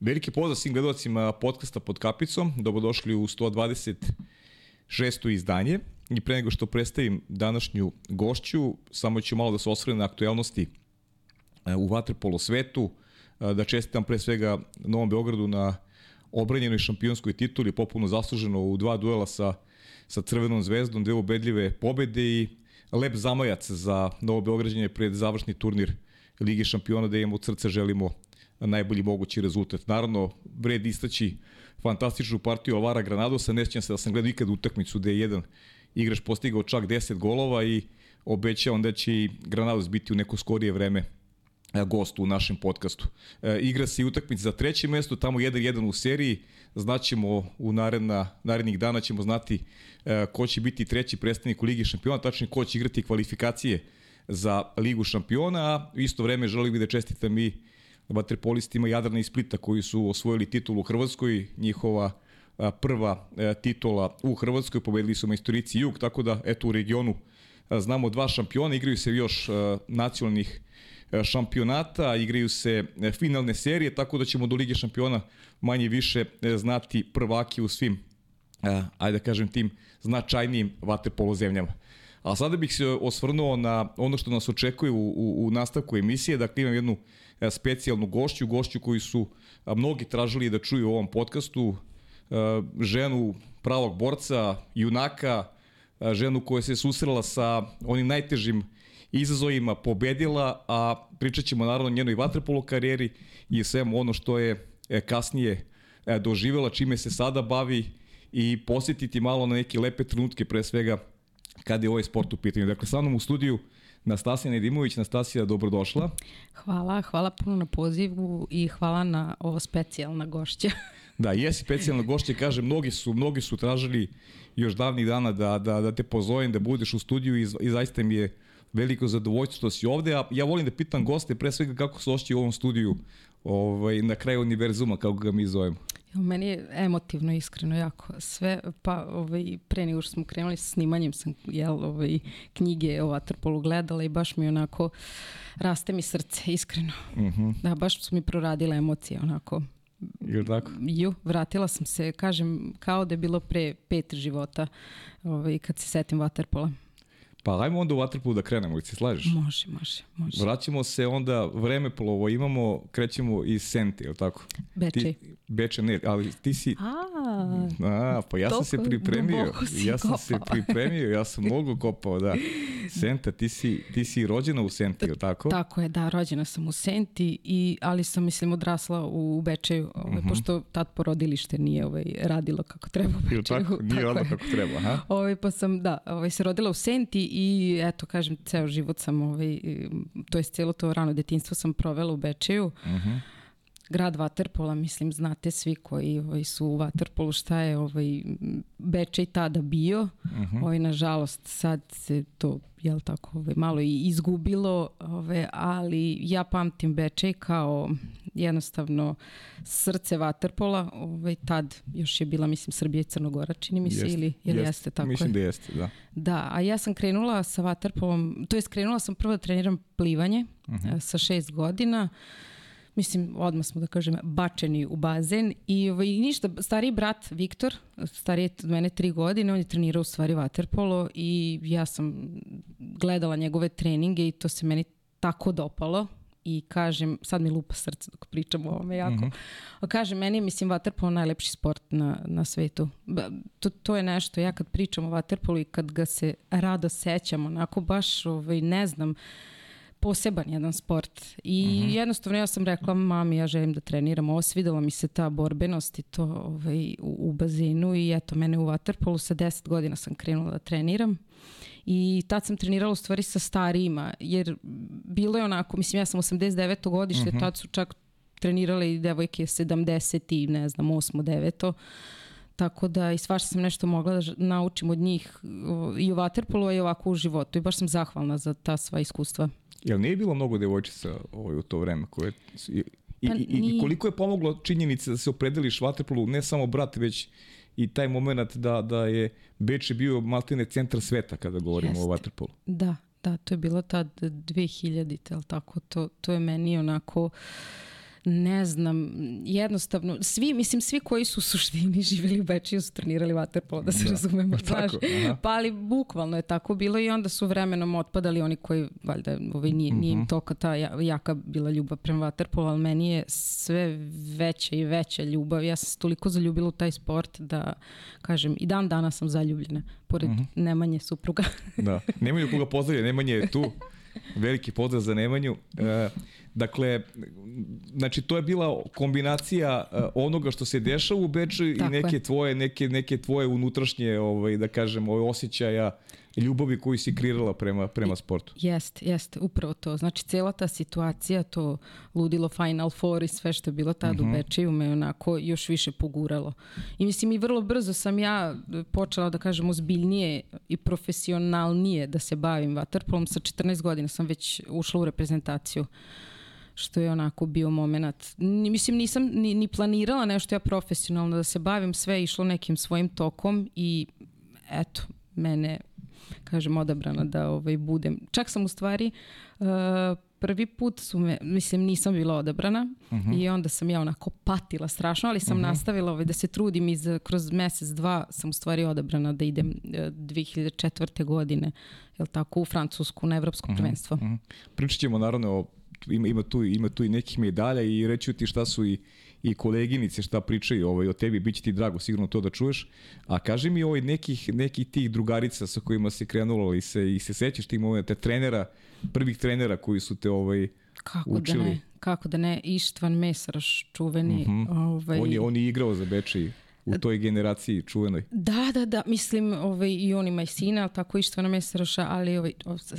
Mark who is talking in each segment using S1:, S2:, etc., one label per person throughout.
S1: veliki pozdrav svim gledalcima podcasta pod kapicom. Dobrodošli u 126. izdanje. I pre nego što predstavim današnju gošću, samo ću malo da se osvrne na aktuelnosti e, u vaterpolo svetu, e, da čestitam pre svega Novom Beogradu na obranjenoj šampionskoj tituli, popuno zasluženo u dva duela sa, sa Crvenom zvezdom, dve ubedljive pobede i lep zamajac za Novo Beograđanje pred završni turnir Lige šampiona da imamo od srca želimo najbolji mogući rezultat. Naravno, vred istaći fantastičnu partiju Alvara Granadosa, ne se da sam gledao ikad utakmicu gde je jedan igrač postigao čak 10 golova i obećao da će i Granados biti u neko skorije vreme e, gost u našem podcastu. E, igra se i utakmica za treće mesto, tamo 1-1 u seriji, znaćemo u naredna, narednih dana ćemo znati e, ko će biti treći predstavnik u Ligi šampiona, tačnije ko će igrati kvalifikacije za Ligu šampiona, a isto vreme želim bi da čestitam i vaterpolistima Jadrana i Splita koji su osvojili titulu u Hrvatskoj, njihova prva e, titula u Hrvatskoj, pobedili su majstorici Jug, tako da eto u regionu znamo dva šampiona, igraju se još nacionalnih e, šampionata, igraju se e, finalne serije, tako da ćemo do Lige šampiona manje više znati prvaki u svim, ajde da kažem, tim značajnijim vaterpolo zemljama. A sada bih se osvrnuo na ono što nas očekuje u, u, u nastavku emisije, dakle imam jednu specijalnu gošću, gošću koji su mnogi tražili da čuju u ovom podcastu, ženu pravog borca, junaka, ženu koja se susrela sa onim najtežim izazovima, pobedila, a pričat ćemo naravno o njenoj vaterpolo karijeri i svemu ono što je e, kasnije e, doživela, čime se sada bavi i posjetiti malo na neke lepe trenutke, pre svega kada je ovaj sport u pitanju. Dakle, sa mnom u studiju Nastasija Nedimović. Nastasija, dobrodošla.
S2: Hvala, hvala puno na pozivu i hvala na ovo specijalna gošća.
S1: Da, jesi specijalna gošća, kaže, mnogi su, mnogi su tražili još davnih dana da, da, da te pozovem, da budeš u studiju i, i zaista mi je veliko zadovoljstvo što si ovde, a ja volim da pitam goste pre svega kako se ošći u ovom studiju ovaj, na kraju univerzuma, kako ga mi zovemo.
S2: Meni je emotivno, iskreno, jako sve, pa ovaj, pre nego što smo krenuli sa snimanjem sam jel, ovaj, knjige o Waterpolu gledala i baš mi onako raste mi srce, iskreno. Uh mhm. -huh. Da, baš su mi proradile emocije, onako.
S1: Ili tako?
S2: Ju, vratila sam se, kažem, kao da je bilo pre pet života ovaj, kad se setim Waterpola.
S1: Pa ajmo onda u Waterpolu da krenemo, se slažeš?
S2: Može, može, može.
S1: Vraćamo se onda, vreme polovo imamo, krećemo iz Senti, je li tako?
S2: Bečej.
S1: Ti, Beče, ne, ali ti si...
S2: A,
S1: A pa ja sam se pripremio. Ja sam kopao. se pripremio, ja sam mogu kopao, da. Senta, ti si, ti si rođena u Senti, je tako?
S2: Tako je, da, rođena sam u Senti, i, ali sam, mislim, odrasla u Bečeju, ovaj, uh mhm. -huh. pošto tad porodilište nije ovaj, radilo kako treba u Bečeju.
S1: Tako, nije radilo kako treba, ha?
S2: Ovaj, pa sam, da, ovaj, se rodila u Senti i, eto, kažem, ceo život sam, ovaj, to je cijelo to rano detinstvo sam provela u Bečeju. Uh mhm. -huh grad Vaterpola, mislim, znate svi koji ovaj, su u Vaterpolu šta je ovaj, Bečej tada bio. Uh mhm. -huh. ovaj, nažalost, sad se to jel tako, ovaj, malo i izgubilo, ovaj, ali ja pamtim Bečej kao jednostavno srce Vaterpola, ovaj, tad još je bila, mislim, Srbija i Crnogora, čini mi se, ili jel jeste, jeste tako
S1: Mislim je? da jeste, da.
S2: Da, a ja sam krenula sa Vaterpolom, to je krenula sam prvo da treniram plivanje uh mhm. -huh. sa šest godina, mislim, odmah smo da kažem, bačeni u bazen i ovaj, ništa, stari brat Viktor, stariji od mene tri godine, on je trenirao u stvari vaterpolo i ja sam gledala njegove treninge i to se meni tako dopalo i kažem, sad mi lupa srce dok pričam o ovome jako, mm -hmm. kažem, meni je, mislim, vaterpolo najlepši sport na, na svetu. To, to je nešto, ja kad pričam o vaterpolu i kad ga se rado sećam, onako baš, ovaj, ne znam, poseban jedan sport i mhm. -huh. jednostavno ja sam rekla mami ja želim da treniram ovo, svidela mi se ta borbenost i to ovaj, u, u bazenu i eto mene u Waterpolu sa 10 godina sam krenula da treniram i tad sam trenirala u stvari sa starijima jer bilo je onako, mislim ja sam 89. godište, mhm. -huh. tad su čak trenirale i devojke 70 i ne znam 8. 9. Tako da i svašta sam nešto mogla da naučim od njih i u Waterpolu, a i ovako u životu i baš sam zahvalna za ta sva iskustva.
S1: Jel nije bilo mnogo devojčica ovaj, u to vreme koje i, i, pa, i, i koliko je pomoglo činjenice da se opredeliš vaterpolu, ne samo brat, već i taj moment da, da je Beč bio maltene centar sveta kada govorimo Jeste. o vaterpolu.
S2: Da, da, to je bilo tad 2000, ali tako, to, to je meni onako ne znam, jednostavno, svi, mislim, svi koji su u suštini živjeli u Bečiju su trenirali vaterpolo, da se da. razumemo, znaš. Pa ali bukvalno je tako bilo i onda su vremenom otpadali oni koji, valjda, ovaj, nije, nije im mhm. toliko ta jaka bila ljubav prema vaterpolu, ali meni je sve veća i veća ljubav. Ja sam se toliko zaljubila u taj sport da, kažem, i dan dana sam zaljubljena, pored mhm. -huh. Nemanje supruga.
S1: da, Nemanju koga pozdravlja, Nemanje je tu. Veliki pozdrav za Nemanju. E, dakle, znači to je bila kombinacija uh, onoga što se dešava u Beču i neke je. tvoje neke neke tvoje unutrašnje ovaj da kažem, ovaj osjećaja ljubavi koju si kreirala prema, prema sportu.
S2: Jeste, jeste, upravo to. Znači, cela ta situacija, to ludilo Final Four i sve što je bilo tad uh -huh. u mhm. Bečeju me onako još više poguralo. I mislim, i vrlo brzo sam ja počela da kažem ozbiljnije i profesionalnije da se bavim vaterpolom. Sa 14 godina sam već ušla u reprezentaciju što je onako bio moment. Mislim, nisam ni, ni planirala nešto ja profesionalno da se bavim, sve je išlo nekim svojim tokom i eto, mene kažem, odabrana da ovaj, budem. Čak sam u stvari uh, prvi put su me, mislim nisam bila odabrana uh mhm. -huh. i onda sam ja onako patila strašno, ali sam uh mhm. -huh. nastavila ovaj, da se trudim i za, kroz mesec, dva sam u stvari odabrana da idem uh, 2004. godine, jel tako, u Francusku na evropsko uh mhm. -huh. prvenstvo. Uh -huh.
S1: Pričat ćemo naravno o ima, ima, tu, ima tu i nekih medalja i reći ti šta su i i koleginice šta pričaju ovaj, o tebi, bit će ti drago sigurno to da čuješ. A kaži mi ovaj, nekih, nekih tih drugarica sa kojima se krenulo i se, i se sećaš tih momenta, trenera, prvih trenera koji su te ovaj,
S2: Kako
S1: učili.
S2: da ne? Kako da ne? Ištvan Mesaraš, čuveni.
S1: Mhm. -huh. ovaj... on, je, on je igrao za Bečej u toj generaciji čuvenoj.
S2: Da, da, da, mislim ovaj, i on ima i sina, tako Ištvana Mesaroša, ali ovaj,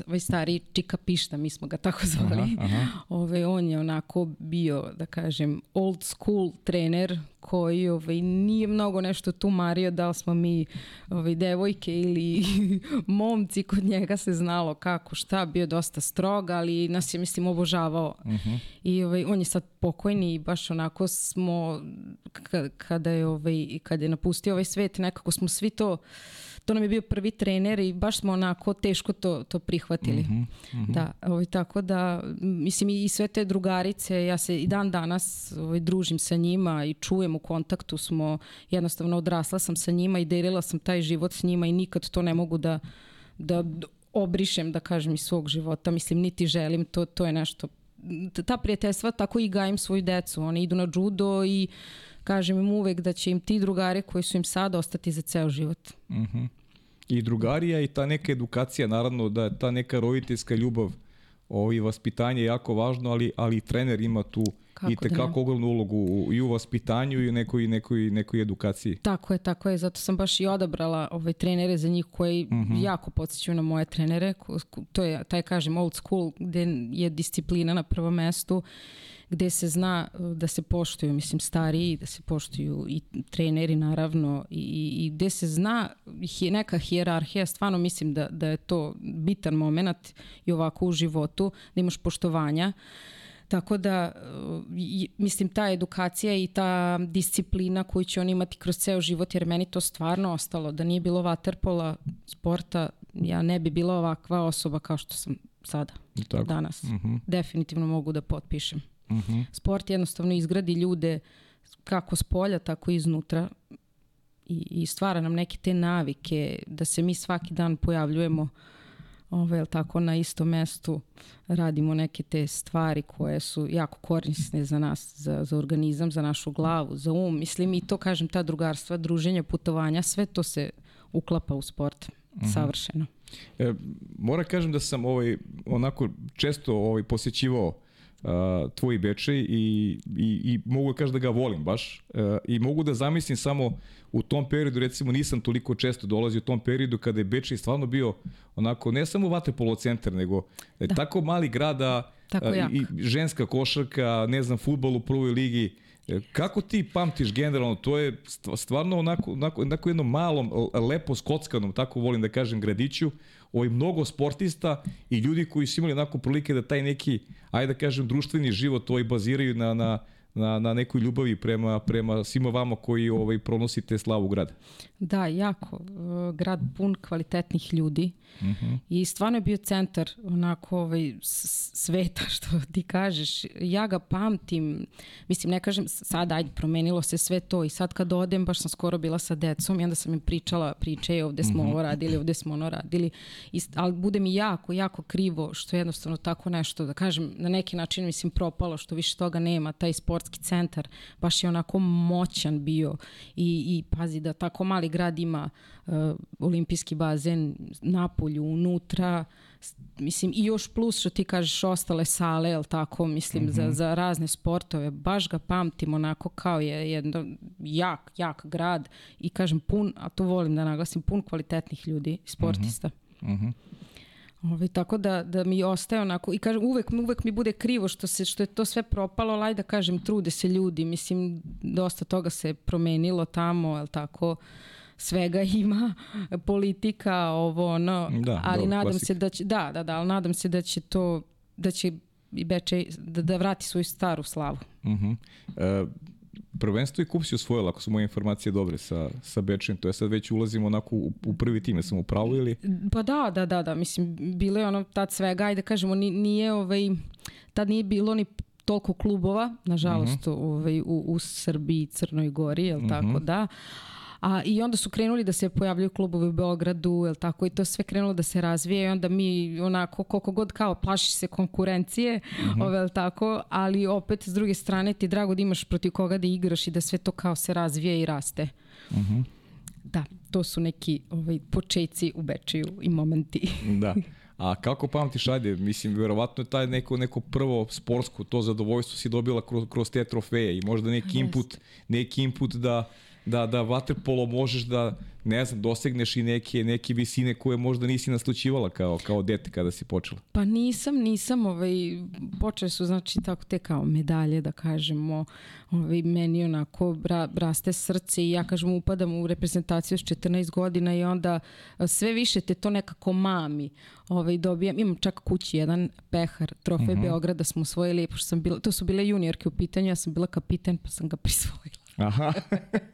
S2: ovaj stari Čika Pišta, mi smo ga tako zvali. Aha, aha. Ovaj, on je onako bio, da kažem, old school trener koji ovaj, nije mnogo nešto tu mario, da li smo mi ovaj, devojke ili momci, kod njega se znalo kako, šta, bio dosta strog, ali nas je, mislim, obožavao. Uh mhm. -huh. I ovaj, on je sad pokojni i baš onako smo, kada je, ovaj, kada je napustio ovaj svet, nekako smo svi to to nam je bio prvi trener i baš smo onako teško to, to prihvatili. Mm -hmm, mm -hmm. Da, ovaj, tako da, mislim i sve te drugarice, ja se i dan danas ovaj, družim sa njima i čujem u kontaktu smo, jednostavno odrasla sam sa njima i delila sam taj život s njima i nikad to ne mogu da, da obrišem, da kažem, iz svog života. Mislim, niti želim, to, to je nešto ta prijateljstva tako i gajim svoju decu. Oni idu na judo i kažem im uvek da će im ti drugari koji su im sad ostati za ceo život. Uh mhm. -huh.
S1: I drugarija i ta neka edukacija, naravno da ta neka roditeljska ljubav i vaspitanje je jako važno, ali, ali trener ima tu Kako i tekako da ogromnu ulogu u, i u vaspitanju i u nekoj, nekoj, nekoj edukaciji.
S2: Tako je, tako je. Zato sam baš i odabrala ove trenere za njih koji uh mhm. -huh. jako podsjećaju na moje trenere. To je, taj kažem, old school, gde je disciplina na prvom mestu gde se zna uh, da se poštuju, mislim, stariji, da se poštuju i treneri naravno i, i gde se zna je neka hijerarhija, stvarno mislim da, da je to bitan moment i ovako u životu, da imaš poštovanja. Tako da, uh, mislim, ta edukacija i ta disciplina koju će on imati kroz ceo život, jer meni to stvarno ostalo. Da nije bilo vaterpola, sporta, ja ne bi bila ovakva osoba kao što sam sada, Tako. danas. Uh mhm. -huh. Definitivno mogu da potpišem. Uh -huh. Sport jednostavno izgradi ljude kako s polja, tako i iznutra i, i stvara nam neke te navike da se mi svaki dan pojavljujemo ovaj, tako na istom mestu radimo neke te stvari koje su jako korisne za nas, za, za organizam, za našu glavu, za um. Mislim i to kažem, ta drugarstva, druženja, putovanja, sve to se uklapa u sport. Mhm. -huh. Savršeno.
S1: E, mora kažem da sam ovaj, onako često ovaj, posjećivao uh, tvoj Bečej i, i, i mogu da kažem da ga volim baš uh, i mogu da zamislim samo u tom periodu, recimo nisam toliko često dolazio u tom periodu kada je Bečej stvarno bio onako, ne samo vaterpolo centar, nego da. tako mali grada tako uh, i ženska košarka, ne znam, futbol u prvoj ligi, e, Kako ti pamtiš generalno, to je stvarno onako, onako, onako jednom malom, lepo skockanom, tako volim da kažem, gradiću, ovaj mnogo sportista i ljudi koji su imali onako prilike da taj neki, ajde da kažem, društveni život ovaj baziraju na, na, na, na nekoj ljubavi prema, prema svima vama koji ovaj, pronosite slavu grada.
S2: Da, jako. Uh, grad pun kvalitetnih ljudi uh mhm. -huh. i stvarno je bio centar onako ovaj, sveta što ti kažeš. Ja ga pamtim, mislim ne kažem sad ajde promenilo se sve to i sad kad odem baš sam skoro bila sa decom i onda sam im pričala priče ovde smo uh mhm. -huh. ovo radili, ovde smo ono radili. I, ali bude mi jako, jako krivo što jednostavno tako nešto da kažem na neki način mislim propalo što više toga nema, taj sportski centar baš je onako moćan bio i, i pazi da tako mali grad ima uh, olimpijski bazen napolju, unutra, mislim i još plus što ti kažeš ostale sale, jel tako, mislim mm -hmm. za, mhm. za razne sportove, baš ga pamtim onako kao je jedan jak, jak grad i kažem pun, a to volim da naglasim, pun kvalitetnih ljudi, sportista. Mm -hmm. Ovaj, tako da, da mi ostaje onako, i kažem, uvek, uvek mi bude krivo što, se, što je to sve propalo, ali da kažem, trude se ljudi, mislim, dosta toga se promenilo tamo, jel tako, svega ima, politika, ovo, ono, da, ali dobro, nadam klasik. se da će, da, da, da, ali nadam se da će to, da će i Bečej da, da vrati svoju staru slavu.
S1: Uh -huh. uh, prvenstvo i kup si osvojila, ako su moje informacije dobre sa, sa Bečem, to je sad već ulazimo onako u, u prvi tim, sam upravo ili?
S2: Pa da, da, da, da, mislim, bilo je ono tad svega, ajde da kažemo, nije, ovaj, tad nije bilo ni toliko klubova, nažalost, uh mhm. -huh. ovaj, u, u Srbiji, Crnoj Gori, jel uh -huh. tako mhm. da, A, I onda su krenuli da se pojavljaju klubovi u Beogradu, jel tako, i to sve krenulo da se razvije i onda mi onako koliko god kao plaši se konkurencije, mm -hmm. ove, jel tako, ali opet s druge strane ti drago da imaš protiv koga da igraš i da sve to kao se razvije i raste. Mm -hmm. Da, to su neki ovaj, počeci u Bečiju i momenti.
S1: da. A kako pamtiš, ajde, mislim, verovatno je taj neko, neko prvo sportsko, to zadovoljstvo si dobila kroz, kroz te trofeje i možda neki input, neki input da, da, da vaterpolo možeš da, ne znam, dosegneš i neke, neke visine koje možda nisi naslučivala kao, kao dete kada si počela?
S2: Pa nisam, nisam, ovaj, počele su, znači, tako te kao medalje, da kažemo, ovaj, meni onako ra, raste srce i ja, kažem, upadam u reprezentaciju s 14 godina i onda sve više te to nekako mami. Ovaj, dobijam, imam čak kući jedan pehar, trofej uh mhm. -huh. Beograda smo osvojili, pošto sam bila, to su bile juniorke u pitanju, ja sam bila kapiten pa sam ga prisvojila. Aha.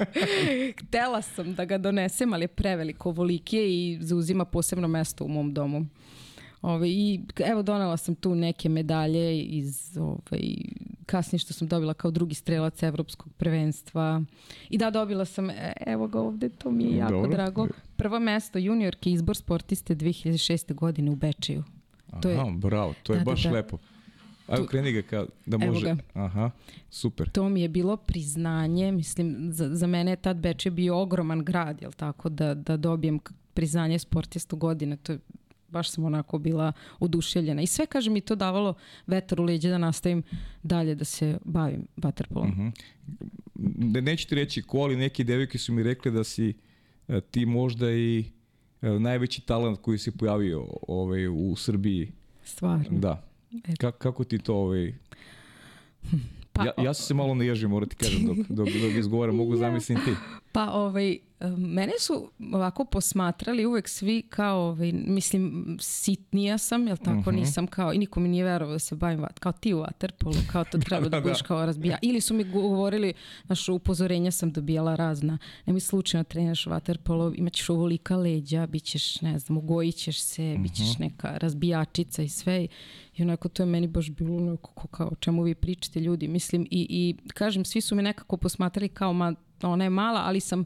S2: Htela sam da ga donesem, ali je preveliko volikije i zauzima posebno mesto u mom domu. Ove, I evo donela sam tu neke medalje iz ovaj, kasnije što sam dobila kao drugi strelac evropskog prvenstva. I da, dobila sam, e, evo ga ovde, to mi je jako Dobro. drago. Prvo mesto juniorke izbor sportiste 2006. godine u Bečeju.
S1: To Aha, je, bravo, to je da, da baš da, da. lepo. Ajmo kreni ga kao da može. Evo ga. Aha, super.
S2: To mi je bilo priznanje, mislim, za, za mene je tad Beč je bio ogroman grad, jel tako, da, da dobijem priznanje sportistu godine, to je baš sam onako bila oduševljena. I sve, kaže mi, to davalo vetar u leđe da nastavim dalje da se bavim vaterpolom. Uh -huh.
S1: ne, neću ti reći ko, ali neki devojke su mi rekli da si e, ti možda i e, najveći talent koji se pojavio ovaj, u Srbiji.
S2: Stvarno?
S1: Da. Ka, kako ti to ovaj... Pa, ja, ja sam se malo naježio, moram ti kažem, dok, dok, dok izgovaram, mogu zamisliti ti.
S2: Pa ovaj, Mene su ovako posmatrali uvek svi kao, ovaj, mislim, sitnija sam, jel tako, uh mhm. -huh. nisam kao, i niko mi nije verovao da se bavim, kao ti u Waterpolu, kao to treba da, da, da budeš kao razbija. Ili su mi govorili, znaš, upozorenja sam dobijala razna, nemoj slučajno treniraš Waterpolo, imaćeš ovolika leđa, bit ćeš, ne znam, ugojit ćeš se, uh -huh. bit ćeš mhm. neka razbijačica i sve. I onako to je meni baš bilo onako kao o čemu vi pričate ljudi, mislim, i, i kažem, svi su me nekako posmatrali kao, ma, ona je mala, ali sam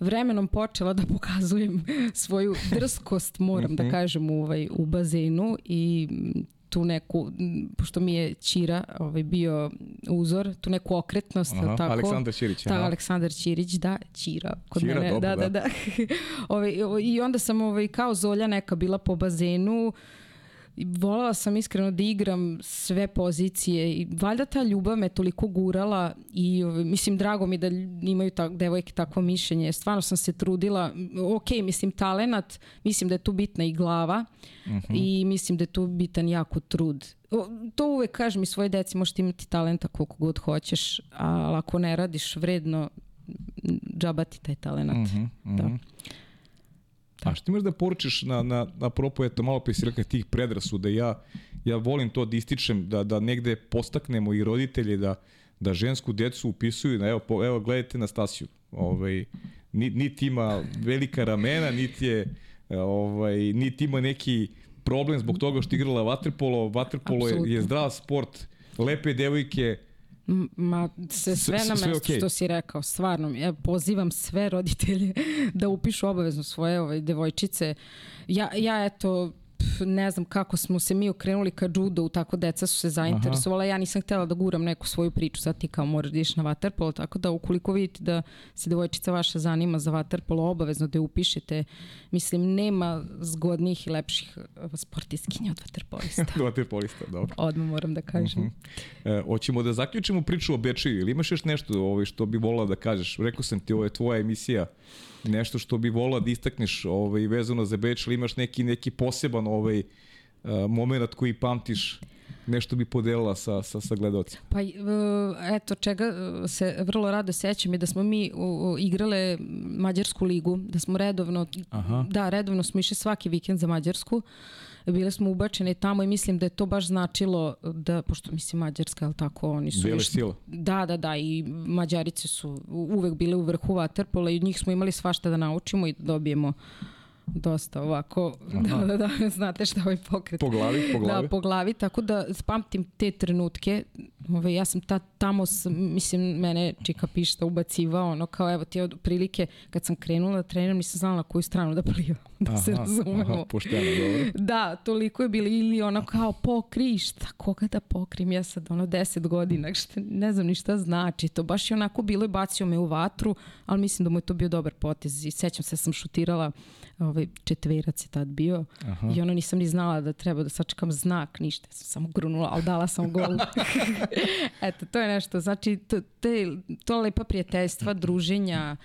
S2: vremenom počela da pokazujem svoju drskost, moram da mhm. kažem, u, ovaj, u bazenu i tu neku, pošto mi je Ćira ovaj, bio uzor, tu neku okretnost. Aha, tako,
S1: Aleksandar Ćirić.
S2: Ta, Aleksandar Ćirić, da, Ćira. Kod Ćira, mene, dobro, da, da, da. da. ovaj, I onda sam ovaj, kao Zolja neka bila po bazenu, uh, volala sam iskreno da igram sve pozicije i valjda ta ljubav me toliko gurala i mislim drago mi da imaju tak, devojke takvo mišljenje. Stvarno sam se trudila, ok, mislim talenat, mislim da je tu bitna i glava uh mhm. -huh. i mislim da je tu bitan jako trud. To uvek kažem i svoje deci, možeš imati talenta koliko god hoćeš, ali ako ne radiš vredno, džabati taj talenat. Uh -huh, uh -huh. Da.
S1: A što imaš da poručiš na, na, na propo, eto malo pre si rekao tih predrasuda, ja, ja volim to da ističem, da, da negde postaknemo i roditelje da, da žensku decu upisuju, na, evo, po, evo gledajte Nastasiju, ovaj, niti ima velika ramena, niti je ovaj, niti ima neki problem zbog toga što igrala vaterpolo, vaterpolo je, je zdrav sport, lepe devojke,
S2: Ma, se sve, na mesto okay. što si rekao, stvarno. Ja pozivam sve roditelje da upišu obavezno svoje ovaj, devojčice. Ja, ja eto, ne znam kako smo se mi okrenuli ka judo, tako deca su se zainteresovala. Aha. Ja nisam htela da guram neku svoju priču, sad ti kao moraš da iš na vaterpolo, tako da ukoliko vidite da se devojčica vaša zanima za vaterpolo, obavezno da je upišete. Mislim, nema zgodnijih i lepših sportistkinja od vaterpolista.
S1: vaterpolista, dobro.
S2: Odmah moram da kažem. Uh
S1: -huh. e, hoćemo da zaključimo priču o Bečiju ili imaš još nešto ovaj, što bi volao da kažeš? Rekao sam ti, ovo je tvoja emisija nešto što bi volao da istakneš ovaj, vezano za Beč, ili imaš neki, neki poseban ovaj, uh, moment koji pamtiš nešto bi podelila sa, sa, sa gledalcima?
S2: Pa eto, čega se vrlo rado sećam je da smo mi igrale Mađarsku ligu, da smo redovno, Aha. da, redovno smo išli svaki vikend za Mađarsku. Uh, bile smo ubačene tamo i mislim da je to baš značilo da, pošto mislim Mađarska, ali tako, oni su...
S1: Bile sila.
S2: Da, da, da, i Mađarice su uvek bile u vrhu Waterpola i od njih smo imali svašta da naučimo i da dobijemo dosta ovako, Aha. da, da, da, znate šta ovaj pokret.
S1: Po glavi, po glavi.
S2: Da, po glavi, tako da pamtim te trenutke. Ove, ja sam ta, tamo, sam, mislim, mene Čika Pišta ubacivao, ono kao evo ti od prilike, kad sam krenula da treniram, nisam znala na koju stranu da plivam, da aha, se razumemo. Aha,
S1: pošteno, dobro.
S2: Da, toliko je bili, ili ono kao pokri, šta, koga da pokrim, ja sad ono deset godina, šta, ne znam ni šta znači to, baš je onako bilo i bacio me u vatru, ali mislim da mu je to bio dobar potez i sećam se da sam šutirala ovaj, četverac je tad bio Aha. i ono nisam ni znala da treba da sačekam znak, ništa, sam samo grunula, ali dala sam gol. Eto, to je nešto, znači to, te, to lepa prijateljstva, druženja,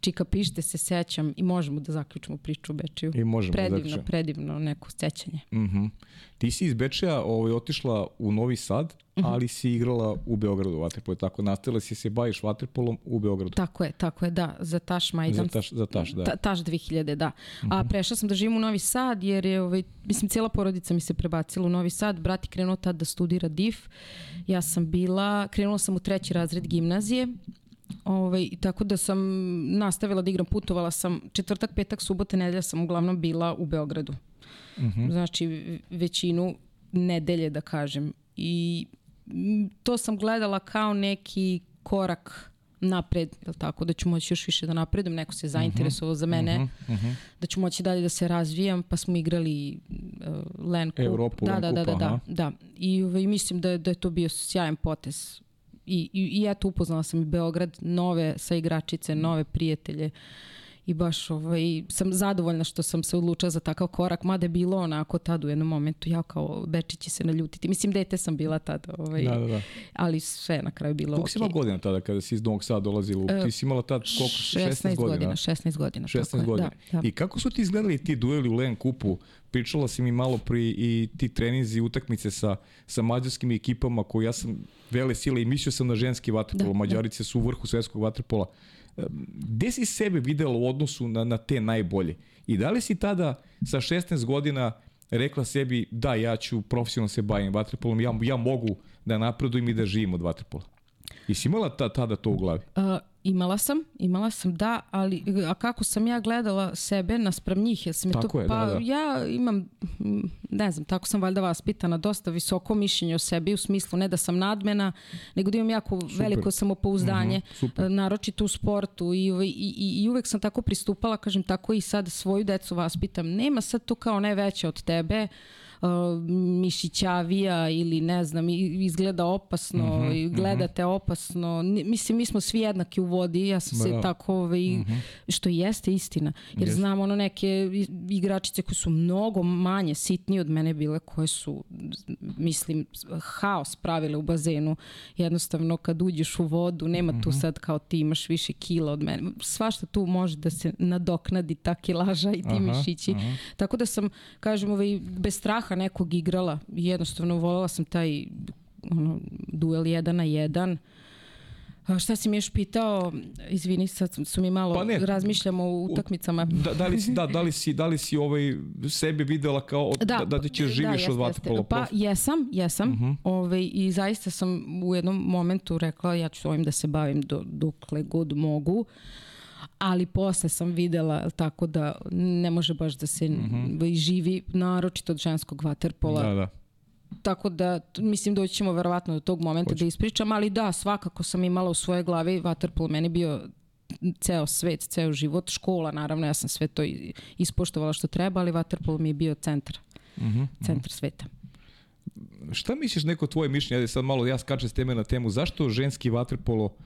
S2: čika pište se sećam i možemo da zaključimo priču o Bečiju.
S1: I možemo
S2: da predivno, da predivno neko sećanje.
S1: Uh mhm. -huh. Ti si iz Bečeja ovaj, otišla u Novi Sad, mhm. ali si igrala u Beogradu vaterpolo. Tako, nastavila si se baviš vaterpolom u Beogradu.
S2: Tako je, tako je, da. Za Taš Majdan.
S1: Za Taš, za taš da. Ta,
S2: taš 2000, da. Uh -huh. A mhm. prešla sam da živim u Novi Sad, jer je, ovaj, mislim, cijela porodica mi se prebacila u Novi Sad. Brat je krenuo tad da studira DIF. Ja sam bila, krenula sam u treći razred gimnazije Ovaj, tako da sam nastavila da igram, putovala sam četvrtak, petak, subota, nedelja sam uglavnom bila u Beogradu. Mhm. -huh. Znači većinu nedelje da kažem. I to sam gledala kao neki korak napred, je tako, da ću moći još više da napredujem, neko se zainteresovao uh -huh, za mene, uh -huh, uh -huh. da ću moći dalje da se razvijam, pa smo igrali uh, Len Cup.
S1: Europu,
S2: da,
S1: Len
S2: da, da,
S1: da,
S2: da, da. I, ovaj, mislim da, da je to bio sjajan potez i, i, i eto upoznala sam i Beograd, nove sa igračice, nove prijatelje i baš ovaj, sam zadovoljna što sam se odlučila za takav korak, mada je bilo onako tad u jednom momentu, ja kao Bečić će se naljutiti. Mislim, dete sam bila tada, ovaj, da, da, da. ali sve na kraju bilo
S1: Koliko si imala godina tada kada si iz Novog Sada dolazila? Uh, ti si imala tad koliko? 16,
S2: 16 godina. 16 godina.
S1: 16 godina. Da, da. I kako su ti izgledali ti dueli u Len Kupu? Pričala si mi malo pri i ti treninzi, utakmice sa, sa mađarskim ekipama koji ja sam vele sile i mislio sam na ženski vaterpolo. Da, da. Mađarice da. su u vrhu svetskog vaterpola. Gde si sebe videla u odnosu na, na te najbolje? I da li si tada sa 16 godina rekla sebi da ja ću profesionalno se bavim vaterpolom, ja, ja mogu da napredujem i da živim od vaterpola? I si imala ta, tada to u glavi? Uh,
S2: Imala sam, imala sam da, ali a kako sam ja gledala sebe naspram njih, jel sam
S1: tako
S2: to,
S1: je,
S2: pa
S1: da, da.
S2: ja imam, ne znam, tako sam valjda vaspitana, dosta visoko mišljenje o sebi u smislu ne da sam nadmena, nego da imam jako super. veliko samopouzdanje, uh -huh, naročito u sportu i, i, i, i uvek sam tako pristupala, kažem tako i sad svoju decu vaspitam. Nema sad to kao ne veće od tebe, uh, mišićavija ili ne znam, izgleda opasno, mm -hmm, gledate mm -hmm. opasno. Mislim, mi smo svi jednaki u vodi, ja sam se da. tako, ovaj, mm -hmm. što jeste istina. Jer yes. znam ono neke igračice koje su mnogo manje, sitnije od mene bile, koje su, mislim, haos pravile u bazenu. Jednostavno, kad uđeš u vodu, nema mm -hmm. tu mhm. sad kao ti imaš više kila od mene. Svašta tu može da se nadoknadi ta kilaža i ti aha, mišići. Aha. Tako da sam, kažem, ovaj, bez straha nekog igrala. Jednostavno volela sam taj ono, duel jedan na jedan. A šta si mi još pitao? Izvini, sad su mi malo, pa ne, razmišljamo o utakmicama.
S1: Da, da, li si, da, da li si, da li si ovaj, sebe videla kao da, da, da ćeš živiš da, od vaterpola?
S2: Pa jesam, jesam. Uh mhm. -huh. ovaj, I zaista sam u jednom momentu rekla ja ću ovim da se bavim do, dokle god mogu ali posle sam videla tako da ne može baš da se mm -hmm. živi naročito od ženskog vaterpola.
S1: Da, da
S2: Tako da, mislim, doći ćemo verovatno do tog momenta Hoće. da ispričam, ali da, svakako sam imala u svojoj glavi Waterpolo, meni bio ceo svet, ceo život, škola, naravno, ja sam sve to ispoštovala što treba, ali Waterpolo mi je bio centar, mhm, -huh, centar sveta.
S1: Šta misliš neko tvoje mišljenje, ja sad malo ja skačem s teme na temu, zašto ženski vaterpolo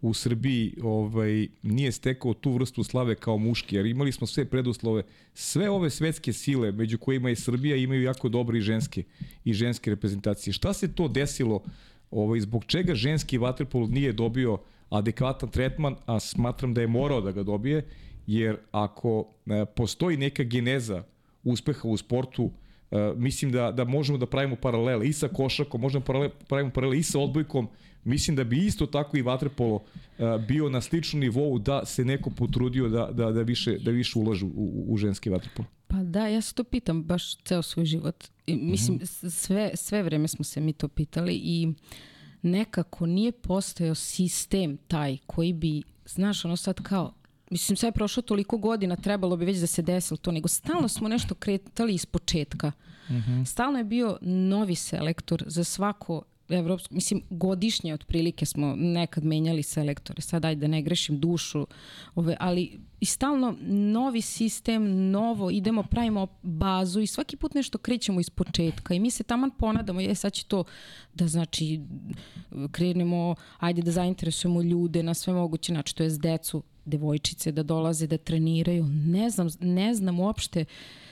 S1: u Srbiji ovaj, nije stekao tu vrstu slave kao muški, jer imali smo sve preduslove. Sve ove svetske sile, među kojima je Srbija, imaju jako dobre i ženske, i ženske reprezentacije. Šta se to desilo, ovaj, zbog čega ženski vaterpol nije dobio adekvatan tretman, a smatram da je morao da ga dobije, jer ako e, postoji neka geneza uspeha u sportu, e, mislim da, da možemo da pravimo paralele i sa košakom, možemo da pravimo paralele i sa odbojkom, Mislim da bi isto tako i vaterpolo uh, bio na sličnom nivou da se neko potrudio da, da, da, više, da više ulaže u, u ženski vaterpolo.
S2: Pa da, ja se to pitam baš ceo svoj život. I, mislim, mm -hmm. sve, sve vreme smo se mi to pitali i nekako nije postojao sistem taj koji bi, znaš, ono sad kao, mislim, sve je prošlo toliko godina, trebalo bi već da se desilo to, nego stalno smo nešto kretali iz početka. Mm -hmm. Stalno je bio novi selektor za svako evropsko, mislim, godišnje otprilike smo nekad menjali selektore, sad ajde da ne grešim dušu, ove, ali i stalno novi sistem, novo, idemo, pravimo bazu i svaki put nešto krećemo iz početka i mi se taman ponadamo, je sad će to da znači krenemo, ajde da zainteresujemo ljude na sve moguće, znači to je s decu, devojčice da dolaze da treniraju, ne znam, ne znam uopšte uh,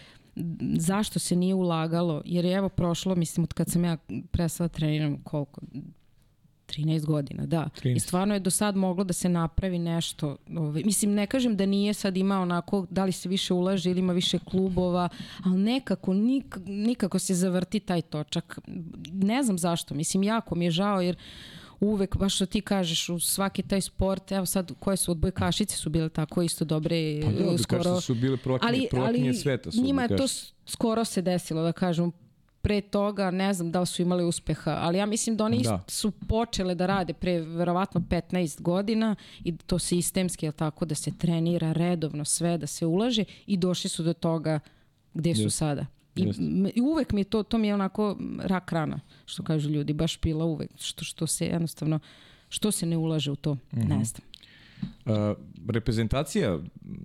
S2: zašto se nije ulagalo, jer je evo prošlo, mislim, od kad sam ja prestala treniram koliko, 13 godina, da. 13. I stvarno je do sad moglo da se napravi nešto. Ovaj, mislim, ne kažem da nije sad ima onako, da li se više ulaže ili ima više klubova, ali nekako, nik, nikako se zavrti taj točak. Ne znam zašto, mislim, jako mi je žao jer uvek, baš što ti kažeš, u svaki taj sport, evo sad, koje su odbojkašice su bile tako isto dobre,
S1: pa da, skoro... su bile prvakinje, ali, sveta. Su
S2: njima je to skoro se desilo, da kažem, pre toga ne znam da li su imali uspeha, ali ja mislim da oni da. su počele da rade pre verovatno 15 godina i to sistemski, je tako, da se trenira redovno sve, da se ulaže i došli su do toga gde su yes. sada. I, I uvek mi je to, to mi je onako rak rana, što kažu ljudi, baš pila uvek, što, što se jednostavno, što se ne ulaže u to, mm -hmm. ne znam.
S1: Uh, reprezentacija,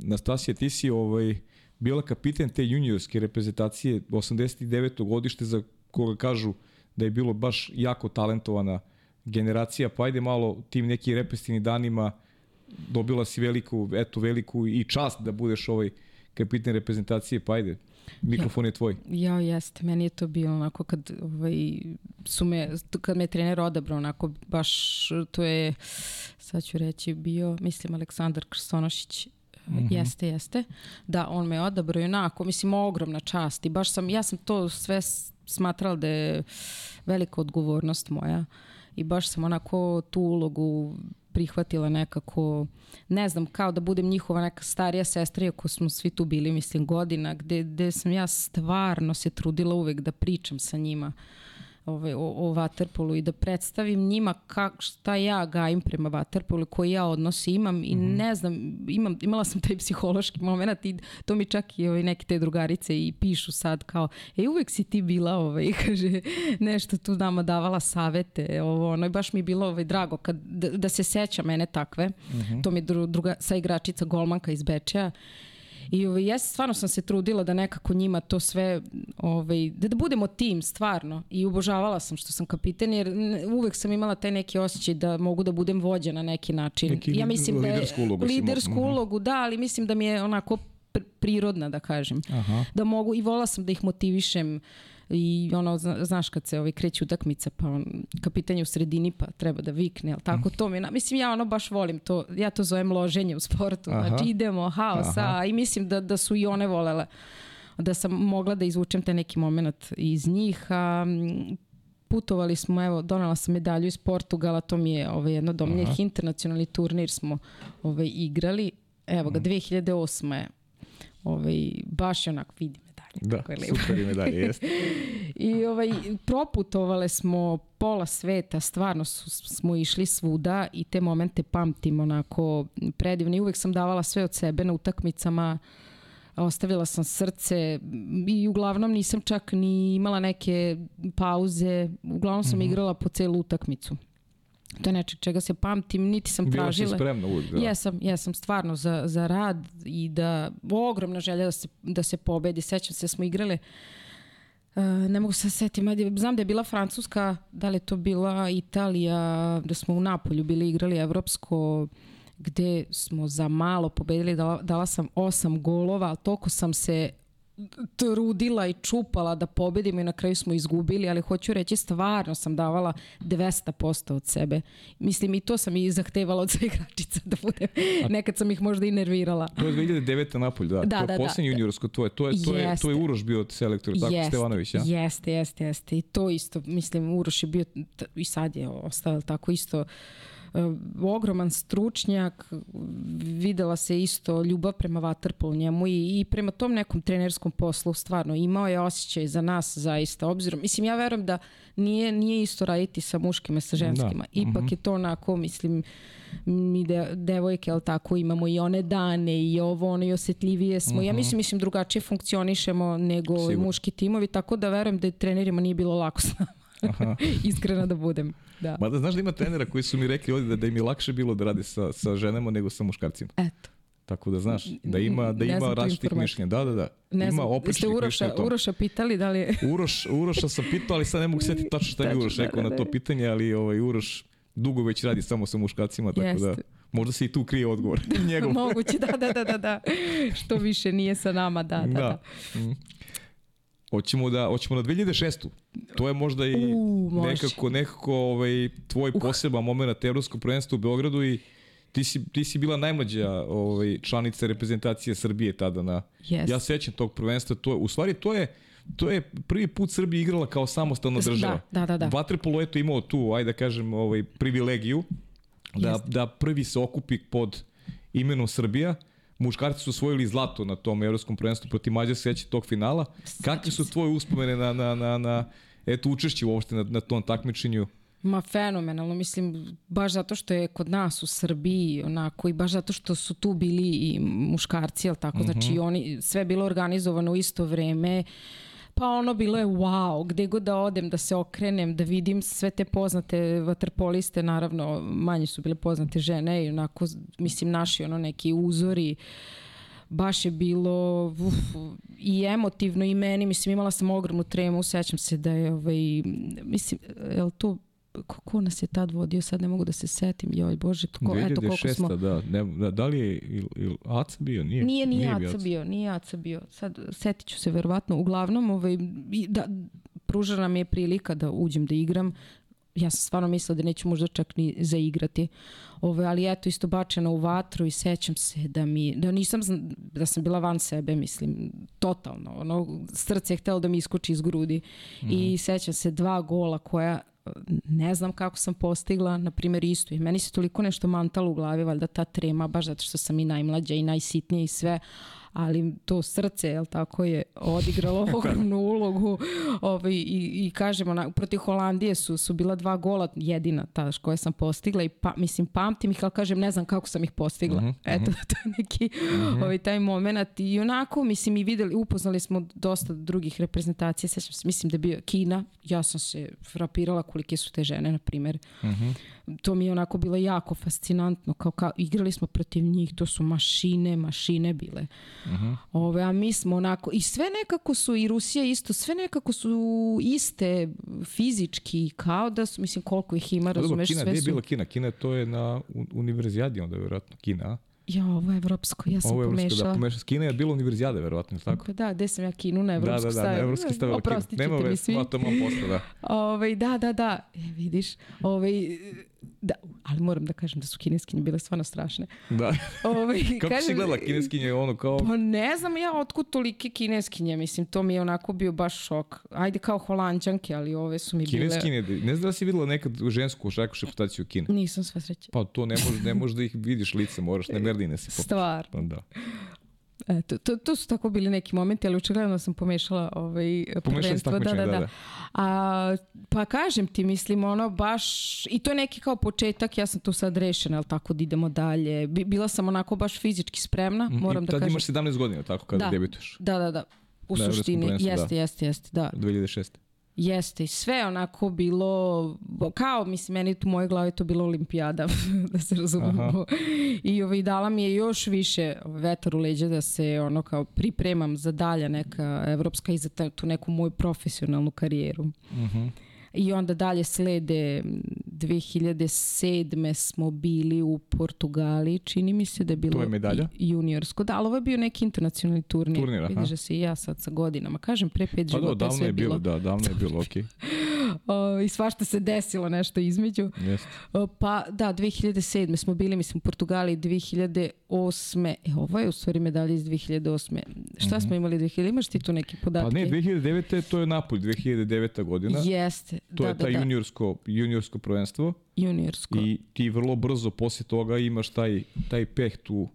S1: Nastasija, ti si ovaj, bila kapiten te juniorske reprezentacije 89. godište za koga kažu da je bilo baš jako talentovana generacija, pa ajde malo tim nekim represivnim danima dobila si veliku, eto veliku i čast da budeš ovaj kapiten reprezentacije, pa ajde, Mikrofon je tvoj.
S2: Ja, jeste. Meni je to bilo onako kad, ovaj, su me, kad me trener odabrao, onako baš, to je, sad ću reći, bio, mislim, Aleksandar Krstonošić, Mm -hmm. Jeste, jeste. Da, on me odabrao i onako, mislim, ogromna čast i baš sam, ja sam to sve smatrala da je velika odgovornost moja i baš sam onako tu ulogu prihvatila nekako, ne znam, kao da budem njihova neka starija sestra, iako smo svi tu bili, mislim, godina, gde, gde sam ja stvarno se trudila uvek da pričam sa njima. Uh, ovaj, o, o Waterpolu i da predstavim njima kak, šta ja gajim prema Waterpolu, koji ja odnosi imam i mm -hmm. ne znam, imam, imala sam taj psihološki moment i to mi čak i ovaj, neke te drugarice i pišu sad kao, e uvek si ti bila ovaj, kaže, nešto tu nama davala savete, ovo, ono, i baš mi je bilo ovaj, drago kad, da, da se seća mene takve, mm -hmm. to mi je druga, sa igračica golmanka iz Bečeja I ovaj, ja stvarno sam se trudila da nekako njima to sve, ovaj, da, da budemo tim stvarno. I obožavala sam što sam kapiten jer uvek sam imala taj neki osjećaj da mogu da budem vođa na neki način.
S1: Neki ja mislim da lidersku ulogu.
S2: Lidersku ulogu, da, ali mislim da mi je onako prirodna da kažem. Aha. Da mogu i vola sam da ih motivišem i ono, znaš kad se ovaj kreće utakmica pa on, kapitan je u sredini pa treba da vikne, ali tako mm. to mi je, mislim ja ono baš volim to, ja to zovem loženje u sportu, Aha. znači idemo, haos, a, i mislim da, da su i one volele da sam mogla da izvučem te neki moment iz njih, a putovali smo, evo, donala sam medalju iz Portugala, to mi je ovaj, jedno od omiljenih internacionalni turnir smo ovaj, igrali. Evo ga, 2008. je ovaj, baš je onako vidi medalje.
S1: Da,
S2: je
S1: super je medalje, jeste.
S2: I ovaj, proputovale smo pola sveta, stvarno su, smo išli svuda i te momente pamtim onako predivno. I uvek sam davala sve od sebe na utakmicama, ostavila sam srce i uglavnom nisam čak ni imala neke pauze, uglavnom sam igrala po celu utakmicu. To je nečeg čega se pamtim, niti sam
S1: Bila si
S2: tražila.
S1: spremna uvijek, da.
S2: Jesam, jesam stvarno za, za rad i da ogromna želja da se, da se pobedi. Sećam se, smo igrale Uh, ne mogu se setiti, mada- znam da je bila Francuska, da li je to bila Italija, da smo u Napolju bili igrali evropsko, gde smo za malo pobedili, dala, dala sam osam golova, ali toliko sam se trudila i čupala da pobedimo i na kraju smo izgubili, ali hoću reći stvarno sam davala 200% od sebe. Mislim i to sam i zahtevala od sve igračica da bude. Nekad sam ih možda i nervirala.
S1: To je 2009. Napolj, da.
S2: Da,
S1: to je
S2: da, da.
S1: juniorsko tvoje. To je, to je, to je
S2: Jeste.
S1: Uroš bio selektor, tako Stevanović, ja?
S2: Jeste, jeste, jeste. I to isto, mislim, Uroš je bio, i sad je ostao jel tako isto, uh, ogroman stručnjak, videla se isto ljubav prema Waterpolu njemu i, i prema tom nekom trenerskom poslu stvarno imao je osjećaj za nas zaista obzirom. Mislim, ja verujem da nije, nije isto raditi sa muškima sa ženskima. Ipak je to onako, mislim, mi de, devojke, ali tako, imamo i one dane i ovo, ono i osjetljivije smo. Ja mislim, mislim, drugačije funkcionišemo nego
S1: Sigurno.
S2: muški timovi, tako da verujem da trenerima nije bilo lako s nama.
S1: Aha.
S2: Iskreno da budem. Da.
S1: Mada znaš da ima trenera koji su mi rekli ovdje da, da im je lakše bilo da rade sa, sa ženama nego sa muškarcima.
S2: Eto.
S1: Tako da znaš, da ima, da
S2: Ne
S1: ima različitih mišljenja. Da, da, da.
S2: Ne
S1: ima oprečnih
S2: Uroša. Uroša pitali da li je...
S1: Uroš, Uroša sam pitao, ali sad ne mogu setiti tačno šta mi je Uroš
S2: da,
S1: rekao
S2: da,
S1: na to
S2: da.
S1: pitanje, ali ovaj, Uroš dugo već radi samo sa muškacima, tako da
S2: Jeste.
S1: možda se i tu krije odgovor. Njegov.
S2: Moguće, da, da, da, da, da. Što više nije sa nama, da, da, da.
S1: Mm. Hoćemo da, hoćemo na 2006. To je možda i
S2: U, može.
S1: nekako, nekako ovaj, tvoj poseban moment Evropsko prvenstvo u Beogradu i ti si, ti si bila najmlađa ovaj, članica reprezentacije Srbije tada na...
S2: Yes.
S1: Ja sećam tog prvenstva, to je, u stvari to je to je prvi put Srbija igrala kao samostalna
S2: Da,
S1: država.
S2: da, da, da.
S1: Vaterpolo je to imao tu, ajde da kažem, ovaj, privilegiju da,
S2: Jeste.
S1: da prvi se okupi pod imenom Srbija. Muškarci su osvojili zlato na tom evropskom prvenstvu protiv Mađarske, seća tog finala. Kakve su tvoje uspomene na, na, na, na eto, učešće uopšte na, na tom takmičenju?
S2: Ma fenomenalno, mislim, baš zato što je kod nas u Srbiji onako i baš zato što su tu bili i muškarci, jel tako, znači oni, sve bilo organizovano u isto vreme, pa ono bilo je wow, gde god da odem, da se okrenem, da vidim sve te poznate vaterpoliste, naravno manje su bile poznate žene i onako, mislim, naši ono neki uzori, baš je bilo uf, i emotivno i meni, mislim imala sam ogromnu tremu, sećam se da je ovaj, mislim, je li to ko, ko nas je tad vodio, sad ne mogu da se setim, joj bože, to ko, eto koliko
S1: 2006.
S2: smo...
S1: Da, ne, da, da li je il, il Aca bio? Nije,
S2: Nije, nije,
S1: bio
S2: Aca bio, nije Aca bio. Sad setit ću se verovatno. Uglavnom, ovaj, da, pruža nam je prilika da uđem da igram. Ja sam stvarno mislila da neću možda čak ni zaigrati. Ove, ali eto, isto bačena u vatru i sećam se da mi, da nisam, da sam bila van sebe, mislim, totalno. Ono, srce je htelo da mi iskoči iz grudi. I sećam se dva gola koja ne znam kako sam postigla, na primjer isto. I meni se toliko nešto mantalo u glavi, valjda ta trema, baš zato što sam i najmlađa i najsitnija i sve, ali to srce, jel tako, je odigralo ogromnu ulogu. Ovaj, i, I kažemo, protiv Holandije su, su bila dva gola, jedina ta koje sam postigla i pa, mislim, pamtim ih, ali kažem, ne znam kako sam ih postigla. Eto, to je neki ovaj, taj moment. I onako, mislim, i videli, upoznali smo dosta drugih reprezentacija. Sećam se, mislim da je bio Kina. Ja sam se frapirala kolike su te žene, na primjer. To mi je onako bilo jako fascinantno. Kao, kao, igrali smo protiv njih, to su mašine, mašine bile. Ove, a mi smo onako, i sve nekako su, i Rusija isto, sve nekako su iste fizički, kao da su, mislim, koliko ih ima, razumeš,
S1: Kina,
S2: sve
S1: gde je
S2: su...
S1: bila Kina? Kina to je na univerzijadi onda vjerojatno Kina, a?
S2: Ja, ovo je evropsko, ja sam
S1: Ovo je evropsko,
S2: pomešala.
S1: da, pomešala. Kina je bila univerzijada, verovatno, jel tako?
S2: Da, gde sam ja Kinu na
S1: Da,
S2: evropsku
S1: da, da,
S2: stavila.
S1: na evropski stavila Kinu.
S2: Oprostit
S1: Nema
S2: ćete mi
S1: veze,
S2: svi.
S1: a to imam posle, da.
S2: Ovaj, da, da, da. E, vidiš. Ovaj, Da, ali moram da kažem da su kineskinje bile stvarno strašne.
S1: Da.
S2: Ovaj,
S1: Kako
S2: kažem,
S1: si gledala kineskinje ono kao...
S2: Pa ne znam ja otkud tolike kineskinje, mislim, to mi je onako bio baš šok. Ajde kao holandžanke, ali ove su mi bile...
S1: Kineskinje, ne znam da si videla nekad žensku šaku šeptaciju Kine.
S2: Nisam sve sreće.
S1: Pa to ne možeš ne možeš da ih vidiš lice, moraš na merdine se popiti.
S2: Stvar.
S1: Pa da.
S2: Eto, to, to su tako bili neki momenti, ali očigledno sam pomešala ovaj prvenstvo. Da, da,
S1: da,
S2: da.
S1: da.
S2: A, pa kažem ti, mislim, ono baš, i to je neki kao početak, ja sam tu sad rešena, ali tako da idemo dalje. Bi- Bila sam onako baš fizički spremna, moram
S1: I
S2: da
S1: tad
S2: kažem.
S1: imaš 17 godina, tako, kada
S2: Da.
S1: debituješ.
S2: Da, da, da. U
S1: evropskom
S2: suštini, jeste,
S1: da.
S2: jeste, jeste, da.
S1: 2006.
S2: Jeste, i sve onako bilo, kao, mislim, meni u mojoj glavi to bilo olimpijada, da se razumemo. I ovaj, dala mi je još više vetar u leđa da se ono kao pripremam za dalja neka evropska i za tu neku moju profesionalnu karijeru.
S1: Mhm.
S2: I onda dalje slede m, 2007. smo bili u Portugali, čini mi se da je bilo
S1: To je medalja?
S2: juniorsko. Da, ali ovo je bio neki internacionalni turnir.
S1: Turnir, aha.
S2: Vidiš da se i ja sad sa godinama. Kažem, pre pet
S1: Pa da,
S2: života je
S1: davno
S2: sve
S1: je bilo, da, davno je bilo, okej.
S2: O, I svašta se desilo nešto između.
S1: Jeste.
S2: O, Pa da, 2007. smo bili, mislim, u Portugali 2008. E, ovo je u stvari medalja iz 2008. Šta smo imali 2000? Imaš ti tu neke
S1: Mhm. Pa
S2: podatke?
S1: ne, 2009. to je Napolj, 2009. godina.
S2: Jeste,
S1: To
S2: da,
S1: je
S2: da,
S1: taj
S2: da,
S1: juniorsko, juniorsko prvenstvo.
S2: Juniorsko.
S1: i ti vrlo brzo posle toga imaš taj, taj peh tu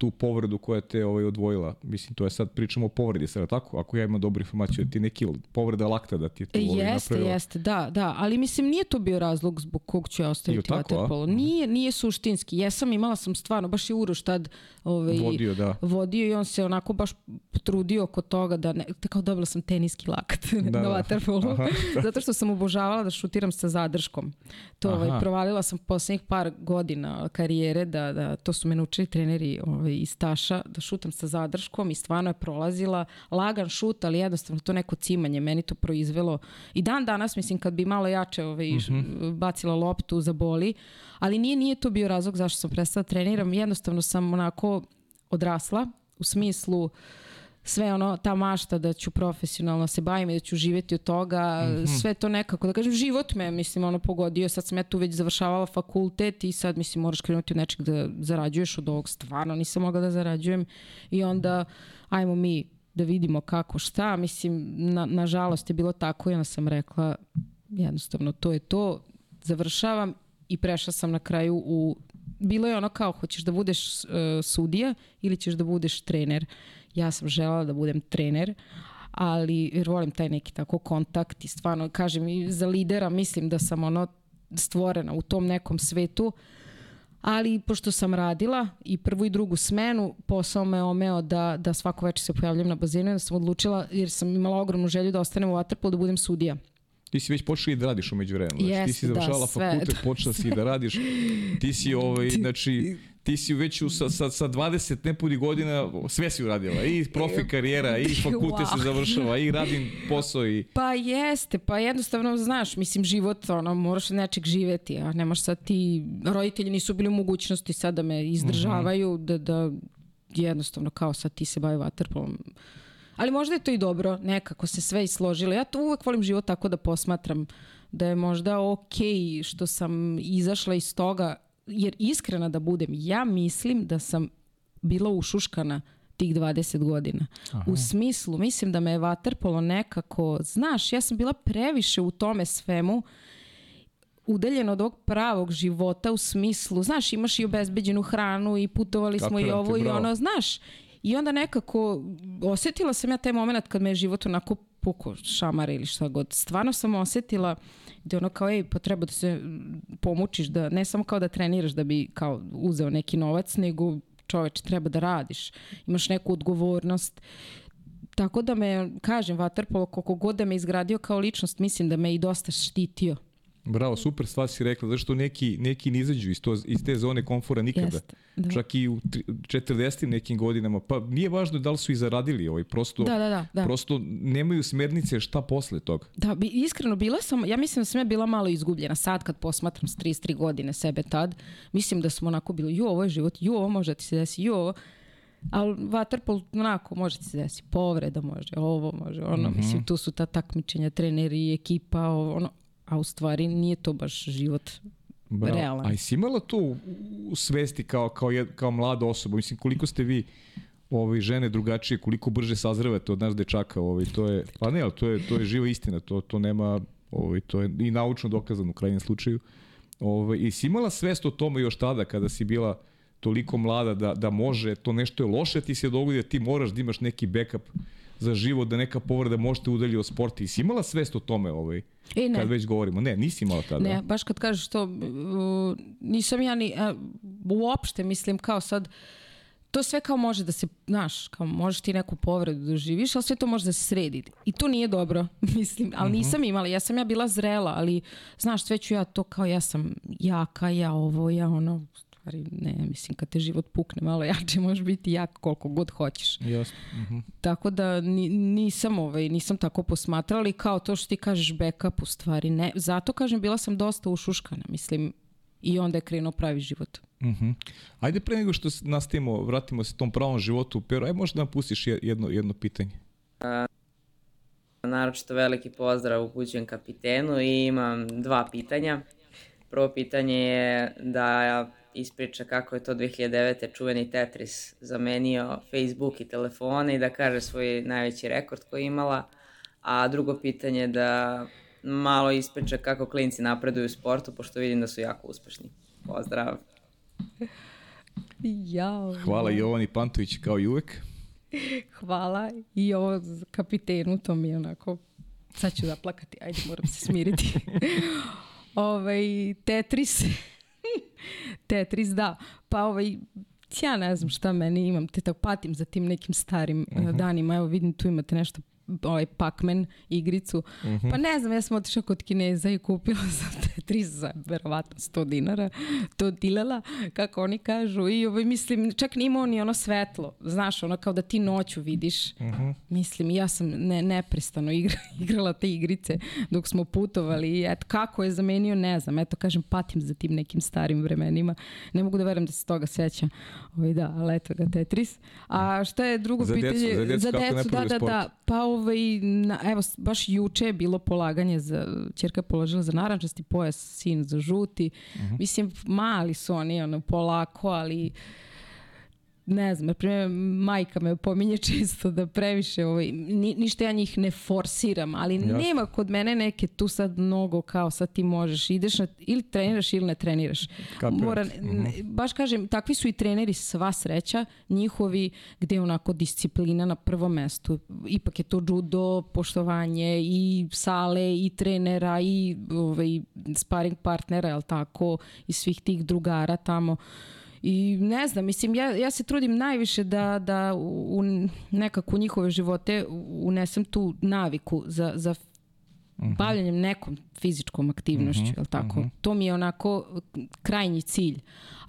S1: tu povredu koja te ovaj odvojila. Mislim, to je sad pričamo o povredi, sada tako? Ako ja imam dobru informaciju, da ti neki povreda lakta da ti je tu
S2: E,
S1: ovaj
S2: Jeste,
S1: napravila.
S2: jeste, da, da, ali mislim nije to bio razlog zbog kog ću ja ostaviti vaterpolo. Nije, nije suštinski. Jesam, imala sam stvarno, baš je Uroš tad ovaj,
S1: Vodio, da.
S2: vodio i on se onako baš trudio oko toga da ne, da kao dobila sam teniski lakat
S1: Da,
S2: na
S1: da.
S2: vaterpolu,
S1: Aha.
S2: zato što sam obožavala da šutiram sa zadrškom. To ovaj, provalila sam poslednjih par godina karijere, da, da to su me naučili treneri ovaj, iz Taša, da šutam sa zadrškom i stvarno je prolazila lagan šut, ali jednostavno to neko cimanje, meni to proizvelo. I dan danas, mislim, kad bi malo jače ovaj,
S1: Mhm.
S2: bacila loptu za boli, ali nije, nije to bio razlog zašto sam prestala da treniram, jednostavno sam onako odrasla u smislu sve ono, ta mašta da ću profesionalno se bavim i da ću živeti od toga, sve to nekako, da kažem, život me, mislim, ono, pogodio, sad sam ja tu već završavala fakultet i sad, mislim, moraš krenuti od nečeg da zarađuješ od ovog, stvarno nisam mogla da zarađujem. I onda, ajmo mi da vidimo kako, šta, mislim, na, nažalost je bilo tako i onda sam rekla, jednostavno, to je to, završavam i prešla sam na kraju u bilo je ono kao hoćeš da budeš uh, sudija ili ćeš da budeš trener. Ja sam želela da budem trener, ali jer volim taj neki tako kontakt i stvarno kažem i za lidera mislim da sam ono stvorena u tom nekom svetu. Ali pošto sam radila i prvu i drugu smenu, posao me omeo da, da svako večer se pojavljam na bazenu i da sam odlučila, jer sam imala ogromnu želju da ostanem u Waterpolu, da budem sudija.
S1: Ti si već počela i da radiš umeđu vremenu. Znači, ti
S2: Jeste,
S1: si
S2: da,
S1: završavala
S2: sve.
S1: fakultet, počela si i da radiš. Ti si, ovaj, znači, ti si već u, sa, sa, sa 20 nepuni godina sve si uradila. I profi karijera, i fakultet se
S2: Wow.
S1: završava, i radim posao. I...
S2: Pa jeste, pa jednostavno, znaš, mislim, život, ono, moraš nečeg živeti, a ne možeš sad ti, roditelji nisu bili u mogućnosti sad da me izdržavaju, da, da jednostavno kao sad ti se bavi vaterpolom. Ali možda je to i dobro, nekako se sve isložilo. Ja to uvek volim život tako da posmatram da je možda okej što sam izašla iz toga, jer iskrena da budem, ja mislim da sam bila ušuškana tih 20 godina. U smislu, mislim da me je vaterpolo nekako, znaš, ja sam bila previše u tome svemu, udaljena od ovog pravog života u smislu, znaš, imaš i obezbeđenu hranu i putovali smo i ovo i
S1: bravo.
S2: ono, znaš. I onda nekako osetila sam ja taj moment kad me je život onako puko šamara ili šta god. Stvarno sam osetila da je ono kao, ej, pa treba da se mm, pomučiš, da ne samo kao da treniraš da bi kao uzeo neki novac, nego čoveč, treba da radiš. Imaš neku odgovornost. Tako da me, kažem, Vaterpolo, koliko god da me izgradio kao ličnost, mislim da me i dosta štitio.
S1: Bravo, super stvar si rekla, zašto neki, neki ne izađu iz, to, iz te zone komfora nikada.
S2: Jeste, da.
S1: Čak i u tri- 40 nekim godinama. Pa nije važno da li su i zaradili, ovaj, prosto,
S2: Da, da, da, da.
S1: prosto nemaju smernice šta posle toga.
S2: Da, bi, iskreno, bila sam, ja mislim da sam ja bila malo izgubljena sad kad posmatram s 33 godine sebe tad. Mislim da smo onako bili, ju, ovo je život, ju, ovo može da ti se desi, ju, ovo. Ali vaterpol, onako, može ti se desi, povreda može, ovo može, ono,
S1: Mhm.
S2: mislim, tu su ta takmičenja, treneri, ekipa, ovo, ono, a u stvari nije to baš život Bravo. realan.
S1: A jesi imala to u svesti kao, kao, jed, kao mlada osoba? Mislim, koliko ste vi ovaj, žene drugačije, koliko brže sazrevate od nas dečaka, ovaj, to je, pa ne, ali to je, to je živa istina, to, to nema, ovaj, to je i naučno dokazano u krajnjem slučaju. Ovaj, I si imala svest o tome još tada, kada si bila toliko mlada da, da može, to nešto je loše, ti se dogodi da ti moraš da imaš neki backup za život, da neka povreda možete udalji od sporta. I si imala svest o tome ovaj, e, ne. kad već govorimo? Ne, nisi imala tada.
S2: Ne, baš kad kažeš to, uh, nisam ja ni, uh, uopšte mislim kao sad, to sve kao može da se, znaš, kao možeš ti neku povredu da živiš, ali sve to može da se sredi. I to nije dobro, mislim, ali mhm. nisam imala, ja sam ja bila zrela, ali znaš, sve ću ja to kao ja sam jaka, ja ovo, ja ono, stvari ne, mislim kad te život pukne malo jače možeš biti jak koliko god hoćeš.
S1: Jasno. Uh mhm. -huh.
S2: Tako da nisam, ovaj, nisam tako posmatrala ali kao to što ti kažeš backup u stvari ne. Zato kažem bila sam dosta ušuškana, mislim i onda je krenuo pravi život.
S1: Uh mhm. -huh. Ajde pre nego što nastavimo, vratimo se tom pravom životu, pero aj možda nam pustiš jedno, jedno pitanje. A,
S3: naročito veliki pozdrav upućujem kapitenu i imam dva pitanja. Prvo pitanje je da ispriča kako je to 2009. čuveni Tetris zamenio Facebook i telefone i da kaže svoj najveći rekord koji je imala. A drugo pitanje je da malo ispriča kako klinci napreduju u sportu, pošto vidim da su jako uspešni. Pozdrav!
S2: Jao.
S1: Hvala Jovani Pantović kao i uvek.
S2: Hvala i ovo kapitenu, to mi je onako, sad ću da plakati, ajde moram se smiriti. ovaj, Tetris Tetris, da. Pa ovaj, ja ne znam šta meni imam, te tako patim za tim nekim starim uh eh, -huh. Mhm. danima. Evo vidim tu imate nešto ovaj Pac-Man igricu. Mhm. -huh. Pa ne znam, ja sam otišla kod Kineza i kupila sam Tetris za verovatno 100 dinara. To dilala, kako oni kažu. I ovaj, mislim, čak nima ni ono svetlo. Znaš, ono kao da ti noću vidiš. Mhm. -huh. Mislim, ja sam ne, neprestano igra, igrala te igrice dok smo putovali. I eto, kako je zamenio, ne znam. Eto, kažem, patim za tim nekim starim vremenima. Ne mogu da verujem da se toga seća. Ovaj, da, ali eto ga Tetris. A šta je drugo
S1: za
S2: pitanje?
S1: Djecu, za djecu, za decu,
S2: da, da, da. Pa ovaj, na, evo, baš juče je bilo polaganje za, čerka je položila za narančasti pojas, sin za žuti. Uh mhm. -huh. Mislim, mali su oni, ono, polako, ali ne znam, na primjer, majka me pominje čisto da previše, ovaj, ni, ništa ja njih ne forsiram, ali Jasne. nema kod mene neke tu sad mnogo kao sad ti možeš, ideš na, ili treniraš ili ne treniraš. Mora, mm -hmm. Baš kažem, takvi su i treneri sva sreća, njihovi gde onako disciplina na prvom mestu. Ipak je to judo, poštovanje i sale i trenera i ovaj, sparing partnera, jel tako, i svih tih drugara tamo. Uh, I ne znam, mislim, ja, ja se trudim najviše da, da u nekako u njihove živote unesem tu naviku za, za -huh. bavljanjem nekom fizičkom aktivnošću, uh -huh. je tako? Uh -huh. To mi je onako krajnji cilj.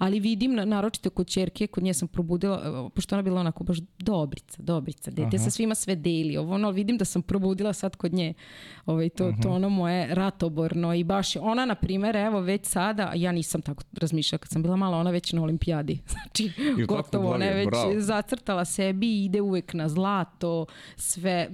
S2: Ali vidim, naročito kod čerke, kod nje sam probudila, pošto ona bila onako baš dobrica, dobrica, dete sa svima sve deli, ovo ono, vidim da sam probudila sad kod nje ovaj, to, uh -huh. to ono moje ratoborno i baš ona, na primjer, evo već sada, ja nisam tako razmišljala kad sam bila mala, ona već na olimpijadi, znači I gotovo, ona je već bravo. zacrtala sebi i ide uvek na zlato, sve,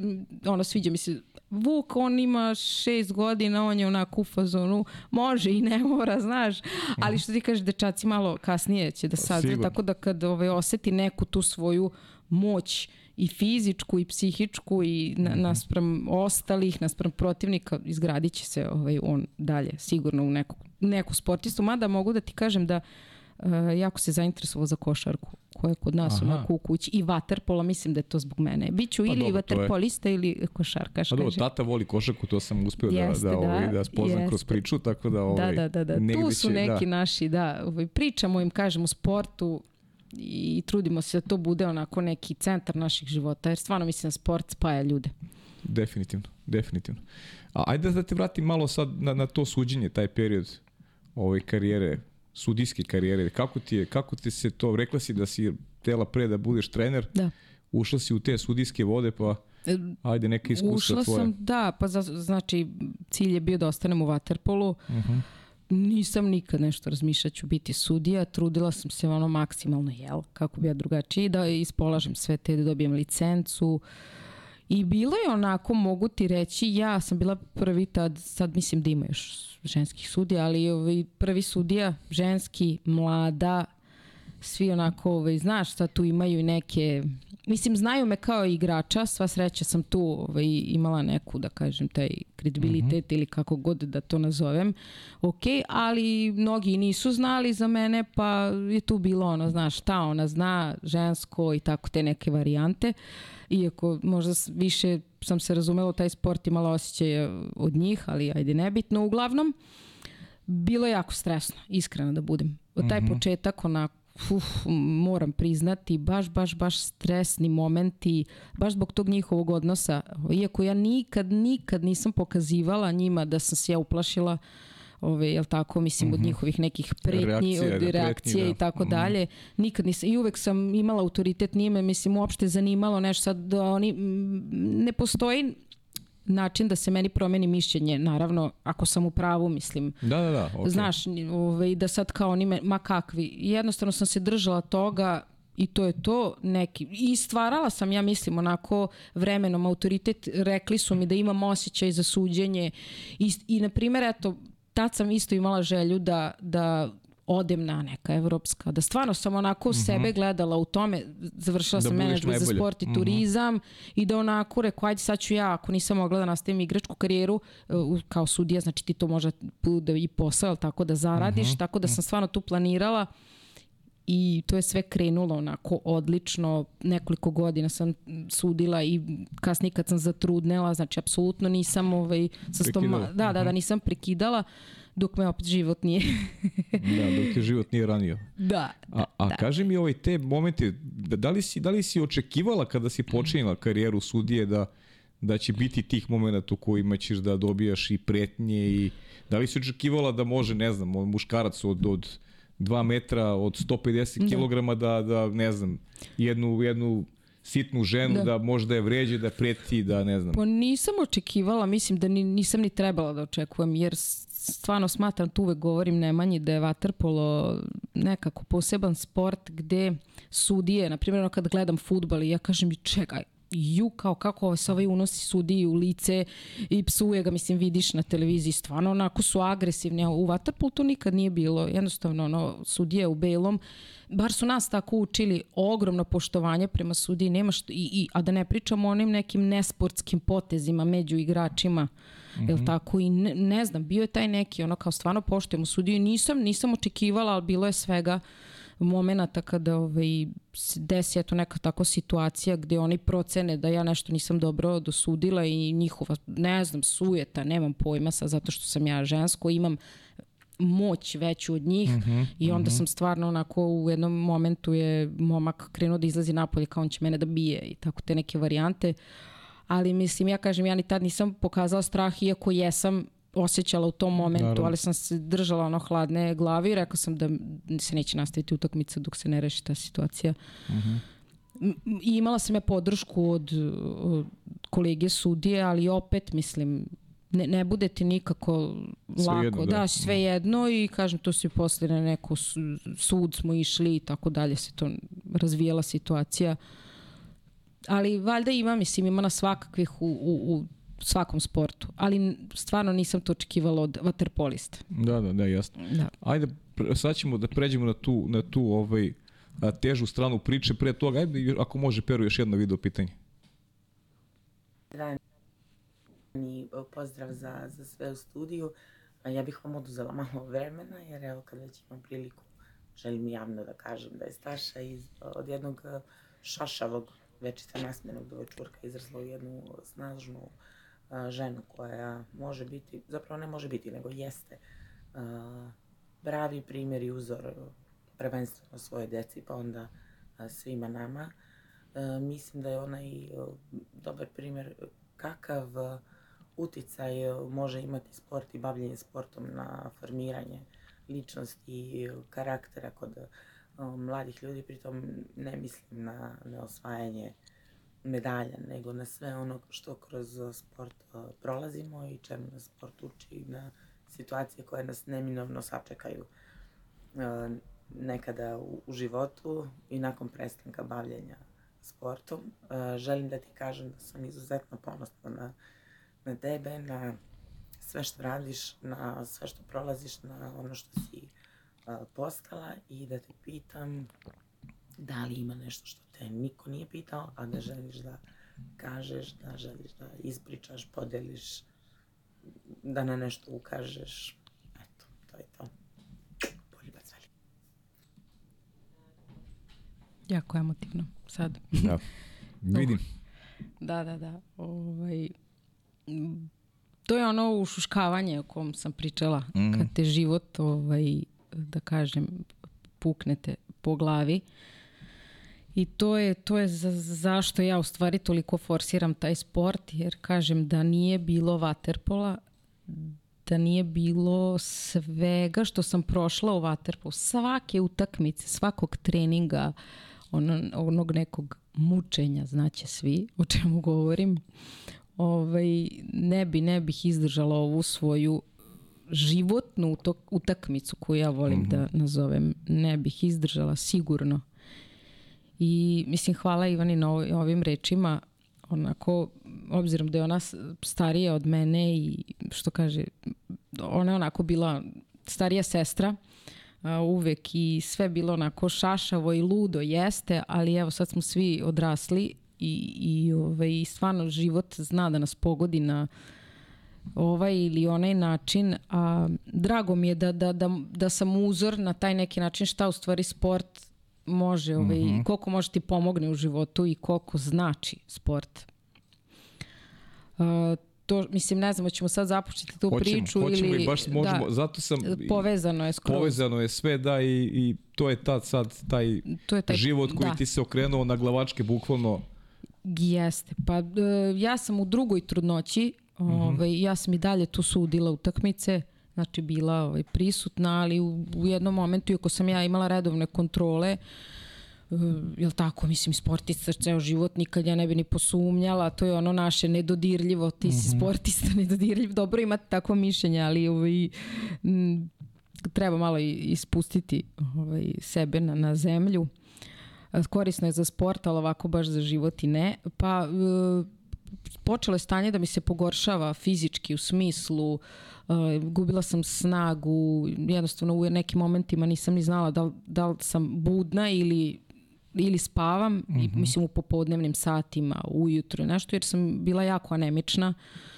S2: ono, sviđa mi se Vuk, on ima šest godina, on je onako u fazonu, može i ne mora, znaš, ali što ti kažeš, dečaci malo kasnije će da sazre, tako da kad ovaj, oseti neku tu svoju moć i fizičku i psihičku i na, mhm. naspram ostalih, naspram protivnika, izgradit će se ovaj, on dalje sigurno u neku, neku sportistu, mada mogu da ti kažem da uh, jako se zainteresovao za košarku koja je kod nas Aha. onako u kući i vaterpola, mislim da je to zbog mene. Biću pa ili dobro, vaterpolista je... ili košarkaš.
S1: Pa dobro, tata voli košarku, to sam uspeo da- jeste, da, da, ovaj, da spoznam jeste. kroz priču, tako da... Ovaj,
S2: da, da, da, da. Tu su će, neki da. naši, da, ovaj, pričamo im, kažem, u sportu, i trudimo se da to bude onako neki centar naših života, jer stvarno mislim da sport spaja ljude.
S1: Definitivno, definitivno. A ajde da te vratim malo sad na, na to suđenje, taj period ove karijere sudijske karijere. Kako ti je, kako ti se to, rekla si da si tela pre da budeš trener,
S2: da.
S1: ušla si u te sudijske vode, pa e, ajde neka iskustva
S2: Ušla sam, da, pa za, znači cilj je bio da ostanem u Waterpolu. Uh mhm. -huh. Nisam nikad nešto razmišljat ću biti sudija, trudila sam se ono maksimalno, jel, kako bi ja drugačije, da ispolažem sve te, da dobijem licencu I bilo je onako, mogu ti reći, ja sam bila prvi tad, sad mislim da ima još ženskih sudija, ali ovaj, prvi sudija, ženski, mlada, svi onako, ovaj, znaš, sad tu imaju neke, mislim, znaju me kao igrača, sva sreća sam tu ovaj, imala neku, da kažem, taj kredibilitet mm -hmm. ili kako god da to nazovem, ok, ali mnogi nisu znali za mene, pa je tu bilo ono, znaš, šta ona zna, žensko i tako te neke varijante, iako možda više sam se razumela taj sport imala osjećaj od njih, ali ajde nebitno, uglavnom, bilo je jako stresno, iskreno da budem. Od taj mm -hmm. početak onako uf, moram priznati, baš, baš, baš stresni momenti, baš zbog tog njihovog odnosa. Iako ja nikad, nikad nisam pokazivala njima da sam se ja uplašila ove, jel tako, mislim, mm -hmm. od mhm. njihovih nekih pretnji, reakcije, od reakcije pretnji, da. i tako mm -hmm. dalje. Nikad nisam, i uvek sam imala autoritet njime, mislim, uopšte zanimalo nešto sad da oni, ne postoji način da se meni promeni mišljenje, naravno, ako sam u pravu, mislim.
S1: Da, da, da. Okay.
S2: Znaš, ovaj, da sad kao oni me, ma kakvi. Jednostavno sam se držala toga i to je to neki i stvarala sam ja mislim onako vremenom autoritet rekli su mi da imam osjećaj za suđenje i, i na primjer eto tad sam isto imala želju da, da odem na neka evropska, da stvarno sam onako mm -hmm. sebe gledala u tome, završila da sam menadžment za sport i mm -hmm. turizam i da onako rekao, ajde sad ću ja, ako nisam mogla da nastavim igračku karijeru kao sudija, znači ti to može da i posao, tako da zaradiš, mm -hmm. tako da sam stvarno tu planirala i to je sve krenulo onako odlično, nekoliko godina sam sudila i kasnije kad sam zatrudnela, znači apsolutno nisam ovaj, sa stoma, da, da, da, mhm. nisam prekidala. Uh, dok me opet život nije.
S1: da, dok je život nije ranio.
S2: Da.
S1: da a, a
S2: da.
S1: kaži mi ovaj te momente, da, da, li si, da li si očekivala kada si počinila karijeru sudije da, da će biti tih momenta u kojima ćeš da dobijaš i pretnje i da li si očekivala da može, ne znam, muškarac od, od 2 metra, od 150 kg da, da, ne znam, jednu, jednu sitnu ženu da, da možda je vređe, da preti, da ne znam.
S2: Pa nisam očekivala, mislim da ni, nisam ni trebala da očekujem, jer stvarno smatram, tu uvek govorim Nemanji, da je vaterpolo nekako poseban sport gde sudije, na primjer kad gledam futbal i ja kažem čekaj, ju kao kako se ovaj unosi sudiji u lice i psuje ga, mislim vidiš na televiziji, stvarno onako su agresivni, a u Waterpolu to nikad nije bilo, jednostavno ono, sudije u belom, bar su nas tako učili, ogromno poštovanje prema sudiji, nema što, i, i, a da ne pričamo o onim nekim nesportskim potezima među igračima, Mm -hmm. Jel tako? I ne, ne znam, bio je taj neki, ono kao stvarno poštujemo sudiju nisam, nisam očekivala, ali bilo je svega momenata kada ovaj, desi eto neka tako situacija gde oni procene da ja nešto nisam dobro dosudila i njihova, ne znam, sujeta, nemam pojma sa zato što sam ja žensko, imam moć veću od njih mm -hmm, i onda mm -hmm. sam stvarno onako u jednom momentu je momak krenuo da izlazi napolje kao on će mene da bije i tako te neke varijante. Ali mislim, ja kažem, ja ni tad nisam pokazala strah, iako jesam osjećala u tom momentu, Naravno. ali sam se držala ono hladne glavi i rekao sam da se neće nastaviti utakmica dok se ne reši ta situacija. Uh mhm. -huh. I imala sam ja podršku od, od kolege sudije, ali opet mislim ne, ne bude ti nikako sve lako. Jedno, da. da, sve jedno i kažem to se posle na neko sud smo išli i tako dalje se to razvijela situacija. Ali valjda ima, mislim, ima na svakakvih u, u, u svakom sportu, ali stvarno nisam to očekivala od vaterpolista.
S1: Da, da, da, jasno. Da. Ajde, sad ćemo da pređemo na tu, na tu ovaj, težu stranu priče. Pre toga, ajde, ako može, Peru, još jedno video pitanje.
S4: Rani pozdrav za, za sve u studiju. Ja bih vam oduzela malo vremena, jer evo kad već imam priliku, želim javno da kažem da je Staša iz, od jednog šašavog večita nasmenog dovečurka izrasla u jednu snažnu a, ženu koja može biti, zapravo ne može biti, nego jeste pravi primjer i uzor prvenstveno svoje deci, pa onda svima nama. Mislim da je ona i dobar primjer kakav uticaj može imati sport i bavljenje sportom na formiranje ličnosti i karaktera kod mladih ljudi, pritom ne mislim na, na osvajanje medalja, nego na sve ono što kroz sport prolazimo i čemu nas sport uči na situacije koje nas neminovno sačekaju nekada u, u životu i nakon prestanka bavljenja sportom. Želim da ti kažem da sam izuzetno ponosna na, na tebe, na sve što radiš, na sve što prolaziš, na ono što si postala i da te pitam da li ima nešto što te niko nije pitao, a da želiš da kažeš, da želiš da ispričaš, podeliš, da na nešto ukažeš. Eto, to je to. Poljubac veliki.
S2: Jako emotivno sad.
S1: Da. Vidim.
S2: Da, da, da. Ovaj, to je ono ušuškavanje o kom sam pričala. Mm -hmm. Kad te život, ovaj, da kažem, puknete po glavi. I to je, to je za, zašto ja u stvari toliko forsiram taj sport, jer kažem da nije bilo vaterpola, da nije bilo svega što sam prošla u vaterpolu, svake utakmice, svakog treninga, ono, onog nekog mučenja, znaće svi o čemu govorim, ovaj, ne bi, ne bih izdržala ovu svoju životnu utok, utakmicu koju ja volim mm -hmm. da nazovem, ne bih izdržala sigurno. I mislim hvala Ivani na ovim rečima, onako, obzirom da je ona starija od mene i što kaže, ona je onako bila starija sestra, uh, uvek i sve bilo onako šašavo i ludo jeste, ali evo sad smo svi odrasli i, i, ovaj, stvarno život zna da nas pogodi na ovaj ili onaj način, a drago mi je da, da, da, da sam uzor na taj neki način šta u stvari sport može, ovaj, mm -hmm. koliko može ti pomogne u životu i koliko znači sport. Uh, to, mislim, ne znam, hoćemo sad započeti tu
S1: hoćemo,
S2: priču
S1: hoćemo
S2: ili...
S1: i baš možemo, da, zato sam...
S2: Povezano je skroz.
S1: Povezano je sve, da, i, i to je tad sad taj, to je taj život koji da. ti se okrenuo na glavačke, bukvalno.
S2: Jeste, pa uh, ja sam u drugoj trudnoći, mm -hmm. ovaj, ja sam i dalje tu sudila utakmice, znači bila ovaj, prisutna, ali u, u jednom momentu, iako sam ja imala redovne kontrole, uh, jel tako, mislim, sportista ceo život, nikad ja ne bi ni posumnjala, to je ono naše nedodirljivo, ti si mm -hmm. sportista, nedodirljiv, dobro imati takvo mišljenje, ali ovaj, m, treba malo ispustiti ovaj, sebe na, na zemlju. Korisno je za sport, ali ovako baš za život i ne. Pa uh, počelo je stanje da mi se pogoršava fizički u smislu uh, gubila sam snagu, jednostavno u nekim momentima nisam ni znala da, da li sam budna ili ili spavam, mm -hmm. i, mhm. mislim u popodnevnim satima, ujutro nešto, jer sam bila jako anemična. E,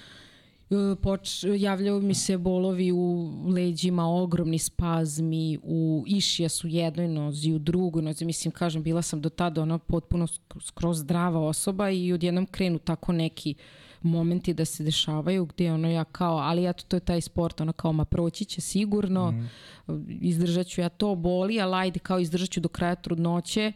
S2: poč, javljaju mi se bolovi u leđima, ogromni spazmi, u išija su jednoj nozi, u drugoj nozi. Mislim, kažem, bila sam do tada ona potpuno skroz zdrava osoba i odjednom krenu tako neki momenti da se dešavaju gde ono ja kao, ali eto to je taj sport, ono kao ma proći će sigurno, mm. izdržat ću ja to, boli, ali ajde kao izdržat ću do kraja trudnoće.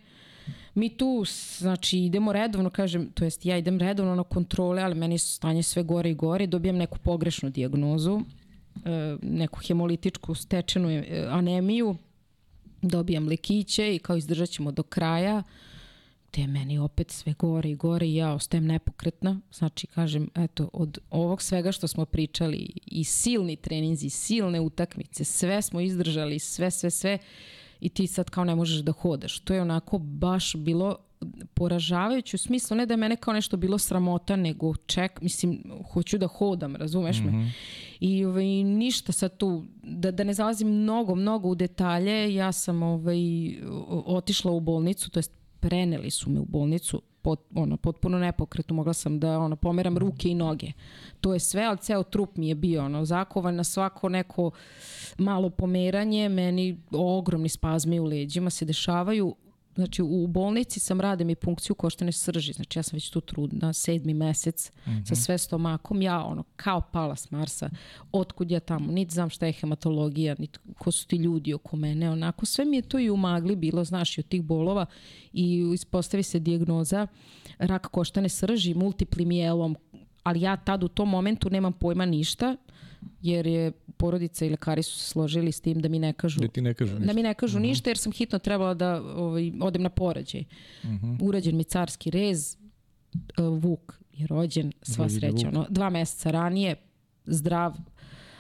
S2: Mi tu, znači, idemo redovno, kažem, to jest ja idem redovno na kontrole, ali meni stanje sve gore i gore, dobijam neku pogrešnu diagnozu, e, neku hemolitičku stečenu e, anemiju, dobijam lekiće i kao izdržat ćemo do kraja te meni opet sve gore i gore i ja ostajem nepokretna. Znači, kažem, eto, od ovog svega što smo pričali i silni treninzi, silne utakmice, sve smo izdržali, sve, sve, sve i ti sad kao ne možeš da hodaš. To je onako baš bilo poražavajuće u smislu, ne da je mene kao nešto bilo sramota, nego ček, mislim, hoću da hodam, razumeš mm -hmm. me? I ovaj, ništa sad tu, da, da ne zalazim mnogo, mnogo u detalje, ja sam ovaj, otišla u bolnicu, to jest preneli su me u bolnicu, pot, ono, potpuno nepokretno, mogla sam da ono, pomeram ruke i noge. To je sve, ali ceo trup mi je bio ono, zakovan na svako neko malo pomeranje, meni ogromni spazmi u leđima se dešavaju, znači u bolnici sam radim i punkciju koštane srži, znači ja sam već tu trudna, sedmi mesec mm -hmm. sa sve stomakom, ja ono kao pala s Marsa, otkud ja tamo, niti znam šta je hematologija, niti ko su ti ljudi oko mene, onako sve mi je to i u magli bilo, znaš, i od tih bolova. I ispostavi se dijagnoza. Rak koštane srži, multipli mijelom, ali ja tad u tom momentu nemam pojma ništa, jer je porodica i lekari su se složili s tim da mi ne kažu,
S1: da, ti ne kažu
S2: ništa. da mi ne kažu uh mhm. -huh. ništa jer sam hitno trebala da ovaj, odem na porađaj. Uh mhm. -huh. Urađen mi carski rez, uh, Vuk je rođen, sva sreća. Ono, dva meseca ranije, zdrav,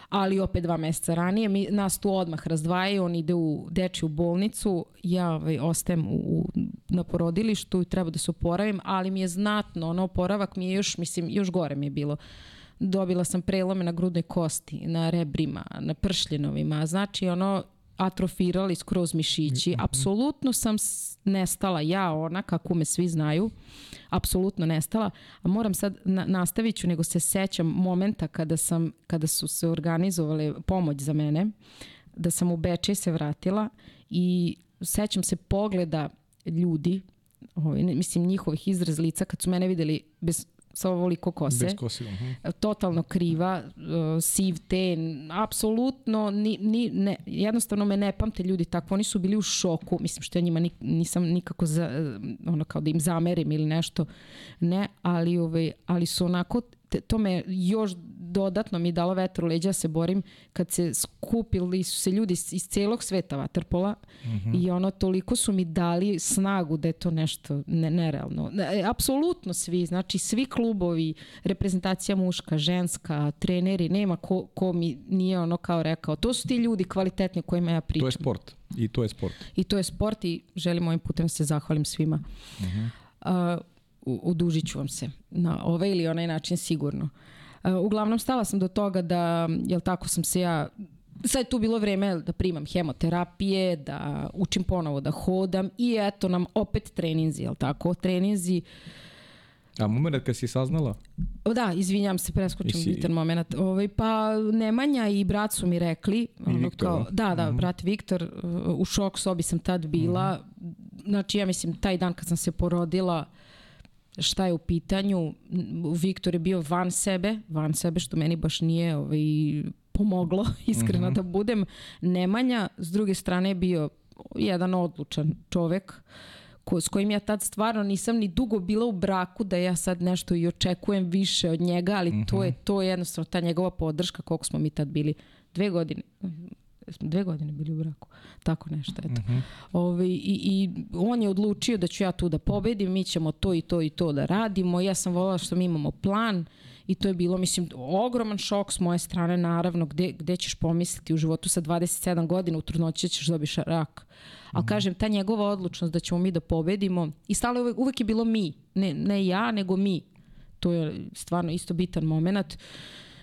S2: ali opet dva meseca ranije. Mi, nas tu odmah razdvajaju, on ide u dečju bolnicu, ja ovaj, ostajem u, u, na porodilištu i treba da se oporavim, ali mi je znatno, ono oporavak mi je još, mislim, još gore mi je bilo. Dobila sam prelome na grudnoj kosti, na rebrima, na pršljenovima, znači ono, atrofirali skroz mišići. Mm -hmm. Apsolutno sam nestala, ja ona, kako me svi znaju, apsolutno nestala. A moram sad, na, nastavit ću, nego se sećam momenta kada, sam, kada su se organizovale pomoć za mene, da sam u Bečej se vratila i sećam se pogleda ljudi, ovaj, mislim njihovih izraz lica kad su mene videli bez sa ovoliko kose.
S1: Bez kose. Uh.
S2: -huh. Totalno kriva, uh, siv ten, apsolutno, ni, ni, ne, jednostavno me ne pamte ljudi tako, oni su bili u šoku, mislim što ja njima ni, nisam nikako za, ono kao da im zamerim ili nešto, ne, ali, ovaj, ali su onako te, to me još dodatno mi dalo vetru leđa da se borim kad se skupili su se ljudi iz celog sveta vaterpola mm -hmm. i ono toliko su mi dali snagu da je to nešto ne, nerealno. E, apsolutno svi, znači svi klubovi, reprezentacija muška, ženska, treneri, nema ko, ko mi nije ono kao rekao. To su ti ljudi kvalitetni kojima ja pričam.
S1: To je sport. I to je sport.
S2: I to je sport i želim ovim putem da se zahvalim svima. Mm -hmm. uh, udužit ću vam se na ovaj ili onaj način sigurno. Uh, uglavnom stala sam do toga da, jel tako sam se ja sad je tu bilo vreme da primam hemoterapije, da učim ponovo da hodam i eto nam opet treninzi, jel tako? Treninzi
S1: A moment kad si saznala?
S2: O da, izvinjam se, preskočim si... bitan moment. Ovaj, pa Nemanja i brat su mi rekli. I
S1: Viktor. Kao,
S2: da, da, mm -hmm. brat Viktor, uh, u šok sobi sam tad bila. Mm -hmm. Znači, ja mislim, taj dan kad sam se porodila, uh, šta je u pitanju. Viktor je bio van sebe, van sebe što meni baš nije ovaj, pomoglo, iskreno mm -hmm. da budem. Nemanja, s druge strane je bio jedan odlučan čovek ko, s kojim ja tad stvarno nisam ni dugo bila u braku da ja sad nešto i očekujem više od njega, ali mm -hmm. to je mhm. to je jednostavno ta njegova podrška koliko smo mi tad bili dve godine smo dve godine bili u braku, tako nešto, eto. Mm -hmm. Ove, i, I on je odlučio da ću ja tu da pobedim, mi ćemo to i to i to da radimo, ja sam volila što mi imamo plan i to je bilo, mislim, ogroman šok s moje strane, naravno, gde, gde ćeš pomisliti u životu sa 27 godina, u trudnoći ćeš dobiš rak. Ali mm -hmm. kažem, ta njegova odlučnost da ćemo mi da pobedimo, i stalo uvek, uvek je bilo mi, ne, ne ja, nego mi. To je stvarno isto bitan moment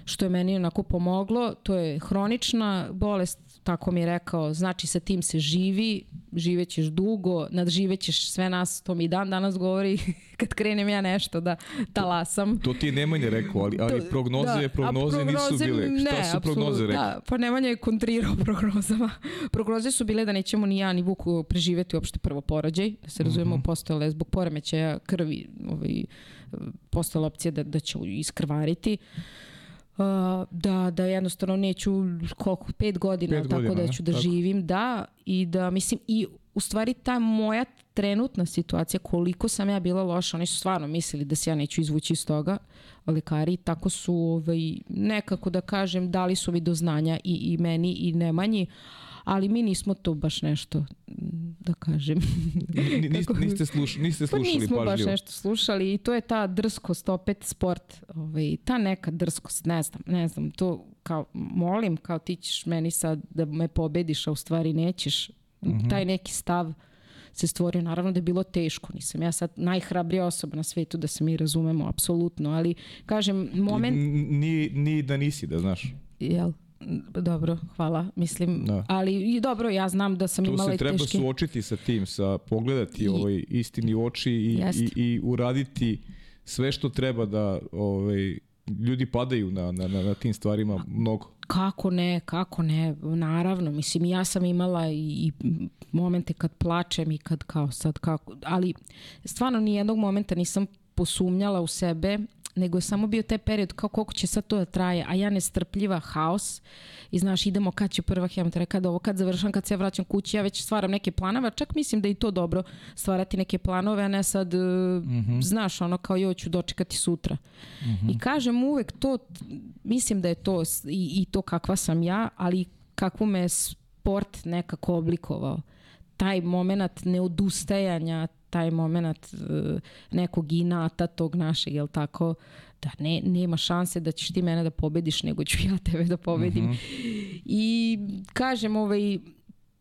S2: što je meni onako pomoglo, to je hronična bolest, tako mi je rekao, znači sa tim se živi, živećeš dugo, nadživećeš sve nas, to mi dan danas govori kad krenem ja nešto da talasam.
S1: To ti je Nemanja rekao, ali, ali prognoze, da, prognoze, prognoze nisu bile. Šta ne, su prognoze rekao?
S2: Da, pa Nemanja je kontrirao prognozama. prognoze su bile da nećemo ni ja ni Vuk preživeti uopšte prvo porođaj, da se razumemo, mm -hmm. postojale zbog poremećaja krvi, ovaj, postojala opcija da, da će iskrvariti. Uh, da, da jednostavno neću koliko, pet godina, pet tako godina, da ću da tako. živim, da, i da mislim, i u stvari ta moja trenutna situacija, koliko sam ja bila loša, oni su stvarno mislili da se ja neću izvući iz toga, lekari, tako su ovaj, nekako da kažem, dali su mi do znanja i, i meni i Nemanji, ali mi nismo to baš nešto, da kažem.
S1: niste, niste, sluš, niste slušali
S2: pa nismo
S1: pažljivo.
S2: baš nešto slušali i to je ta drskost, opet sport, ovaj, ta neka drskost, ne znam, ne znam, to kao, molim, kao ti ćeš meni sad da me pobediš, a u stvari nećeš, mm -hmm. taj neki stav se stvorio. Naravno da je bilo teško, nisam ja sad najhrabrija osoba na svetu da se mi razumemo, apsolutno, ali kažem, moment...
S1: Ni, ni da nisi, da znaš.
S2: Jel? Dobro, hvala. Mislim, da. ali dobro, ja znam da sam tu imala i
S1: teške... Tu se treba suočiti sa tim, sa pogledati I, ovaj istini oči i, i, i uraditi sve što treba da ovaj ljudi padaju na, na, na, na tim stvarima mnogo.
S2: Kako ne, kako ne, naravno, mislim ja sam imala i, i momente kad plačem i kad kao sad kako, ali stvarno ni jednog momenta nisam posumnjala u sebe nego je samo bio taj period kao koliko će sad to da traje, a ja nestrpljiva haos i znaš idemo kad će prva hemoterapija, kad ovo, kad završam, kad se ja vraćam kući, ja već stvaram neke planove, čak mislim da je i to dobro stvarati neke planove, a ne sad, mm -hmm. znaš, ono kao joj ću dočekati sutra. Mm -hmm. I kažem uvek to, mislim da je to i, i to kakva sam ja, ali kakvu me sport nekako oblikovao. Taj moment neodustajanja, taj moment uh, nekog inata tog našeg, jel tako, da ne, nema šanse da ćeš ti mene da pobediš, nego ću ja tebe da pobedim. Mm -hmm. I kažem, ovaj,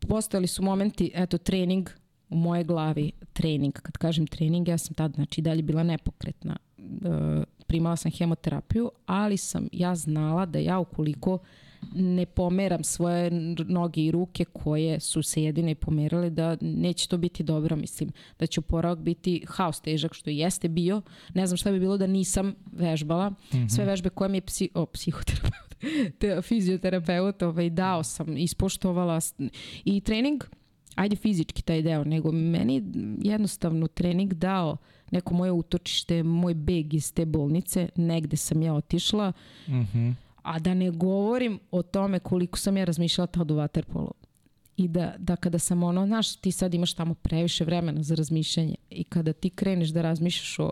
S2: postojali su momenti, eto, trening u moje glavi, trening, kad kažem trening, ja sam tad, znači, dalje bila nepokretna. Uh, primala sam hemoterapiju, ali sam ja znala da ja ukoliko ne pomeram svoje noge i ruke koje su se jedine pomerale da neće to biti dobro, mislim da će oporavak biti haos težak što jeste bio. Ne znam šta bi bilo da nisam vežbala. Mm -hmm. Sve vežbe koje mi je psi, o, psihoterapeut, te, fizioterapeut ovaj, dao sam, ispoštovala i trening ajde fizički taj deo, nego meni jednostavno trening dao neko moje utočište, moj beg iz te bolnice, negde sam ja otišla, mm -hmm. A da ne govorim o tome koliko sam ja razmišljala tad u vaterpolu. I da, da kada sam ono, znaš, ti sad imaš tamo previše vremena za razmišljanje i kada ti kreneš da razmišljaš o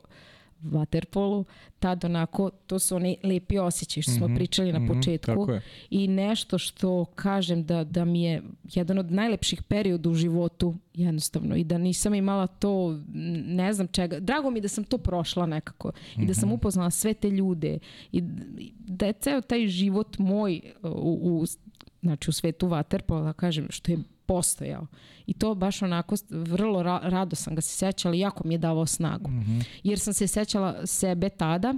S2: vaterpolu, tad onako, to su oni lepi osjećaj što smo mm -hmm, pričali na mm -hmm, početku i nešto što kažem da, da mi je jedan od najlepših perioda u životu jednostavno i da nisam imala to, ne znam čega, drago mi da sam to prošla nekako mm -hmm. i da sam mhm. upoznala sve te ljude i da je ceo taj život moj u, u znači u svetu vaterpola, kažem, što je postojao. I to baš onako, vrlo ra rado sam ga se sećala i jako mi je davao snagu. Mm -hmm. Jer sam se sećala sebe tada,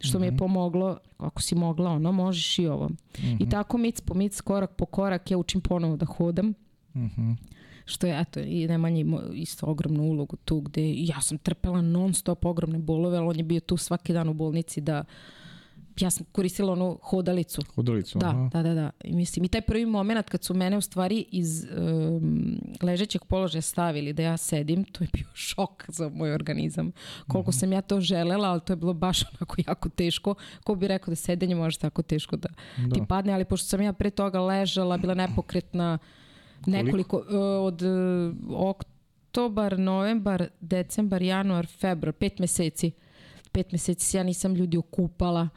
S2: što mm -hmm. mi je mhm. pomoglo, ako si mogla, ono, možeš i ovo. Mm -hmm. I mhm. tako mic po mic, korak po korak, ja učim ponovo da hodam. Mm -hmm. Što je, eto, i Nemanja ima isto ogromnu ulogu tu gde ja sam trpela non stop ogromne bolove, ali on je bio tu svaki dan u bolnici da uh, ja sam koristila onu hodalicu.
S1: Hodalicu,
S2: da,
S1: aha.
S2: Da, da, da. I mislim, i taj prvi moment kad su mene u stvari iz um, ležećeg položaja stavili da ja sedim, to je bio šok za moj organizam. Koliko mm -hmm. sam ja to želela, ali to je bilo baš onako jako teško. Ko bi rekao da sedenje može tako teško da, da. ti padne, ali pošto sam ja pre toga ležala, bila nepokretna nekoliko, uh, od uh, oktobar, novembar, decembar, januar, februar, pet meseci. Pet meseci ja nisam ljudi okupala.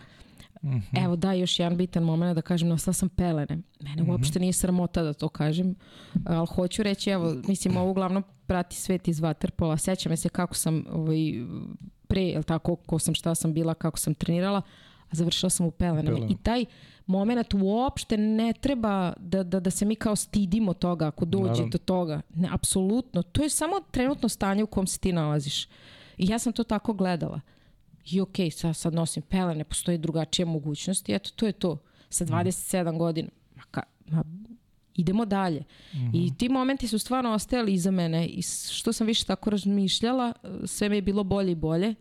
S2: Mm -hmm. Evo da, još jedan bitan moment da kažem, nosila sam pelene. Mene mm -hmm. uopšte nije sramota da to kažem, ali hoću reći, evo, mislim, ovo uglavnom prati svet iz Waterpola. Sećam se kako sam ovaj, pre, jel tako, ko sam, šta sam bila, kako sam trenirala, a završila sam u pelenama. Pelena. I taj moment uopšte ne treba da, da, da se mi kao stidimo toga ako dođe Naravno. do toga. Ne, apsolutno. To je samo trenutno stanje u kom se ti nalaziš. I ja sam to tako gledala i ok, sad, sad nosim pelene, postoji drugačija mogućnost i eto, to je to. Sa 27 mm. godina, ma, ka, ma, idemo dalje. Mm -hmm. I ti momenti su stvarno ostajali iza mene i što sam više tako razmišljala, sve mi je bilo bolje i bolje.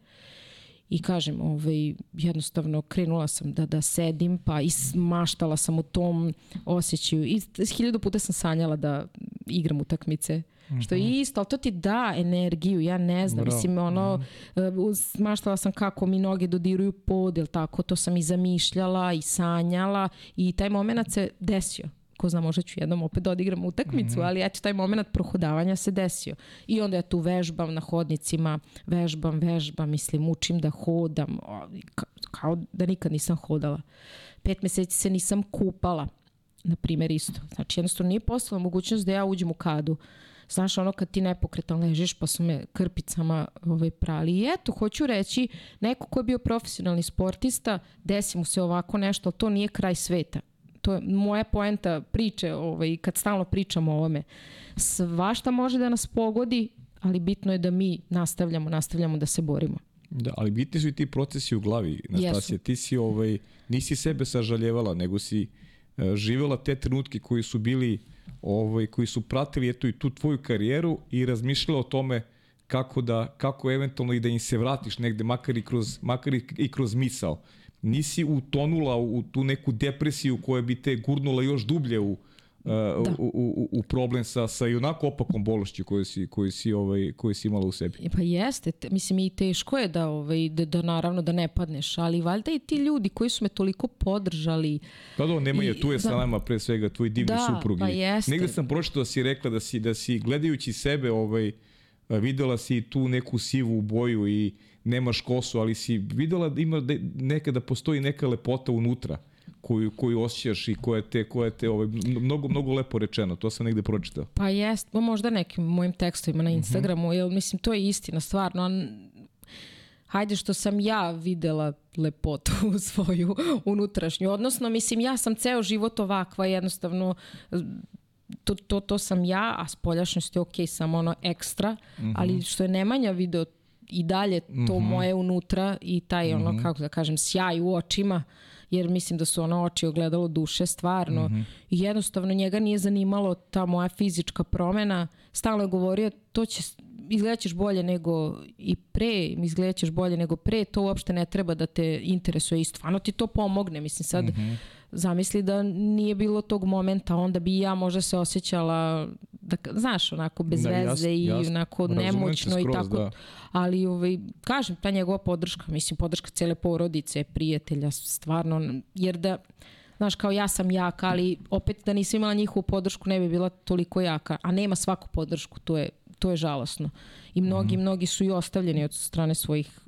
S2: I kažem, ovaj, jednostavno krenula sam da, da sedim, pa i maštala sam u tom osjećaju. I hiljadu puta sam sanjala da igram utakmice. -hmm. Što je mhm. isto, ali to ti da energiju, ja ne znam, Bro. mislim, ono, mm -hmm. maštala sam kako mi noge dodiruju pod, ili tako, to sam i zamišljala i sanjala i taj moment se desio ko zna, možda ću jednom opet da odigram utakmicu, mm -hmm. ali eto taj moment prohodavanja se desio. I onda ja tu vežbam na hodnicima, vežbam, vežbam, mislim, učim da hodam, kao da nikad nisam hodala. Pet meseci se nisam kupala, na primjer isto. Znači jednostavno nije postala mogućnost da ja uđem u kadu. Uh, Znaš, ono kad ti nepokretan ležiš pa su me krpicama ovaj, prali. I eto, hoću reći, neko ko je bio profesionalni sportista, desi mu se ovako nešto, ali to nije kraj sveta. To je moja poenta priče, ovaj, kad stalno pričamo o ovome. Svašta može da nas pogodi, ali bitno je da mi nastavljamo, nastavljamo da se borimo.
S1: Da, ali bitni su i ti procesi u glavi, Nastasija. Ti si, ovaj, nisi sebe sažaljevala, nego si uh, živela te trenutke koji su bili uh, ovaj, koji su pratili eto i tu tvoju karijeru i razmišljali o tome kako da kako eventualno i da im se vratiš negde makar i kroz makar i kroz misao. Nisi utonula u tu neku depresiju koja bi te gurnula još dublje u da. u, u, u problem sa, sa i onako opakom bolešću koju si, koju si, ovaj, koju si imala u sebi.
S2: Pa jeste, te, mislim i teško je da, ovaj, da, da naravno da ne padneš, ali valjda i ti ljudi koji su me toliko podržali.
S1: Pa da, nema je, tu je da, sa nama pre svega tvoj divni da, suprug.
S2: Pa jeste.
S1: Negde sam pročitao da si rekla da si, da si gledajući sebe ovaj, videla si tu neku sivu boju i nemaš kosu, ali si videla da ima da nekada postoji neka lepota unutra koju, koju osjećaš i koja te, koja te ovaj, mnogo, mnogo lepo rečeno, to sam negde pročitao.
S2: Pa jest, možda nekim mojim tekstovima na mhm. Instagramu, uh -huh. jer mislim to je istina stvarno, hajde što sam ja videla lepotu u svoju unutrašnju. Odnosno, mislim, ja sam ceo život ovakva, jednostavno to, to, to sam ja, a spoljašnjost je ok, samo ono ekstra, mm -hmm. ali što je Nemanja video i dalje to mm -hmm. moje unutra i taj ono, mm -hmm. kako da kažem, sjaj u očima, jer mislim da su ono oči ogledalo duše stvarno. Mm -hmm. I jednostavno njega nije zanimalo ta moja fizička promena. Stalno je govorio, to će izgledaćeš bolje nego i pre, izgledaćeš bolje nego pre, to uopšte ne treba da te interesuje i stvarno ti to pomogne. Mislim sad, mm -hmm. Zamisli da nije bilo tog momenta, onda bi ja možda se osjećala, da, znaš, onako bez da, veze i jas, onako nemoćno skroz, i tako. Da. Ali, ovaj, kažem, ta njegova podrška, mislim, podrška cele porodice, prijatelja, stvarno, jer da, znaš, kao ja sam jaka, ali opet da nisam imala njihovu podršku ne bi bila toliko jaka, a nema svaku podršku, to je to je žalosno. I mnogi, mm. mnogi su i ostavljeni od strane svojih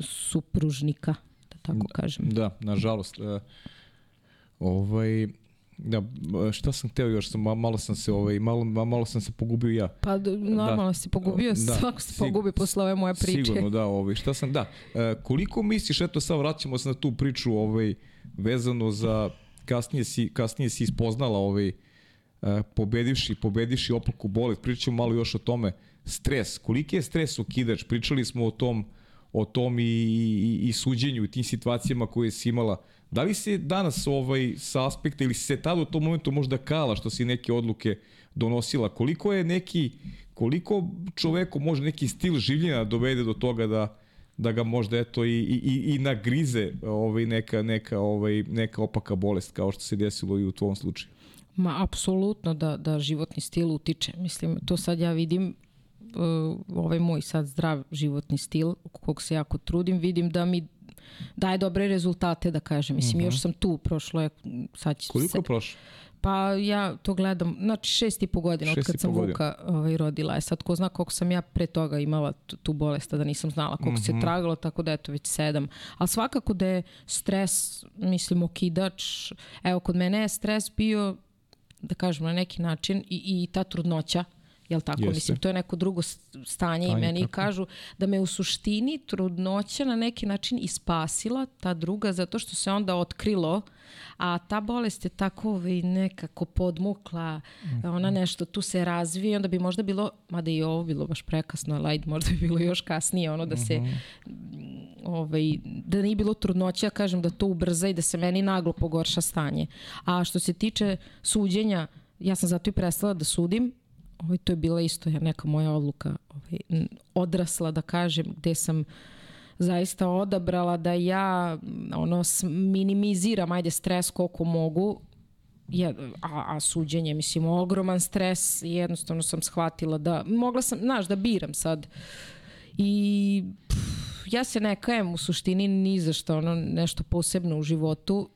S2: supružnika, da tako kažem.
S1: Da, nažalost. Uh, ovaj, Da, šta sam hteo još, sam, malo sam se ovaj, malo, malo sam se pogubio ja.
S2: Pa normalno da. si pogubio, da. svako se pogubi posle ove moje priče.
S1: Sigurno, da, ovaj, šta sam, da. E, koliko misliš, eto sad vraćamo se na tu priču ovaj, vezano za, kasnije si, kasnije si ispoznala ovaj, E, pobedivši, pobedivši opaku bolest, pričamo malo još o tome, stres, koliki je stres ukidač, pričali smo o tom, o tom i, i, i suđenju i tim situacijama koje si imala. Da li se danas ovaj, sa aspekta ili se tada u tom momentu možda kala što si neke odluke donosila, koliko je neki, koliko čoveku može neki stil življenja dovede do toga da, da ga možda eto i, i, i nagrize ovaj, neka, neka, ovaj, neka opaka bolest kao što se desilo i u tvom slučaju?
S2: Ma, apsolutno da, da životni stil utiče. Mislim, to sad ja vidim, uh, ovaj moj sad zdrav životni stil, kog se jako trudim, vidim da mi daje dobre rezultate, da kažem. Mislim, uh -huh. još mhm. sam tu, prošlo je... Sad
S1: će Koliko je prošlo?
S2: Pa ja to gledam, znači šest i po godina od kad sam godina. Vuka ovaj, rodila. E sad, ko zna koliko sam ja pre toga imala tu bolest, da nisam znala koliko mm -hmm. se mhm. tragalo, tako da eto već sedam. Ali svakako da je stres, mislim, okidač. Evo, kod mene je stres bio da kažemo, na neki način i, i ta trudnoća, jel tako? Jeste. Mislim, to je neko drugo stanje Stanje, i meni tako. kažu da me u suštini trudnoća na neki način ispasila, ta druga, zato što se onda otkrilo, a ta bolest je tako ovaj, nekako podmukla, mm -hmm. ona nešto tu se razvije, onda bi možda bilo, mada i ovo bilo baš prekasno, ali možda bi bilo još kasnije, ono da se, mm -hmm. ovaj, da nije bilo trudnoća, kažem da to ubrza i da se meni naglo pogorša stanje. A što se tiče suđenja, ja sam zato i prestala da sudim, ovaj, to je bila isto neka moja odluka ovaj, odrasla da kažem gde sam zaista odabrala da ja ono minimiziram ajde stres koliko mogu je, a, a suđenje, mislim, ogroman stres i jednostavno sam shvatila da, mogla sam, znaš, da biram sad. I pff, ja se ne kajem u suštini ni za što, ono, nešto posebno u životu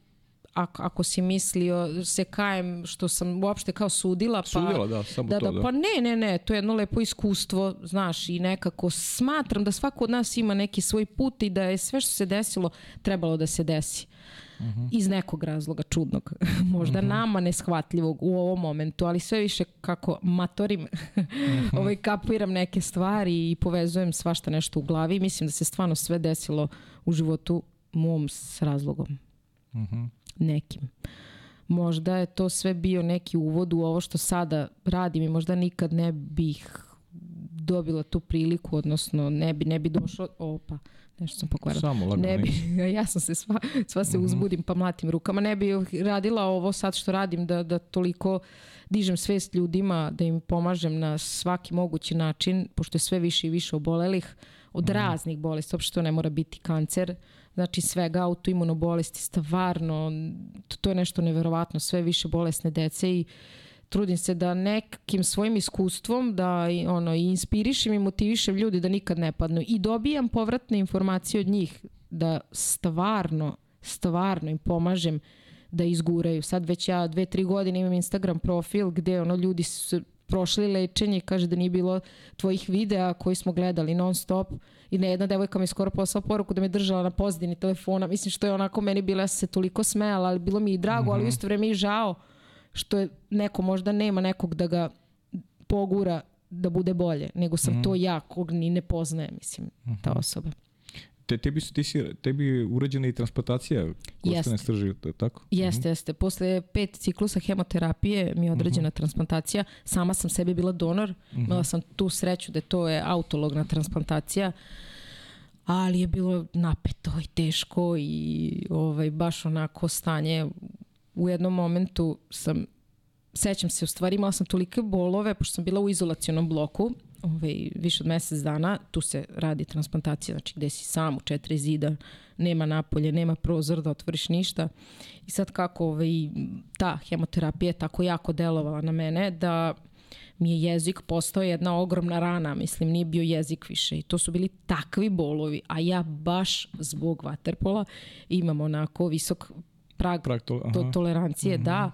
S2: ako, ako si mislio se kajem što sam uopšte kao sudila pa
S1: sudila da samo
S2: da,
S1: to
S2: da, da pa ne ne ne to je jedno lepo iskustvo znaš i nekako smatram da svako od nas ima neki svoj put i da je sve što se desilo trebalo da se desi Uh mhm. -huh. iz nekog razloga čudnog, možda uh mhm. -huh. nama neshvatljivog u ovom momentu, ali sve više kako matorim, uh -huh. ovaj, kapiram neke stvari i povezujem svašta nešto u glavi. Mislim da se stvarno sve desilo u životu mom s razlogom. Uh -huh nekim. Možda je to sve bio neki uvod u ovo što sada radim i možda nikad ne bih dobila tu priliku, odnosno ne bi, ne bi došlo, opa, nešto sam pokvarila.
S1: Samo lagano.
S2: Ne bi, ja sam se sva, sva se mhm. uzbudim pa mlatim rukama. Ne bi radila ovo sad što radim da, da toliko dižem svest ljudima, da im pomažem na svaki mogući način, pošto je sve više i više obolelih od mm. raznih bolesti, uopšte to ne mora biti kancer, znači svega autoimunobolesti, stvarno, to je nešto neverovatno, sve više bolesne dece i trudim se da nekim svojim iskustvom da ono inspirišem i motivišem ljudi da nikad ne padnu i dobijam povratne informacije od njih da stvarno stvarno im pomažem da izguraju. Sad već ja dve, tri godine imam Instagram profil gde ono ljudi su prošli lečenje, kaže da nije bilo tvojih videa koji smo gledali non stop i ne jedna devojka mi je skoro poslala poruku da me držala na pozadini telefona, mislim što je onako meni bila, ja se toliko smejala, ali bilo mi i drago, mm -hmm. ali u isto vreme i žao što je neko možda nema nekog da ga pogura da bude bolje, nego sam mm. to ja kog ni ne poznaje, mislim, mm -hmm. ta mhm. osoba.
S1: Te, tebi, su, ti si, tebi urađena i transplantacija kostane strži, tako?
S2: Jeste, mm -hmm. jeste. Posle pet ciklusa hemoterapije mi je određena mm -hmm. transplantacija. Sama sam sebi bila donor. Mm -hmm. Imala sam tu sreću da to je autologna transplantacija. Ali je bilo napeto i teško i ovaj, baš onako stanje. U jednom momentu sam sećam se, u stvari imala sam tolike bolove, pošto sam bila u izolacionom bloku, ovaj, više od mesec dana, tu se radi transplantacija, znači gde si sam u četiri zida, nema napolje, nema prozor da otvoriš ništa. I sad kako ovaj, ta hemoterapija je tako jako delovala na mene da mi je jezik postao jedna ogromna rana, mislim, nije bio jezik više i to su bili takvi bolovi, a ja baš zbog vaterpola imam onako visok prag, prag to, to, tolerancije, mm -hmm. da,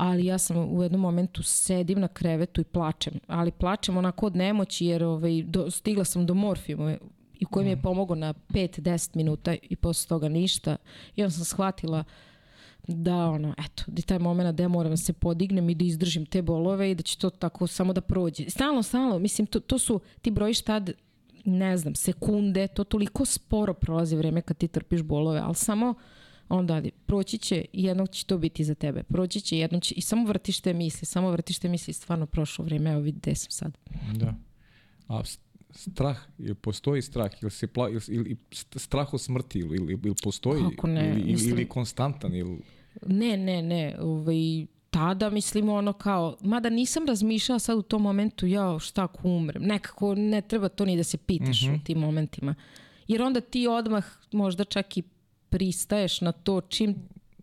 S2: ali ja sam u jednom momentu sedim na krevetu i plačem, ali plačem onako od nemoći jer ovaj, do, stigla sam do morfijuma i koji mi je mm. pomogao na 5-10 minuta i posle toga ništa i onda sam shvatila da ono, eto, da taj moment da ja moram da se podignem i da izdržim te bolove i da će to tako samo da prođe. Stalno, stalno, mislim, to, to su, ti brojiš tad, ne znam, sekunde, to toliko sporo prolazi vreme kad ti trpiš bolove, ali samo onda ali proći će i jednog će to biti za tebe. Proći će jednom će i samo vrtiš te misli, samo vrtiš te misli, stvarno prošlo vreme, evo vidi gde sam sad.
S1: Da. A strah, ili postoji strah, ili, se pla, ili, ili strah od smrti, ili, ili, ili postoji,
S2: Kako ne,
S1: ili, mislim, ili konstantan, ili...
S2: Ne, ne, ne, ovaj, tada mislim ono kao, mada nisam razmišljala sad u tom momentu, ja šta ako umrem, nekako ne treba to ni da se pitaš mm -hmm. u tim momentima. Jer onda ti odmah možda čak i pristaješ na to čim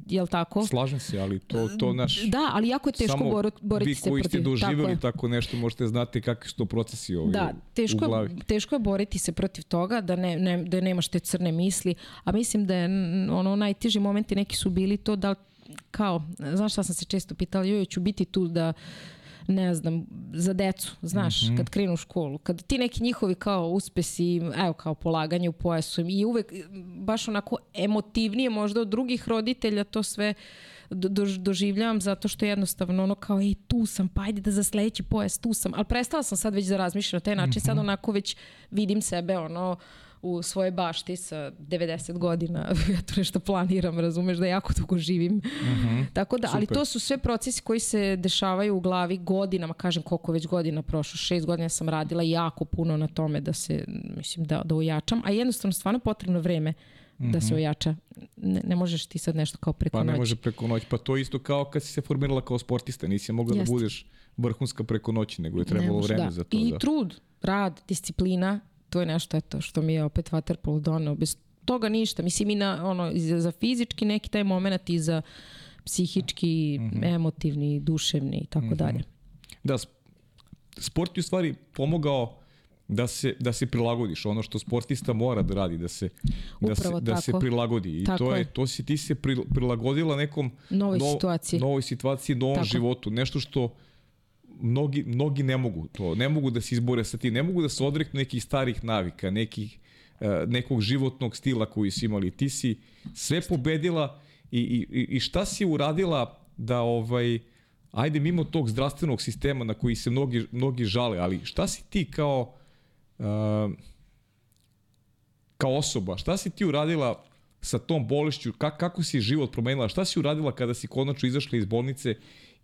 S2: jel tako?
S1: Slažem se, ali to, to naš...
S2: Da, ali jako je teško Samo boriti se protiv.
S1: vi koji ste doživjeli tako, tako nešto možete znati kakvi su to procesi ovi
S2: da, teško, u glavi. teško je boriti se protiv toga, da, ne, ne, da nemaš te crne misli, a mislim da je ono najteži momenti neki su bili to da kao, znaš šta sam se često pitala, joj ću biti tu da ne znam, za decu, znaš, mm -hmm. kad krenu u školu, kad ti neki njihovi kao uspesi, evo kao polaganje u pojasu i uvek baš onako emotivnije možda od drugih roditelja to sve do, doživljavam zato što jednostavno ono kao ej tu sam pa ajde da za sledeći pojas tu sam ali prestala sam sad već da razmišljam na taj način mm -hmm. sad mhm. onako već vidim sebe ono u svojoj bašti sa 90 godina, ja to nešto planiram, razumeš da jako dugo živim. Mm -hmm. Tako da, Super. ali to su sve procesi koji se dešavaju u glavi godinama, kažem koliko već godina prošlo, šest godina sam radila jako puno na tome da se, mislim, da, da ojačam, a jednostavno stvarno potrebno vreme da se mhm. ojača. Ne, ne možeš ti sad nešto kao preko
S1: noći.
S2: Pa
S1: ne može preko noći, pa to isto kao kad si se formirala kao sportista, nisi mogla da budeš vrhunska preko noći, nego je trebalo vreme da. za to.
S2: I
S1: da.
S2: trud, rad, disciplina, to je nešto eto, što mi je opet Waterpolo donao. Bez toga ništa. Mislim i na, ono, za fizički neki taj moment i za psihički, mm -hmm. emotivni, duševni i tako -hmm. dalje.
S1: Da, sport je u stvari pomogao da se da se prilagodiš ono što sportista mora da radi da se da se tako. da se prilagodi i tako to je, je to si ti se prilagodila nekom
S2: novoj no, situaciji
S1: novoj situaciji novom tako. životu nešto što mnogi, mnogi ne mogu to, ne mogu da se izbore sa tim, ne mogu da se odreknu nekih starih navika, nekih, uh, nekog životnog stila koji su imali. Ti si sve pobedila i, i, i šta si uradila da ovaj, ajde mimo tog zdravstvenog sistema na koji se mnogi, mnogi žale, ali šta si ti kao uh, kao osoba, šta si ti uradila sa tom bolešću, kako, kako si život promenila, šta si uradila kada si konačno izašla iz bolnice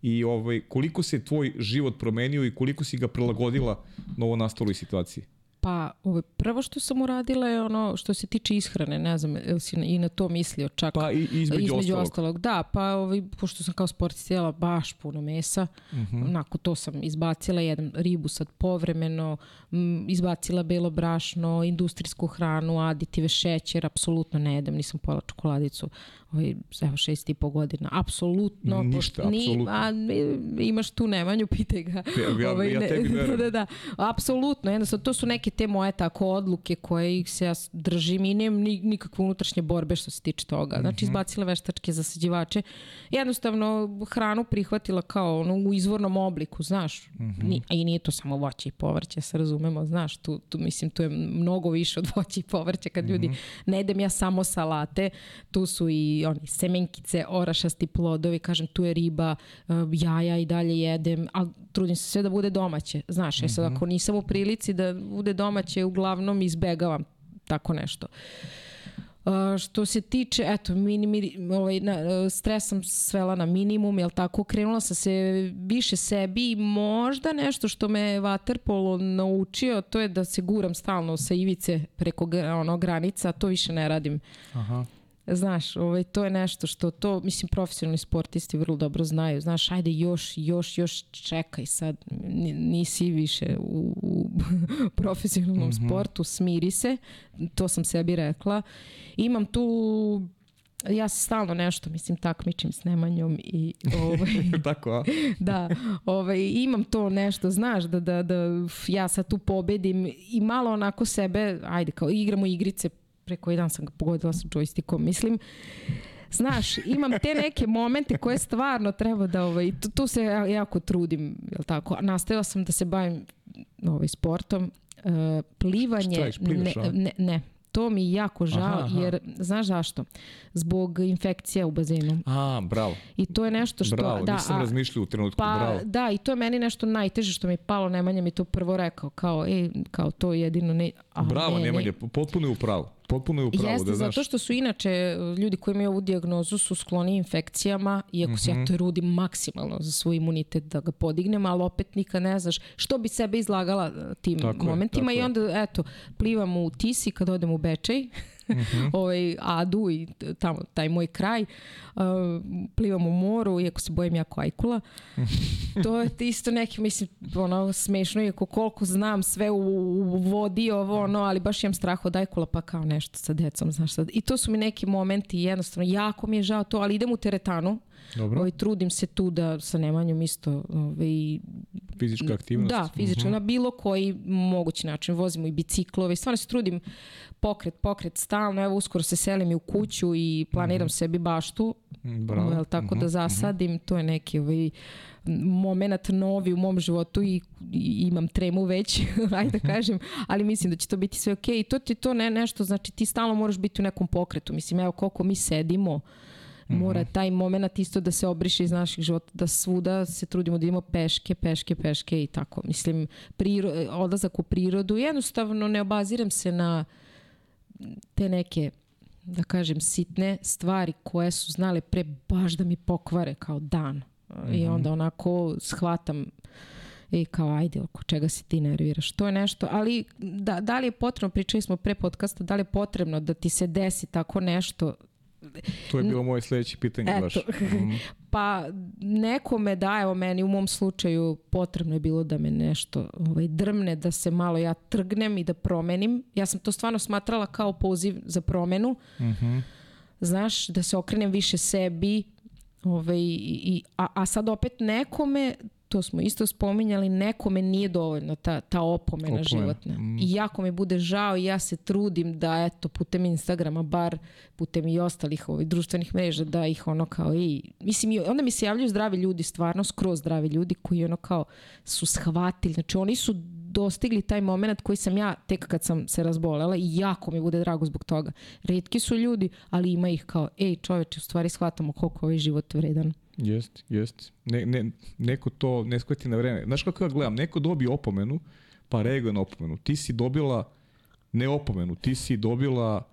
S1: i ovaj, koliko se tvoj život promenio i koliko si ga prilagodila novo nastaloj situaciji?
S2: Pa, ovo, prvo što sam uradila je ono što se tiče ishrane, ne znam, ili si i na to mislio čak.
S1: Pa i, između, između ostalog. ostalog.
S2: Da, pa ovaj, pošto sam kao sportista jela baš puno mesa, uh mhm. -huh. onako to sam izbacila, jedan ribu sad povremeno, m, izbacila belo brašno, industrijsku hranu, aditive, šećer, apsolutno ne jedem, nisam pojela čokoladicu, ovaj, evo šest i po godina, apsolutno.
S1: Ništa, ni, apsolutno. A,
S2: imaš tu Nemanju, pitaj ga.
S1: Ja, ja, ovaj, ja tebi
S2: ne, da, da, da, apsolutno, jednostavno, to su neke te moje tako odluke koje ih se ja držim i nemam ni, nikakve unutrašnje borbe što se tiče toga. Znači, izbacila veštačke zasađivače. Jednostavno, hranu prihvatila kao ono, u izvornom obliku, znaš. Ni, a I nije to samo voće i povrće, se razumemo, znaš. Tu, tu, mislim, tu je mnogo više od voća i povrća kad ljudi ne jedem ja samo salate, tu su i oni semenkice, orašasti plodovi, kažem, tu je riba, uh, jaja i dalje jedem, ali trudim se sve da bude domaće. Znaš, ja sad ako nisam u prilici da bude domaće, uglavnom izbegavam tako nešto. Uh, što se tiče, eto, mini, mini, ovaj, na, stres sam svela na minimum, jel tako, krenula sam se više sebi i možda nešto što me Waterpolo naučio, to je da se guram stalno sa ivice preko ono, granica, to više ne radim.
S1: Aha.
S2: Znaš, ovaj, to je nešto što to, mislim, profesionalni sportisti vrlo dobro znaju. Znaš, ajde još, još, još čekaj sad, Ni- nisi više u, u profesionalnom mm -hmm. sportu, smiri se, to sam sebi rekla. Imam tu ja se stalno nešto, mislim, takmičim s Nemanjom i ovaj,
S1: Tako, a?
S2: da, ovaj, imam to nešto, znaš, da, da, da ja sad tu pobedim i malo onako sebe, ajde, kao igramo igrice, pre koji dan sam ga pogodila sa joystickom, mislim, Znaš, imam te neke momente koje stvarno treba da, ovaj, tu, tu se ja- jako trudim, jel tako? Nastavila sam da se bavim ovaj, sportom, uh, plivanje,
S1: Šta plivaš,
S2: ne, ne, ne, to mi je jako žao,
S1: Aha, aha.
S2: jer, znaš zašto? Zbog infekcija u bazenu.
S1: A, bravo.
S2: I to je nešto što...
S1: Bravo,
S2: da,
S1: nisam
S2: a-
S1: razmišljao u trenutku,
S2: Pa
S1: bravo.
S2: da, i to je meni nešto najteže što mi je palo, Nemanja mi to prvo rekao, kao, ej, kao to jedino ne... A
S1: Bravo,
S2: ne,
S1: Nemanja,
S2: ne.
S1: potpuno je u pravu. Potpuno je u pravu,
S2: Jeste,
S1: da znaš.
S2: zato što su inače ljudi koji imaju ovu dijagnozu su skloni infekcijama, iako se
S1: Mhm.
S2: ja to trudim maksimalno za svoj imunitet da ga podignem, ali opet nikad ne znaš što bi sebe izlagala eh, tim
S1: Tako je,
S2: momentima
S1: tako
S2: i
S1: je.
S2: onda, eto, plivam u Tisi kad odem u Bečej,
S1: Mhm.
S2: ovaj, Adu i tamo, taj moj kraj, uh, plivam u moru, iako se bojim jako ajkula. to je isto neki, mislim, ono, smešno je koliko znam sve u, u vodi, ovo, ono, ali baš imam strah od ajkula, pa kao nešto sa decom, znaš sad. I to su mi neki momenti, jednostavno, jako mi je žao to, ali idem u teretanu,
S1: Dobro,
S2: ovaj, trudim se tu da sa Nemanjom isto ovaj,
S1: fizička aktivnost.
S2: da, fizički, na bilo koji mogući način. Vozimo i biciklove, stvarno se trudim pokret, pokret stalno. Evo, uskoro se selim i u kuću i planiram sebi baštu,
S1: Bravo.
S2: jel, tako da zasadim. To je neki ovaj, moment novi u mom životu i, i imam tremu već, ajde da kažem, ali mislim da će to biti sve okej. I to ti to ne nešto, znači ti stalno moraš biti u nekom pokretu. Mislim, evo koliko mi sedimo, mora taj moment isto da se obriše iz naših života, da svuda se trudimo da idemo peške, peške, peške i tako. Mislim, priro, odlazak u prirodu, jednostavno ne obazirem se na te neke da kažem, sitne stvari koje su znale pre baš da mi pokvare kao dan. I onda onako shvatam i kao ajde, oko čega se ti nerviraš. To je nešto, ali da, da li je potrebno, pričali smo pre podcasta, da li je potrebno da ti se desi tako nešto
S1: To je bilo moje sledeće pitanje
S2: Eto.
S1: baš. Mm,
S2: Pa nekome da, evo meni u mom slučaju potrebno je bilo da me nešto ovaj, drmne, da se malo ja trgnem i da promenim. Ja sam to stvarno smatrala kao poziv za promenu.
S1: mhm.
S2: Znaš, da se okrenem više sebi. Ovaj, i, i- a, a sad opet nekome, to smo isto spominjali, nekome nije dovoljno ta, ta opomena,
S1: Opomena,
S2: životna.
S1: mm.
S2: I jako mi bude žao i ja se trudim da eto putem Instagrama, bar putem i ostalih ovaj, društvenih mreža, da ih ono kao i, mislim, i onda mi se javljaju zdravi ljudi, stvarno skroz zdravi ljudi koji ono kao su shvatili, znači oni su dostigli taj moment koji sam ja tek kad sam se razbolela i jako mi bude drago zbog toga. Redki su ljudi, ali ima ih kao, ej čoveče, u stvari shvatamo koliko ovaj život vredan.
S1: Jest, jest. Ne, ne, neko to ne shvati na vreme. Znaš kako ja gledam? Neko dobije opomenu, pa reaguje na opomenu. Ti si dobila ne opomenu, ti si dobila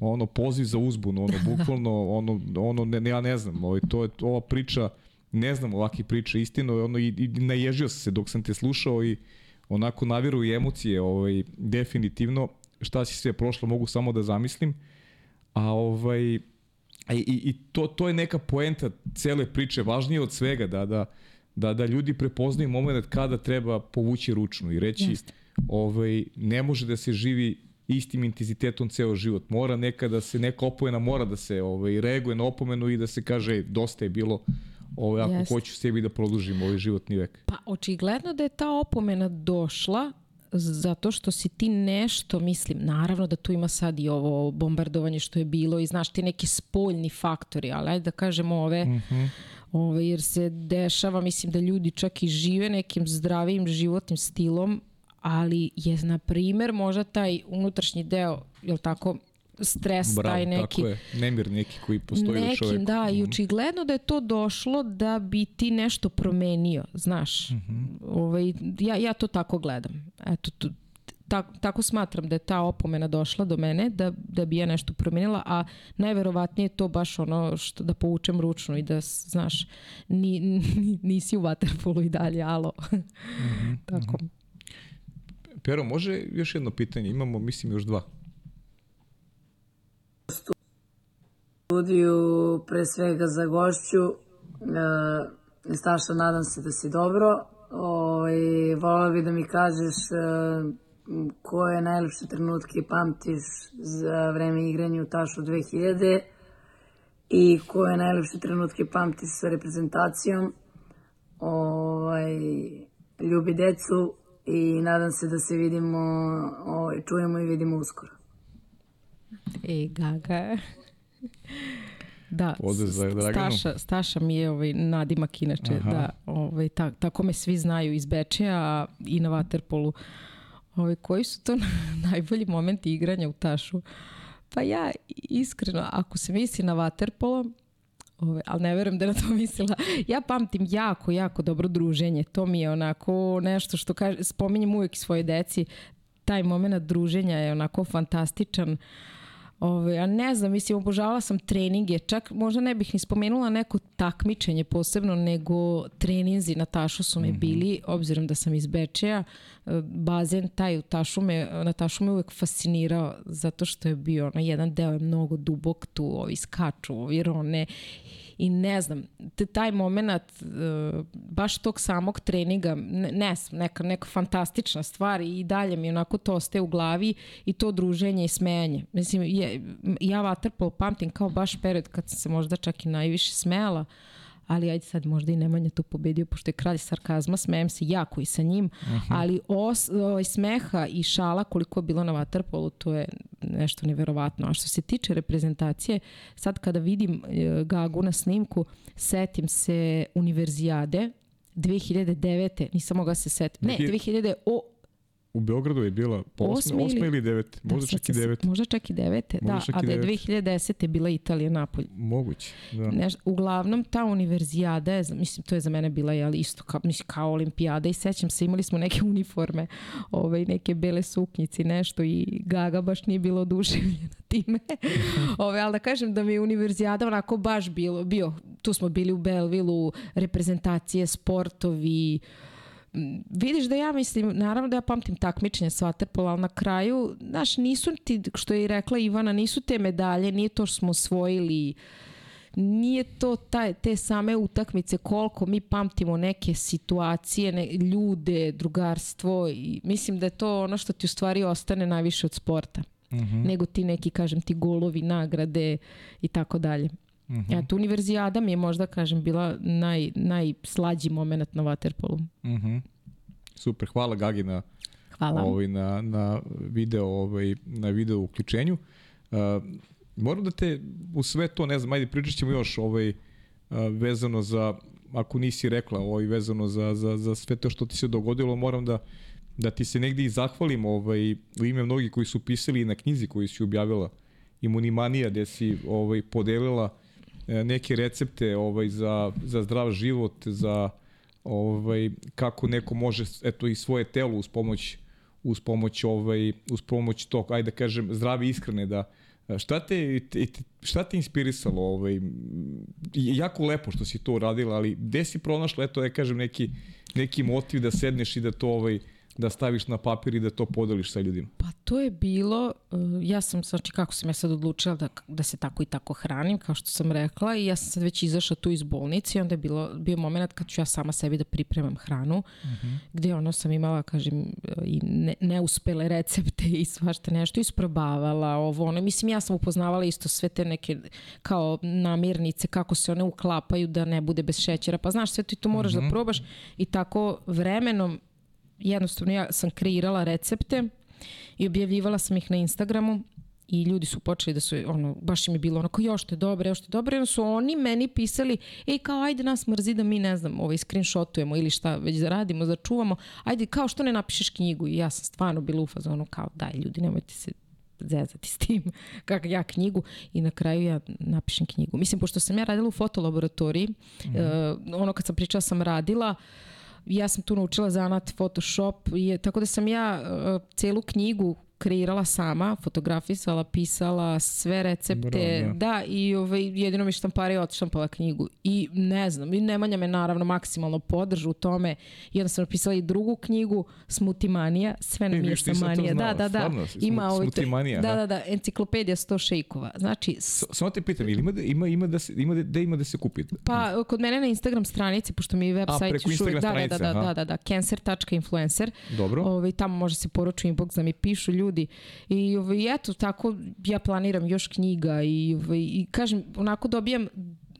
S1: ono poziv za uzbunu, ono bukvalno ono ono ne, ne ja ne znam, ovaj to je ova priča ne znam ovakve priče istino ono i, i naježio sam se dok sam te slušao i onako naviru i emocije ovaj definitivno šta si sve prošlo mogu samo da zamislim a ovaj i, i, i to, to je neka poenta cele priče, važnije od svega, da, da, da, da ljudi prepoznaju moment kada treba povući ručnu i reći
S2: Jeste.
S1: ovaj, ne može da se živi istim intenzitetom ceo život. Mora neka da se neka opomena mora da se ovaj reaguje na opomenu i da se kaže "Ej, dosta je bilo ovaj ako
S2: Jeste.
S1: hoću sebi da produžim ovaj životni vek.
S2: Pa očigledno da je ta opomena došla zato što si ti nešto, mislim, naravno da tu ima sad i ovo bombardovanje što je bilo i znaš ti neki spoljni faktori, ali ajde da kažemo ove, mm -hmm. ove jer se dešava, mislim da ljudi čak i žive nekim zdravim životnim stilom, ali je, na primer, možda taj unutrašnji deo, jel tako, stres
S1: Bravo,
S2: taj neki.
S1: Tako je, nemir neki koji postoji neki, u čoveku.
S2: da, i mhm. očigledno da je to došlo da bi ti nešto promenio, znaš. Mm -hmm. ovaj, ja, ja to tako gledam. Eto, tu, tako, tako smatram da je ta opomena došla do mene da, da bi ja nešto promenila, a najverovatnije je to baš ono što da povučem ručno i da, znaš, ni, ni, nisi u vaterpolu i dalje, alo. Mm -hmm, tako. Mm -hmm.
S1: Pero, može još jedno pitanje? Imamo, mislim, još dva.
S5: Studiju pre svega za gošću. E, Staša, nadam se da si dobro. Ovaj, volao bi da mi kažeš e, koje najlepše trenutke pamtiš za vreme igranja u Tašu 2000 i koje najlepše trenutke pamtiš sa reprezentacijom. Ovaj, ljubi decu i nadam se da se vidimo, ovaj, čujemo i vidimo uskoro.
S2: E, Gaga. Da,
S1: za.
S2: Staša, Staša mi je ovaj, nadimak inače, Aha. da, ovaj, ta, tako me svi znaju iz Bečeja i na Waterpolu. Ovaj, koji su to najbolji momenti igranja u Tašu? Pa ja iskreno, ako se misli na Waterpolo, Ove, ali ne verujem da je na to mislila. Ja pamtim jako, jako dobro druženje. To mi je onako nešto što kaže, spominjem uvijek svoje deci. Taj moment druženja je onako fantastičan. Uh, Ove, a ne znam, mislim, obožavala sam treninge, čak možda ne bih ni spomenula neko takmičenje posebno, nego treninzi na Tašu su me mm -hmm. bili, obzirom da sam iz Bečeja, e, bazen taj u Tašu me, na Tašu me uvek fascinirao, zato što je bio, na jedan deo je mnogo dubok tu, ovi skaču, ovi rone i ne znam, taj moment uh, baš tog samog treninga, ne, ne neka, neka fantastična stvar i dalje mi onako to ostaje u glavi i to druženje i smejanje. Mislim, je, ja Waterpolo pamtim kao baš period kad sam se možda čak i najviše smejala, uh, ali ajde sad možda i Nemanja tu pobedio, pošto je kralj sarkazma, smejem se jako i sa njim, uh mhm. -huh. ali os, ovaj, smeha i šala koliko je bilo na Waterpolu, to je nešto neverovatno. A što se tiče reprezentacije, sad kada vidim e, Gagu na snimku, setim se univerzijade 2009. Nisam mogla se setiti. Ne, 2000, o,
S1: U Beogradu je bila po osme, osme ili devete, da, možda da, čak i devete.
S2: Možda čak i devete, da, a da je 2010. je bila Italija Napolj.
S1: Moguće, da.
S2: Neš, uglavnom, ta univerzijada je, mislim, to je za mene bila jel, isto kao, mislim, kao olimpijada i sećam se, imali smo neke uniforme, ovaj, neke bele suknjici, nešto i Gaga baš nije bilo oduševljena time. Ove, ali da kažem da mi je univerzijada onako baš bilo, bio, tu smo bili u Belvilu, reprezentacije, sportovi, uh, vidiš da ja mislim, naravno da ja pamtim takmičenje s Waterpola, ali na kraju, znaš, nisu ti, što je i rekla Ivana, nisu te medalje, nije to što smo osvojili, nije to taj, te same utakmice koliko mi pamtimo neke situacije, ne, ljude, drugarstvo i mislim da je to ono što ti u stvari ostane najviše od sporta. Mhm. -huh. nego ti neki, kažem ti, golovi, nagrade i tako dalje. Uh -huh. Eto, univerzijada mi je možda, kažem, bila naj, najslađi moment na Waterpolu.
S1: Mhm. -huh. Super, hvala Gagi na,
S2: hvala.
S1: Ovaj, na, na, video, ovaj, na video uključenju. Uh, moram da te u sve to, ne znam, ajde pričat ćemo još ovaj, uh, vezano za, ako nisi rekla, ovaj, vezano za, za, za sve to što ti se dogodilo, moram da da ti se negde i zahvalim ovaj, u ime mnogi koji su pisali na knjizi koju si objavila Imunimanija, gde si ovaj, podelila neke recepte ovaj za, za zdrav život, za ovaj kako neko može eto i svoje telo uz pomoć uz pomoć ovaj uz pomoć tog ajde da kažem zdrave ishrane da šta te šta te inspirisalo ovaj jako lepo što si to uradila ali gde si pronašla eto da kažem neki neki motiv da sedneš i da to ovaj da staviš na papir i da to podeliš sa ljudima?
S2: Pa to je bilo, uh, ja sam, znači kako sam ja sad odlučila da, da se tako i tako hranim, kao što sam rekla, i ja sam sad već izašla tu iz bolnice i onda je bilo, bio moment kad ću ja sama sebi da pripremam hranu, uh mhm. -huh. gde ono sam imala, kažem, i ne, neuspele recepte i svašta nešto, isprobavala ovo, ono, mislim ja sam upoznavala isto sve te neke kao namirnice, kako se one uklapaju da ne bude bez šećera, pa znaš, sve ti to moraš uh -huh. da mhm. probaš i tako vremenom jednostavno ja sam kreirala recepte i objavljivala sam ih na Instagramu i ljudi su počeli da su, ono, baš im je bilo onako, još te dobro, još te dobro, i su oni meni pisali, ej, kao, ajde nas mrzi da mi, ne znam, ovaj, screenshotujemo ili šta već da radimo, da čuvamo, ajde, kao, što ne napišeš knjigu? I ja sam stvarno bila u fazonu, kao, daj, ljudi, nemojte se zezati s tim, kako ja knjigu i na kraju ja napišem knjigu. Mislim, pošto sam ja radila u fotolaboratoriji, mm -hmm. uh, ono kad sam pričala sam radila, ja sam tu naučila zanat Photoshop, je, tako da sam ja uh, celu knjigu kreirala sama, fotografisala, pisala sve recepte, Bravo, da. da, i ovaj, jedino mi štampari odštampala knjigu. I ne znam, i Nemanja me naravno maksimalno podržu u tome. Jedan sam napisala i drugu knjigu, Smutimanija, sve nam je samanija. Da, da, da. Stvarno, ima ovaj,
S1: Smutimanija,
S2: da, da, da, enciklopedija 100 šejkova. Znači,
S1: samo te pitam, ili ima da, ima, ima da se, ima da, da ima da se kupi?
S2: Pa, kod mene na Instagram stranici, pošto mi je web sajt
S1: još
S2: da, da, da, da, da, da, da, cancer.influencer.
S1: Dobro.
S2: Ovaj, tamo može se poruču inbox da mi pišu ljudi ljudi. I ovaj, eto, tako ja planiram još knjiga i, ovaj, i kažem, onako dobijam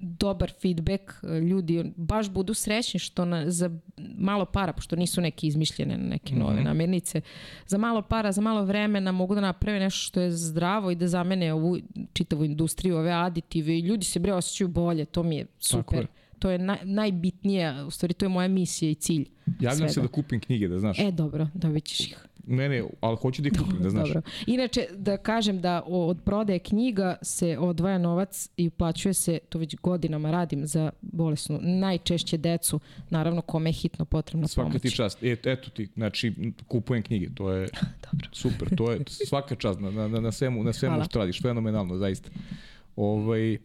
S2: dobar feedback, ljudi baš budu srećni što na, za malo para, pošto nisu neke izmišljene neke nove mm -hmm. namirnice, za malo para, za malo vremena mogu da naprave nešto što je zdravo i da zamene ovu čitavu industriju, ove aditive i ljudi se bre osjećaju bolje, to mi je super. Je. To je naj, najbitnije, u stvari to je moja misija i cilj.
S1: Javljam svega. se da kupim knjige, da znaš.
S2: E, dobro, dobit ćeš ih.
S1: Ne, ne, ali hoću da ih kupim, da znaš. Dobro.
S2: Inače, da kažem da od prodaje knjiga se odvaja novac i uplaćuje se, to već godinama radim za bolesnu, najčešće decu, naravno kome je hitno potrebna
S1: svaka
S2: pomoć.
S1: Svaka ti čast. E, eto ti, znači, kupujem knjige, to je Dobro. super, to je svaka čast na, na, na svemu, na svemu što radiš, fenomenalno, zaista. Ovaj,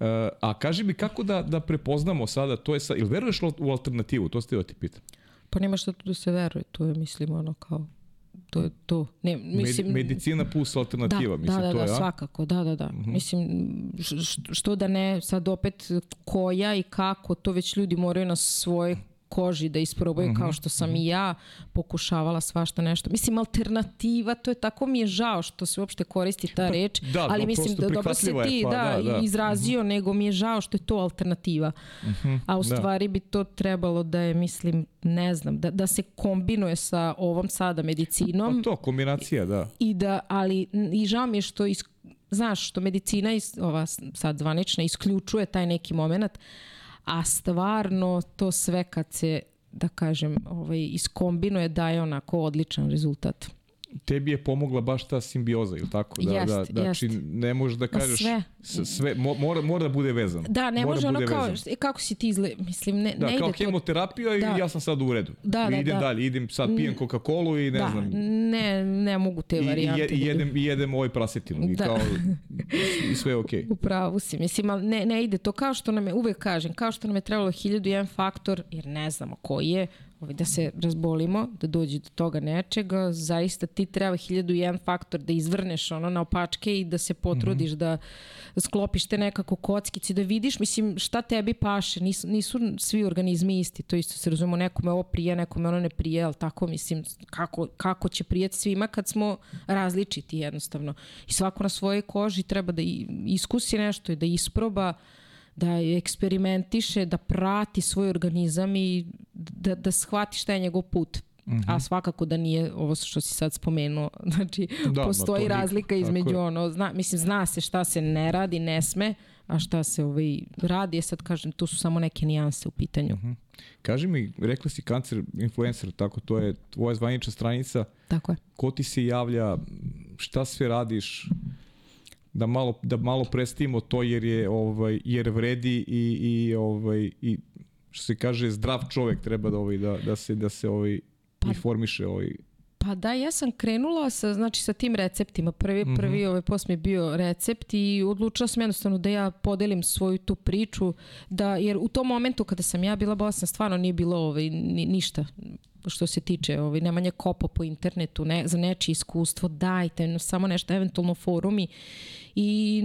S1: Uh, a kaži mi kako da, da prepoznamo sada, to je sa, ili veruješ u alternativu, to ste da ti pitam?
S2: Pa nema što tu da se veruje, to je mislim ono kao to je to. Ne,
S1: mislim, Medicina plus alternativa,
S2: da,
S1: mislim,
S2: da, da,
S1: to je,
S2: da, svakako, da, da, da. Uh mhm. -huh. Mislim, što da ne, sad opet koja i kako, to već ljudi moraju na svoj koži da isprobaju mm -hmm. kao što sam i ja pokušavala svašta nešto. Mislim, alternativa, to je tako mi je žao što se uopšte koristi ta pa, reč,
S1: da,
S2: ali mislim da dobro se ti pa, da, da, da. izrazio, mm -hmm. nego mi je žao što je to alternativa. Mm -hmm. A u da. stvari da. bi to trebalo da je, mislim, ne znam, da, da se kombinuje sa ovom sada medicinom.
S1: Pa to, kombinacija, da.
S2: I da, ali i žao mi je što is, znaš, što medicina, ova sad zvanična, isključuje taj neki moment, a stvarno to sve kad se da kažem, ovaj, iskombinuje daje onako odličan rezultat
S1: tebi je pomogla baš ta simbioza, ili tako? Da,
S2: jest,
S1: da, znači,
S2: jest.
S1: ne možeš da kažeš sve, sve mora, mora da bude vezano.
S2: Da, ne
S1: mora
S2: može da ono kao, vezan. kako si ti izle, mislim, ne,
S1: da,
S2: ne
S1: kao
S2: ide
S1: hemoterapija to... i ja sam sad u redu.
S2: Da, da,
S1: idem
S2: da.
S1: dalje, idem sad pijem Coca-Cola i ne
S2: da,
S1: znam.
S2: Ne, ne mogu te varijante.
S1: I, i, da jedem, i jedem ovaj prasetinu i, da. kao, i sve je okej. Okay.
S2: Upravo si, mislim, ali ne, ne ide to kao što nam je, uvek kažem, kao što nam je trebalo hiljadu jedan faktor, jer ne znamo koji je, ovaj, da se razbolimo, da dođe do toga nečega, zaista ti treba hiljadu jedan faktor da izvrneš ono na opačke i da se potrudiš mm -hmm. da sklopiš te nekako kockice, da vidiš, mislim, šta tebi paše, nisu, nisu svi organizmi isti, to isto se razumemo, nekome ovo prije, nekome ono ne prije, ali tako, mislim, kako, kako će prijeti svima kad smo različiti jednostavno. I svako na svojoj koži treba da iskusi nešto i da isproba, da eksperimentiše, da prati svoj organizam i da, da shvati šta je njegov put. Mm -hmm. A svakako da nije ovo što si sad spomenuo. Znači, da, postoji razlika između ono, zna, mislim, zna se šta se ne radi, ne sme, a šta se ovaj, radi. Ja sad kažem, tu su samo neke nijanse u pitanju. Mm -hmm.
S1: Kaži mi, rekla si kancer influencer, tako, to je tvoja zvanična stranica.
S2: Tako je.
S1: Ko ti se javlja, šta sve radiš? Da malo da malo prestimo to jer je ovaj jer vredi i i ovaj i što se kaže zdrav čovek treba da ovaj da da se da se ovaj pa, informiše ovaj
S2: Pa da, ja sam krenula sa, znači, sa tim receptima. Prvi, mm -hmm. prvi ovaj post mi bio recept i odlučila sam jednostavno da ja podelim svoju tu priču, da, jer u tom momentu kada sam ja bila bolesna, stvarno nije bilo ovaj, ni, ništa što se tiče ovaj, nemanje kopa po internetu ne, za nečije iskustvo, dajte samo nešto, eventualno forumi i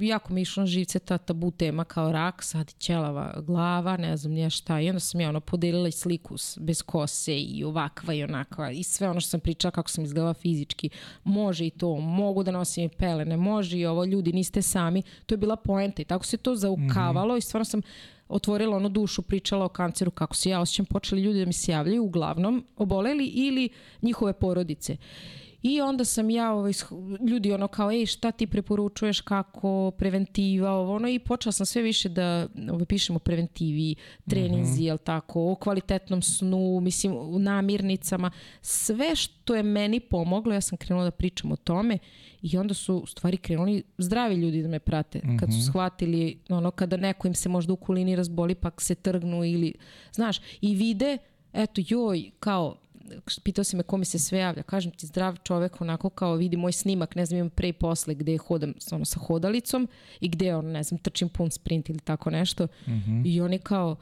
S2: jako mi išlo na živce ta tabu tema kao rak, sad ćelava glava, ne znam nije šta i onda sam ja ono podelila i sliku bez kose i ovakva i onakva i sve ono što sam pričala kako sam izgledala fizički, može i to, mogu da nosim i pelene, može i ovo, ljudi niste sami, to je bila poenta i tako se to zaukavalo mm -hmm. i stvarno sam otvorila ono dušu, pričala o kanceru, kako se ja osjećam, počeli ljudi da mi se javljaju, uglavnom oboleli ili njihove porodice. I onda sam ja, ovaj, ljudi ono kao, ej, šta ti preporučuješ, kako, preventiva, ovo, ono, i počela sam sve više da ovaj, pišem o preventivi, treninzi, mm -hmm. jel tako, o kvalitetnom snu, mislim, u namirnicama, sve što je meni pomoglo, ja sam krenula da pričam o tome i onda su u stvari krenuli zdravi ljudi da me prate, mm -hmm. kad su mhm. shvatili, ono, kada neko im se možda u kulini razboli, pa se trgnu ili, znaš, i vide, eto, joj, kao, pitao si me ko mi se sve javlja, kažem ti zdrav čovek onako kao vidi moj snimak, ne znam imam pre i posle gde hodam ono, sa hodalicom i gde on, ne znam, trčim pun sprint ili tako nešto mm -hmm. i oni kao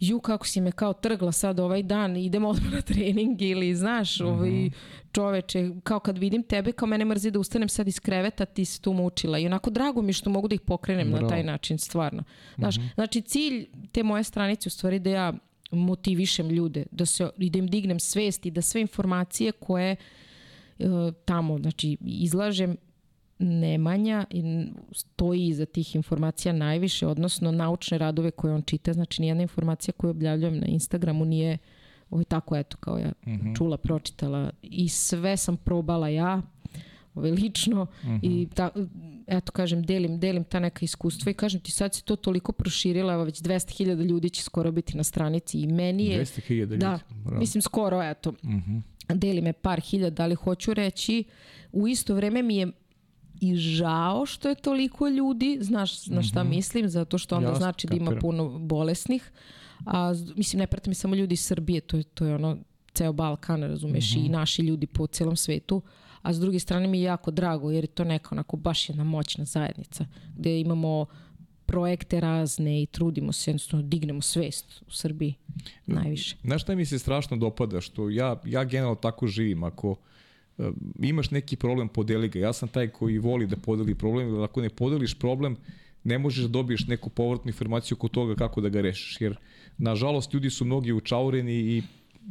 S2: ju kako si me kao trgla sad ovaj dan, idemo odmah na trening ili znaš, mm -hmm. ovaj čoveče, kao kad vidim tebe, kao mene mrzi da ustanem sad iz kreveta, ti si tu mučila i onako drago mi što mogu da ih pokrenem Bravo. na taj način, stvarno. Znaš, mm -hmm. znači cilj te moje stranice u stvari da ja motivišem ljude, da, se, i da im dignem svest i da sve informacije koje e, tamo znači, izlažem Nemanja i stoji iza tih informacija najviše, odnosno naučne radove koje on čita, znači nijedna informacija koju objavljujem na Instagramu nije ovo tako eto kao ja mm -hmm. čula, pročitala i sve sam probala ja ovaj, lično mm -hmm. i ta, eto kažem, delim, delim ta neka iskustva i kažem ti sad se to toliko proširilo, evo već 200.000 ljudi će skoro biti na stranici i meni je...
S1: 200.000 ljudi?
S2: Da, Bravo. mislim skoro, eto. Mm -hmm. Deli me par hiljada, ali hoću reći, u isto vreme mi je i žao što je toliko ljudi, znaš na šta mm -hmm. mislim, zato što onda Jasne, znači da ima puno bolesnih, a mislim ne prate mi samo ljudi iz Srbije, to je, to je ono ceo Balkan, razumeš, mm -hmm. i mhm. naši ljudi po celom svetu, a s druge strane mi je jako drago jer je to neka onako baš jedna moćna zajednica gde imamo projekte razne i trudimo se, jednostavno dignemo svest u Srbiji najviše.
S1: Znaš šta mi se strašno dopada, što ja, ja generalno tako živim, ako uh, imaš neki problem, podeli ga. Ja sam taj koji voli da podeli problem, jer ako ne podeliš problem, ne možeš da dobiješ neku povratnu informaciju oko toga kako da ga rešiš, jer nažalost ljudi su mnogi učaureni i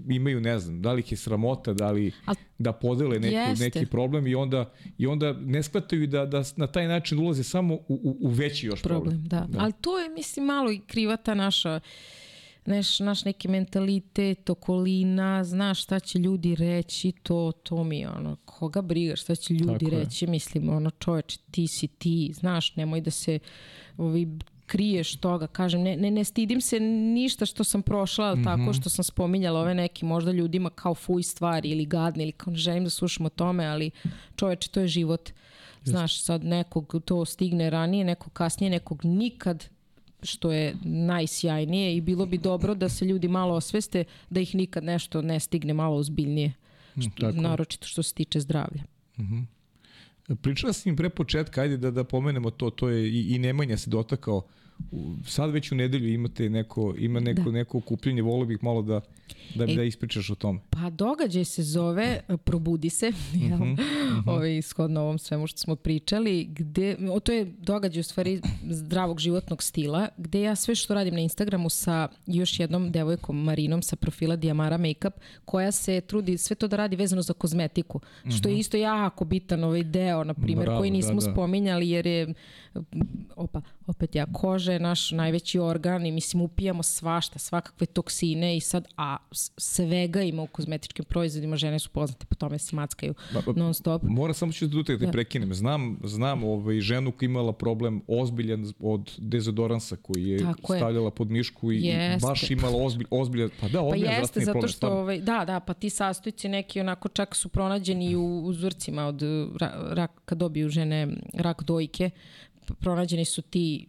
S1: imaju, ne znam, da li ih je sramota, da li Al, da podele neki, neki problem i onda, i onda ne shvataju da, da na taj način ulaze samo u, u, u veći još problem. problem
S2: da. da. Ali to je, mislim, malo i kriva ta naša neš, naš neki mentalitet, okolina, znaš šta će ljudi reći, to, to mi je ono, koga briga šta će ljudi Tako reći, je. mislim, ono, čoveče, ti si ti, znaš, nemoj da se ovi kriješ toga, kažem, ne, ne, ne stidim se ništa što sam prošla, mm -hmm. tako što sam spominjala ove neki možda ljudima kao fuj stvari ili gadni ili kao ne želim da slušam o tome, ali čoveče, to je život. Znaš, sad nekog to stigne ranije, nekog kasnije, nekog nikad što je najsjajnije i bilo bi dobro da se ljudi malo osveste da ih nikad nešto ne stigne malo ozbiljnije. Mm, što, naročito što se tiče zdravlja. Mm -hmm.
S1: Pričala sam im pre početka, ajde da, da pomenemo to, to je i, i Nemanja se dotakao sad već u nedelju imate neko, ima neko, da. neko okupljenje, volio bih malo da, da, e, da ispričaš o tome.
S2: Pa događaj se zove Probudi se, jel? Mm -hmm, mm -hmm. Ovaj, ishodno ovom svemu što smo pričali, gde, o, to je događaj u stvari zdravog životnog stila, gde ja sve što radim na Instagramu sa još jednom devojkom Marinom sa profila Diamara Makeup, koja se trudi sve to da radi vezano za kozmetiku, mm -hmm. što je mhm. isto jako bitan ovaj deo, na primjer, koji nismo da, da. spominjali, jer je opa, opet ja, koža je naš najveći organ i mislim upijamo svašta, svakakve toksine i sad, a svega ima u kozmetičkim proizvodima, žene su poznate po tome se mackaju non stop.
S1: Mora samo ću da te da. prekinem. Znam, znam ovaj, ženu koja imala problem ozbiljan od dezodoransa koji je Tako stavljala je. pod mišku i jeste. baš imala ozbilj, ozbiljan, pa da, ozbiljan pa jeste, zato što,
S2: ovaj, da, da, pa ti sastojci neki onako čak su pronađeni u uzorcima od raka, kad dobiju žene rak dojke, pronađeni su ti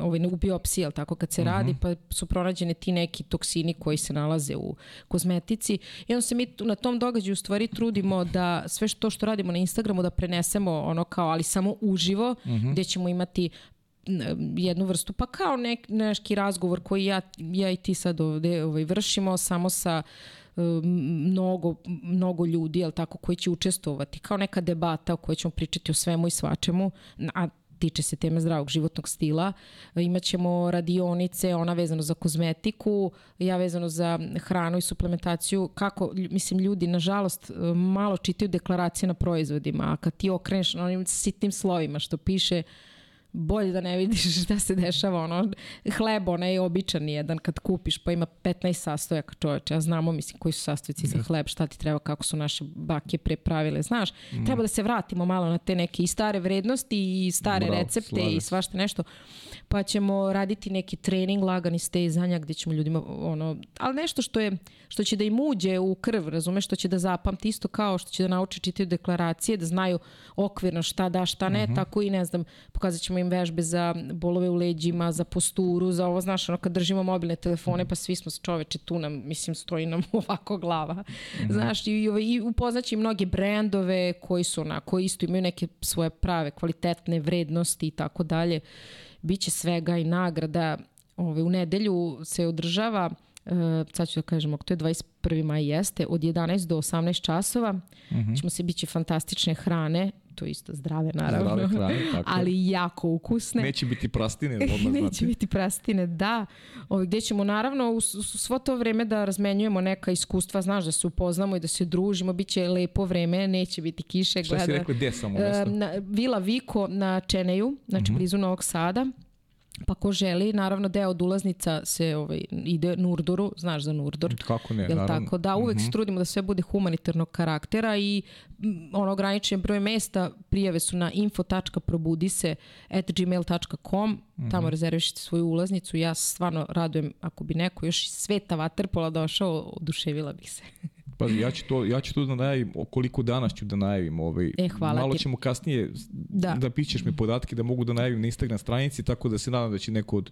S2: ovaj, u biopsiji, ali tako, kad se uh -huh. radi, pa su pronađene ti neki toksini koji se nalaze u kozmetici. I onda se mi na tom događaju u stvari trudimo da sve što, što radimo na Instagramu da prenesemo ono kao, ali samo uživo, mhm. -huh. gde ćemo imati jednu vrstu, pa kao nek, neki razgovor koji ja, ja i ti sad ovde ovaj, vršimo, samo sa mnogo, mnogo ljudi, jel tako, koji će učestvovati, kao neka debata o kojoj ćemo pričati o svemu i svačemu, a tiče se teme zdravog životnog stila. Imaćemo radionice, ona vezano za kozmetiku, ja vezano za hranu i suplementaciju. Kako, mislim, ljudi, nažalost, malo čitaju deklaracije na proizvodima, a kad ti okreneš na onim sitnim slovima što piše, bolje da ne vidiš šta se dešava, ono, hleb, onaj običan jedan kad kupiš, pa ima 15 sastojaka čoveče, ja znamo, mislim, koji su sastojci za hleb, šta ti treba, kako su naše bake prepravile, znaš, mm. treba da se vratimo malo na te neke i stare vrednosti i stare
S1: Bravo,
S2: recepte
S1: slažem
S2: i svašta nešto, pa ćemo raditi neki trening lagani stezanja gde ćemo ljudima, ono, ali nešto što je, što će da im uđe u krv, razumeš, što će da zapamti isto kao što će da nauče čitaju deklaracije, da znaju okvirno šta da, šta ne, tako i ne znam, pokazat ćemo im vežbe za bolove u leđima, za posturu, za ovo, znaš, ono kad držimo mobilne telefone, pa svi smo čoveče tu nam, mislim, stoji nam ovako glava. Znaš, i, i, i upoznaće i mnoge brendove koji su onako, isto imaju neke svoje prave, kvalitetne vrednosti i tako dalje. Biće svega i nagrada. Ove, u nedelju se održava Uh, sad ću da kažem, to je 21. maj jeste, od 11 do 18 časova mm -hmm. ćemo se biće fantastične hrane, to isto zdrave naravno,
S1: Zdrave hrane, tako
S2: ali jako ukusne.
S1: Neće biti prastine, odmah
S2: Neće
S1: znate.
S2: biti prastine, da. Ove, gde ćemo naravno u, svo to vreme da razmenjujemo neka iskustva, znaš, da se upoznamo i da se družimo, biće lepo vreme, neće biti kiše.
S1: Šta si
S2: gleda-
S1: rekla, gde samo
S2: na, Vila Viko na Čeneju, znači blizu Novog Sada. Pa ko želi, naravno deo od ulaznica se ovaj, ide Nurduru, znaš za Nurdur.
S1: Kako ne,
S2: Jel
S1: naravno.
S2: tako? Da, uvek se trudimo da sve bude humanitarnog karaktera i mm, ono ograničen broj mesta prijave su na info.probudise at gmail.com tamo rezervišite svoju ulaznicu. Ja stvarno radujem ako bi neko još iz sveta Waterpola došao, oduševila bih se.
S1: Pa ja ću to, ja ću to da najavim, koliko danas ću da najavim. Ovaj.
S2: E, hvala
S1: Malo
S2: ti.
S1: ćemo kasnije, da,
S2: Da.
S1: pićeš mi podatke da mogu da najavim na Instagram stranici, tako da se nadam da će neko od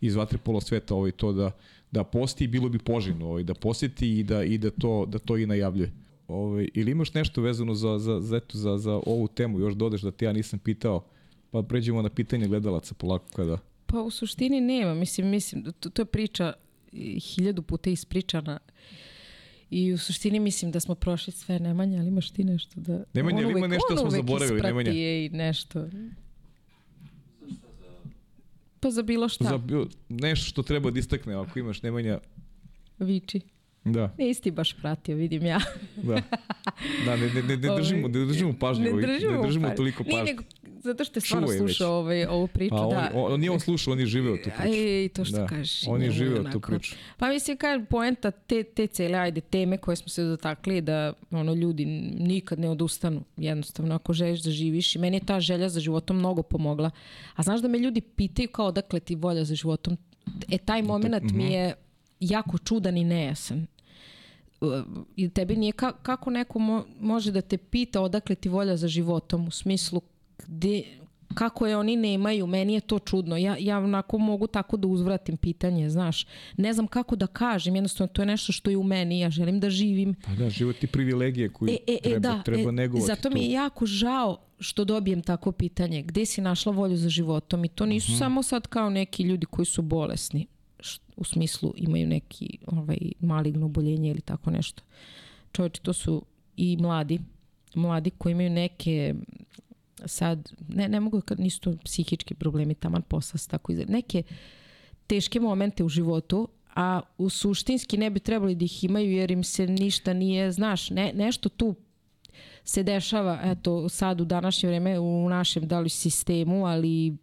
S1: iz vaterpola sveta ovaj, to da, da posti bilo bi poželjno ovaj, da poseti i da, i da, to, da to i najavljuje. Ovaj, ili imaš nešto vezano za, za, za, eto, za, za ovu temu, još dodeš da te ja nisam pitao, pa pređemo na pitanje gledalaca polako kada...
S2: Pa u suštini nema, mislim, mislim, to, to je priča hiljadu puta ispričana i u suštini mislim da smo prošli sve Nemanja, ali imaš ti nešto da...
S1: Nemanja,
S2: on
S1: ali ima nešto
S2: on
S1: da smo zaboravili, Nemanja?
S2: je i nešto. Pa za bilo šta,
S1: Za, bio- nešto što treba da istakne, ako imaš Nemanja,
S2: viči.
S1: da.
S2: Nisi ti baš pratio, vidim ja.
S1: Da. Da, ne, ne, ne, ne držimo, ne držimo pažnju,
S2: ne
S1: ovaj,
S2: držimo,
S1: ne držimo
S2: pažnju.
S1: toliko
S2: Nije,
S1: pažnje.
S2: nego, zato što je stvarno
S1: Čuvaj već.
S2: slušao ovaj, ovu priču.
S1: Pa
S2: da.
S1: on, on nije on slušao, on je živeo tu priču.
S2: Aj, to što
S1: Da.
S2: kažeš.
S1: On je živeo
S2: onako.
S1: tu priču.
S2: Pa mislim, kažem, poenta te, te cele, ajde, teme koje smo se dotakli da ono, ljudi nikad ne odustanu. Jednostavno, ako želiš da živiš. I meni je ta želja za životom mnogo pomogla. A znaš da me ljudi pitaju kao odakle ti volja za životom? E, taj moment
S1: mhm.
S2: mi je jako čudan i nejasan. Uh, I tebi nije ka, kako neko mo, može da te pita odakle ti volja za životom u smislu gde, kako je oni nemaju, meni je to čudno. Ja, ja onako mogu tako da uzvratim pitanje, znaš. Ne znam kako da kažem, jednostavno to je nešto što je u meni, ja želim da živim.
S1: Pa da, život je privilegije koju
S2: E, e,
S1: treba,
S2: da,
S1: treba
S2: e,
S1: negovati.
S2: zato mi je
S1: to.
S2: jako žao što dobijem takvo pitanje. Gde si našla volju za životom? I to nisu samo sad kao neki ljudi koji su bolesni. U smislu imaju neki ovaj, maligno oboljenje ili tako nešto. Čovječe, to su i mladi. Mladi koji imaju neke sad, ne, ne mogu nisu to psihički problemi, taman posla se tako izgleda. Neke teške momente u životu, a u suštinski ne bi trebali da ih imaju jer im se ništa nije, znaš, ne, nešto tu se dešava, eto, sad u današnje vreme u našem da li sistemu, ali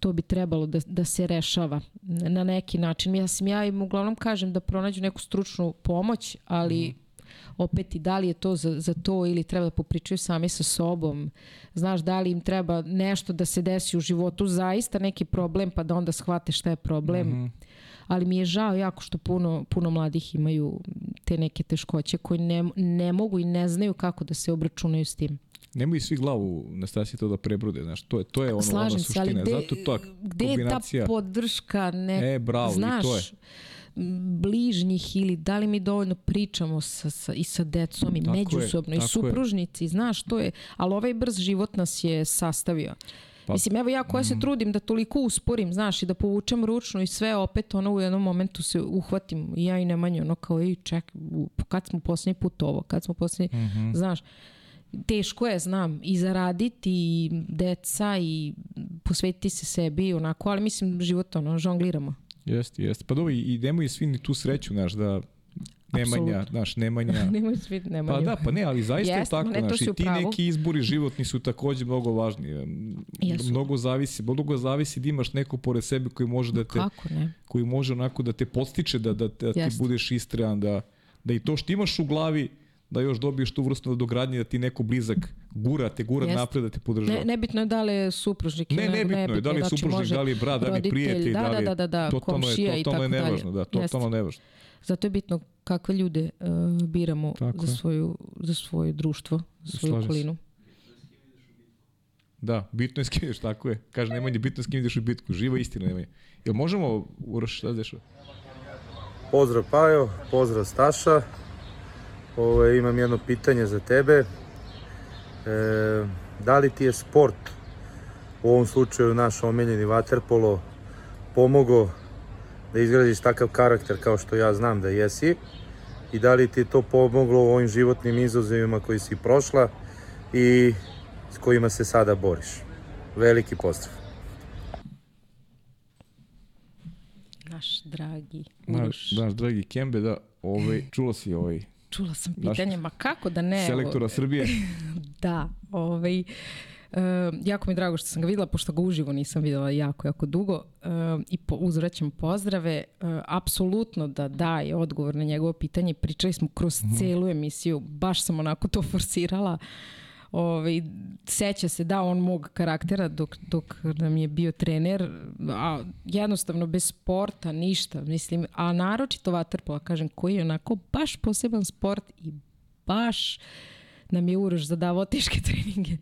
S2: to bi trebalo da, da se rešava na neki način. Ja sam ja im uglavnom kažem da pronađu neku stručnu pomoć, ali opet i da li je to za, za to ili treba da popričaju sami sa sobom. Znaš, da li im treba nešto da se desi u životu, zaista neki problem, pa da onda shvate šta je problem. Ali mi je žao jako što puno, puno mladih imaju te neke teškoće koji ne, ne mogu i ne znaju kako da se obračunaju s tim.
S1: Nemoj svi glavu na stasi to da prebrude, znaš, to je, to je ono,
S2: Slažem
S1: ono
S2: se, ali
S1: suština.
S2: gde,
S1: Zato to
S2: gde je ta podrška ne,
S1: E, bravo, i
S2: znaš,
S1: to je.
S2: Bližnjih ili da li mi dovoljno pričamo sa, sa, i sa decom i
S1: Tako je,
S2: međusobno i
S1: tako je.
S2: supružnici, znaš, to je, ali ovaj brz život nas je sastavio.
S1: Pa-
S2: Mislim, evo ja koja se trudim da toliko usporim, znaš, i da povučem ručnu i sve, opet ono u jednom momentu se uhvatim i ja i Nemanja, ono kao, ej, ček, kad smo posljednji put ovo, kad smo posljednji, znaš, teško je, znam, i zaraditi i deca i posvetiti se sebi, onako, ali mislim, život, ono, žongliramo.
S1: Jeste, jeste. Pa dobro, i- idemo i svi ni tu sreću, znaš, da Nemanja, znaš, Nemanja.
S2: Nemoj svi, nemoj.
S1: Pa da, pa ne, ali zaista je
S2: Jeste, ma
S1: tako,
S2: ne,
S1: znaš, i ti
S2: pravu.
S1: neki izbori životni su takođe mnogo važni.
S2: Jesu.
S1: Mnogo zavisi, mnogo zavisi da imaš neko pored sebe koji može da te,
S2: Kako ne?
S1: koji može onako da te podstiče da, da, da ti budeš istrajan, da, da i to što imaš u glavi, da još dobiješ tu vrstu dogradnje, da ti neko blizak gura, te gura
S2: Jeste.
S1: napred da te podržava.
S2: Ne, nebitno je da li je supružnik
S1: Ne,
S2: ili
S1: nebitno je da li je
S2: znači
S1: supružnik,
S2: može
S1: da li je brat, da li je prijatelj,
S2: da,
S1: da li
S2: da,
S1: je,
S2: da, da,
S1: totalno
S2: komšija
S1: je,
S2: i
S1: totalno
S2: tako
S1: je
S2: dalje.
S1: nevažno, da, totalno nevažno.
S2: Zato je bitno kakve ljude uh, biramo
S1: Tako
S2: za,
S1: je.
S2: svoju, za svoje društvo, za svoju
S1: Slažem se.
S2: okolinu.
S1: Da, bitno je s kim ideš, tako je. Kaže, Nemanja, bitno je s kim ideš u bitku. Živa istina, Nemanja. Jel možemo, Uroš, šta se dešava?
S6: Pozdrav Pajo, pozdrav Staša. Ove, imam jedno pitanje za tebe. E, da li ti je sport, u ovom slučaju naš omiljeni vaterpolo, pomogao da izgradiš takav karakter kao što ja znam da jesi? I da li ti je to pomoglo u ovim životnim izazovima koji si prošla i s kojima se sada boriš? Veliki pozdrav.
S2: Naš dragi
S1: Naš,
S2: Uroš.
S1: naš dragi Kembe, da, ovaj, čula si ovaj
S2: Čula sam
S1: Naš-
S2: pitanje, ma kako da ne?
S1: selektora Srbije.
S2: Da, ovaj, e, jako mi je drago što sam ga videla, pošto ga uživo nisam videla jako, jako dugo e, i po, uzvraćam pozdrave. E, apsolutno da daje odgovor na njegovo pitanje. Pričali smo kroz celu emisiju, baš sam onako to forsirala. Ovaj, seća se da on mog karaktera dok, dok nam je bio trener, a jednostavno bez sporta ništa, mislim, a naročito vaterpola, kažem, koji je onako baš poseban sport i baš nam je Uroš zadavao teške treninge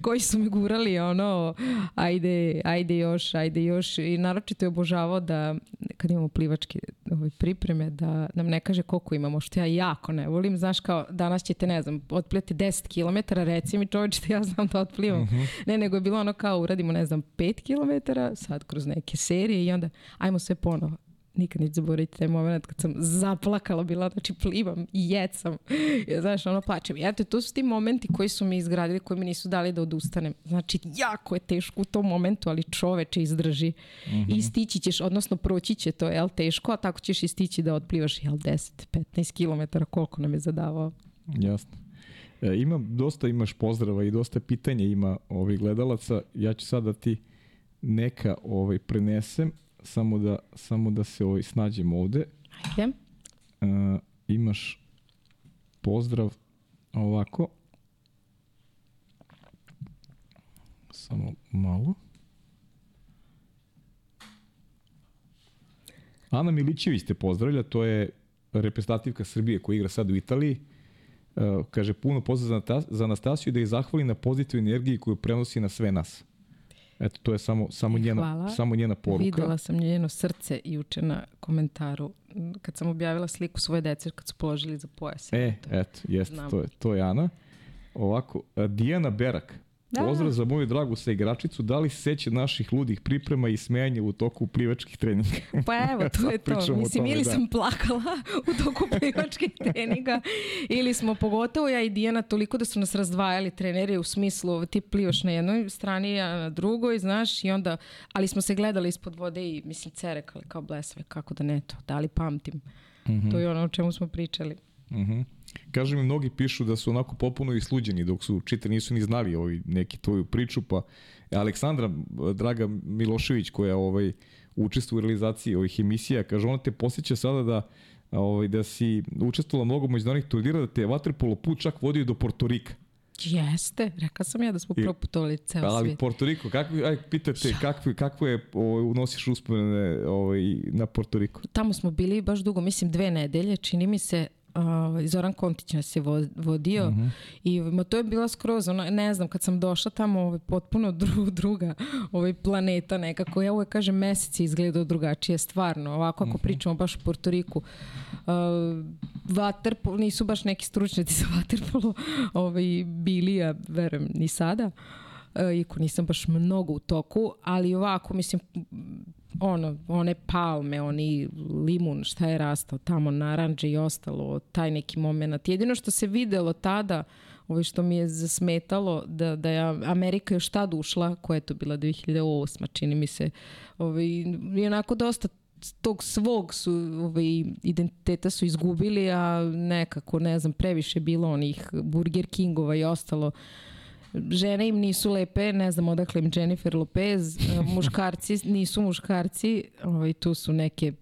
S2: koji su mi gurali ono ajde, ajde još, ajde još. I naročito je obožavao da kad imamo plivačke ovaj, pripreme da nam ne kaže koliko imamo što ja jako ne volim. Znaš kao danas ćete ne znam otplijati 10 km reci mi čovječe da ja znam da otplivam. Ne nego je bilo ono kao uradimo ne znam 5 km sad kroz neke serije i onda ajmo sve ponovo nikad neću zaboraviti taj moment kad sam zaplakala bila, znači plivam i jecam. Ja, znaš, ono plačem. I eto, to su ti momenti koji su mi izgradili, koji mi nisu dali da odustanem. Znači, jako je teško u tom momentu, ali čoveče izdrži. I stići ćeš, odnosno proći će to, jel, teško, a tako ćeš i stići da otplivaš, jel, 10-15 km, koliko nam je zadavao.
S1: Jasno. E, imam, dosta imaš pozdrava i dosta pitanja ima ovih gledalaca. Ja ću sad da ti neka ovaj, prenesem, samo da, samo da se ovaj, snađem ovde.
S2: Ajde.
S1: E, imaš pozdrav ovako. Samo malo. Ana Milićević te pozdravlja, to je reprezentativka Srbije koja igra sad u Italiji. E, kaže puno pozdrav za, i da je zahvali na pozitivnoj energiji koju prenosi na sve nas. Eto, to je samo, samo, njena,
S2: Hvala.
S1: samo njena poruka.
S2: Videla sam njeno srce juče na komentaru kad sam objavila sliku svoje dece kad su položili za pojas.
S1: E, eto, jeste, to je, to je Ana. Ovako, Dijana Berak.
S2: Da.
S1: Pozdrav za moju dragu sa igračicu. Da li se seća naših ludih priprema i smejanja u toku plivačkih treninga?
S2: Pa evo, to je to. Mislim,
S1: tome,
S2: ili
S1: da.
S2: sam plakala u toku plivačkih treninga, ili smo, pogotovo ja i Dijana, toliko da su nas razdvajali treneri u smislu ti plivaš na jednoj strani, ja na drugoj, znaš, i onda, ali smo se gledali ispod vode i, mislim, cerekali kao blesave, kako da ne to, da li pamtim.
S1: Mhm.
S2: To je ono o čemu smo pričali.
S1: Uh Kaže mi, mnogi pišu da su onako popuno i sluđeni, dok su čitali, nisu ni znali ovi neki tvoju priču, pa Aleksandra, draga Milošević, koja ovaj, učestvuje u realizaciji ovih emisija, kaže, ona te posjeća sada da ovaj, da si učestvovala mnogo međunarodnih turnira, da te je Waterpolo put čak vodio do Portorika.
S2: Jeste, rekla sam ja da smo
S1: I-
S2: proputovali ceo
S1: Ali
S2: svijet.
S1: Porto Riko, kakvi, aj, pitate, kakve, kakve je, ovaj, unosiš uspomene ovaj, na Porto Riko?
S2: Tamo smo bili baš dugo, mislim dve nedelje, čini mi se, uh, Zoran Kontić nas je vo- vodio
S1: Mhm.
S2: i ma, to je bila skroz, ona, ne znam, kad sam došla tamo ovaj, potpuno dru, druga ovaj, planeta nekako, ja uvek kažem mesec je izgledao drugačije, stvarno, ovako
S1: Mhm.
S2: ako pričamo baš o Portoriku, uh, vaterpolo, nisu baš neki stručnjaci za vaterpolo ovaj, bili, ja verujem, ni sada, uh, iako nisam baš mnogo u toku, ali ovako, mislim, ono, one palme, oni limun, šta je rastao tamo, naranđe i ostalo, taj neki moment. Jedino što se videlo tada, ovaj što mi je zasmetalo, da, da je Amerika još tad ušla, koja je to bila 2008. čini mi se, ovaj, je onako dosta tog svog su, ovaj, identiteta su izgubili, a nekako, ne znam, previše bilo onih Burger Kingova i ostalo. Žene im nisu lepe, ne znam odakle im Jennifer Lopez, muškarci nisu muškarci, ovaj, tu su neke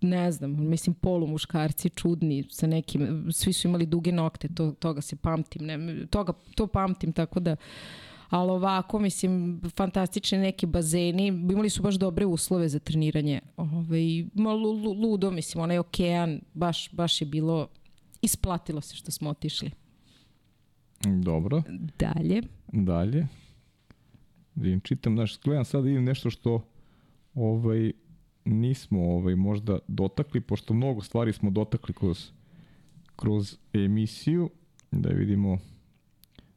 S2: ne znam, mislim polumuškarci čudni sa nekim, svi su imali duge nokte, to, toga se pamtim, ne, toga, to pamtim, tako da ali ovako, mislim, fantastični neki bazeni, imali su baš dobre uslove za treniranje. Ove, ovaj, malo ludo, mislim, onaj okean, baš, baš je bilo, isplatilo se što smo otišli.
S1: Dobro.
S2: Dalje.
S1: Dalje. Vidim, čitam, znaš, gledam sad vidim nešto što ovaj, nismo ovaj, možda dotakli, pošto mnogo stvari smo dotakli kroz, kroz emisiju. Da vidimo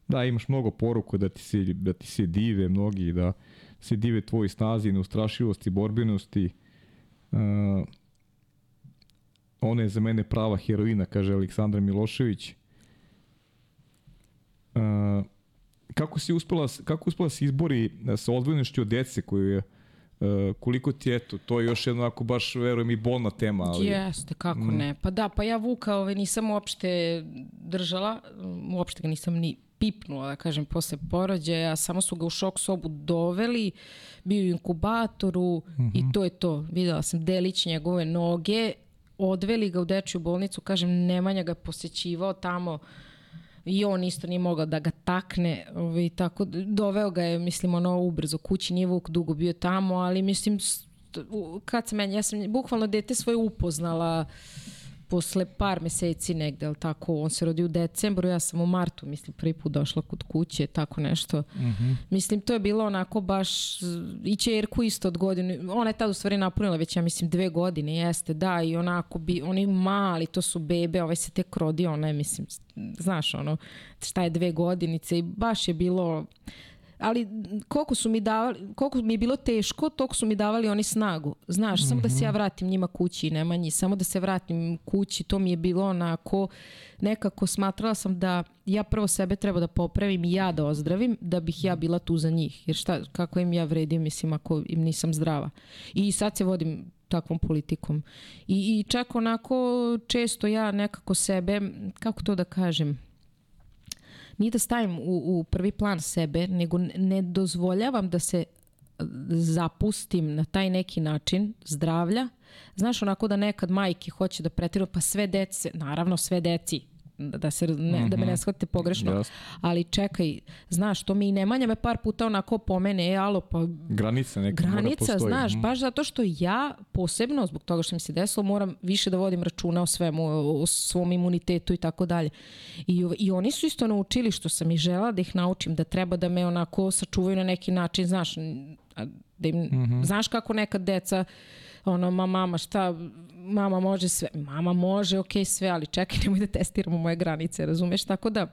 S1: Da, imaš mnogo poruka da ti se, da ti se dive mnogi, da se dive tvoji snazi, neustrašivosti, borbenosti. Uh, ona je za mene prava heroina, kaže Aleksandar Milošević. Uh, kako si uspela, kako uspela se izbori sa odvojenošću od dece koju je Uh, koliko ti eto, to je još jedna ako baš verujem i bolna tema. Ali...
S2: Jeste, kako mm. ne. Pa da, pa ja Vuka ovaj, nisam uopšte držala, uopšte ga nisam ni pipnula, da kažem, posle porođaja, samo su ga u šok sobu doveli, bio u inkubatoru mm -hmm. i mhm. to je to. Videla sam delić njegove noge, odveli ga u dečju bolnicu, kažem, Nemanja ga posećivao tamo i on isto nije mogao da ga takne, ovaj, tako, doveo ga je, mislim, ono ubrzo kući, nije Vuk dugo bio tamo, ali mislim, kad sam ja sam bukvalno dete svoje upoznala uh, posle par meseci negde, ali tako, on se rodi u decembru, ja sam u martu, mislim, prvi put došla kod kuće, tako nešto. Mm -hmm. Mislim, to je bilo onako baš, i čerku isto od godine, ona je tad u stvari napunila već, ja mislim, dve godine, jeste, da, i onako, bi, oni mali, to su bebe, ovaj se tek rodi, ona je, mislim, znaš, ono, šta je dve godinice i baš je bilo, ali koliko su mi davali, koliko mi je bilo teško, toliko su mi davali oni snagu. Znaš, mm -hmm. samo da se ja mhm. vratim njima kući i Nemanji, samo da se vratim kući, to mi je bilo onako, nekako smatrala sam da ja prvo sebe treba da popravim i ja da ozdravim, da bih ja bila tu za njih. Jer šta, kako im ja vredim, mislim, ako im nisam zdrava. I sad se vodim takvom politikom. I, i čak onako često ja nekako sebe, kako to da kažem, nije da stavim u, u prvi plan sebe, nego ne dozvoljavam da se zapustim na taj neki način zdravlja. Znaš, onako da nekad majke hoće da pretiru, pa sve dece, naravno sve deci, da, se, ne, mm -hmm. da me ne mhm. shvatite pogrešno, yes. ali čekaj, znaš, to mi i Nemanja me par puta onako pomene, e, alo, pa...
S1: Granica neka
S2: Granica, znaš, mm. baš zato što ja posebno, zbog toga što mi se desilo, moram više da vodim računa o svemu, o svom imunitetu i tako dalje. I, I oni su isto naučili što sam i žela da ih naučim, da treba da me onako sačuvaju na neki način, znaš, da im, mm -hmm. znaš kako neka deca ono, ma mama šta, mama može sve, mama može, ok, sve, ali čekaj, nemoj da testiramo moje granice, razumeš? Tako da,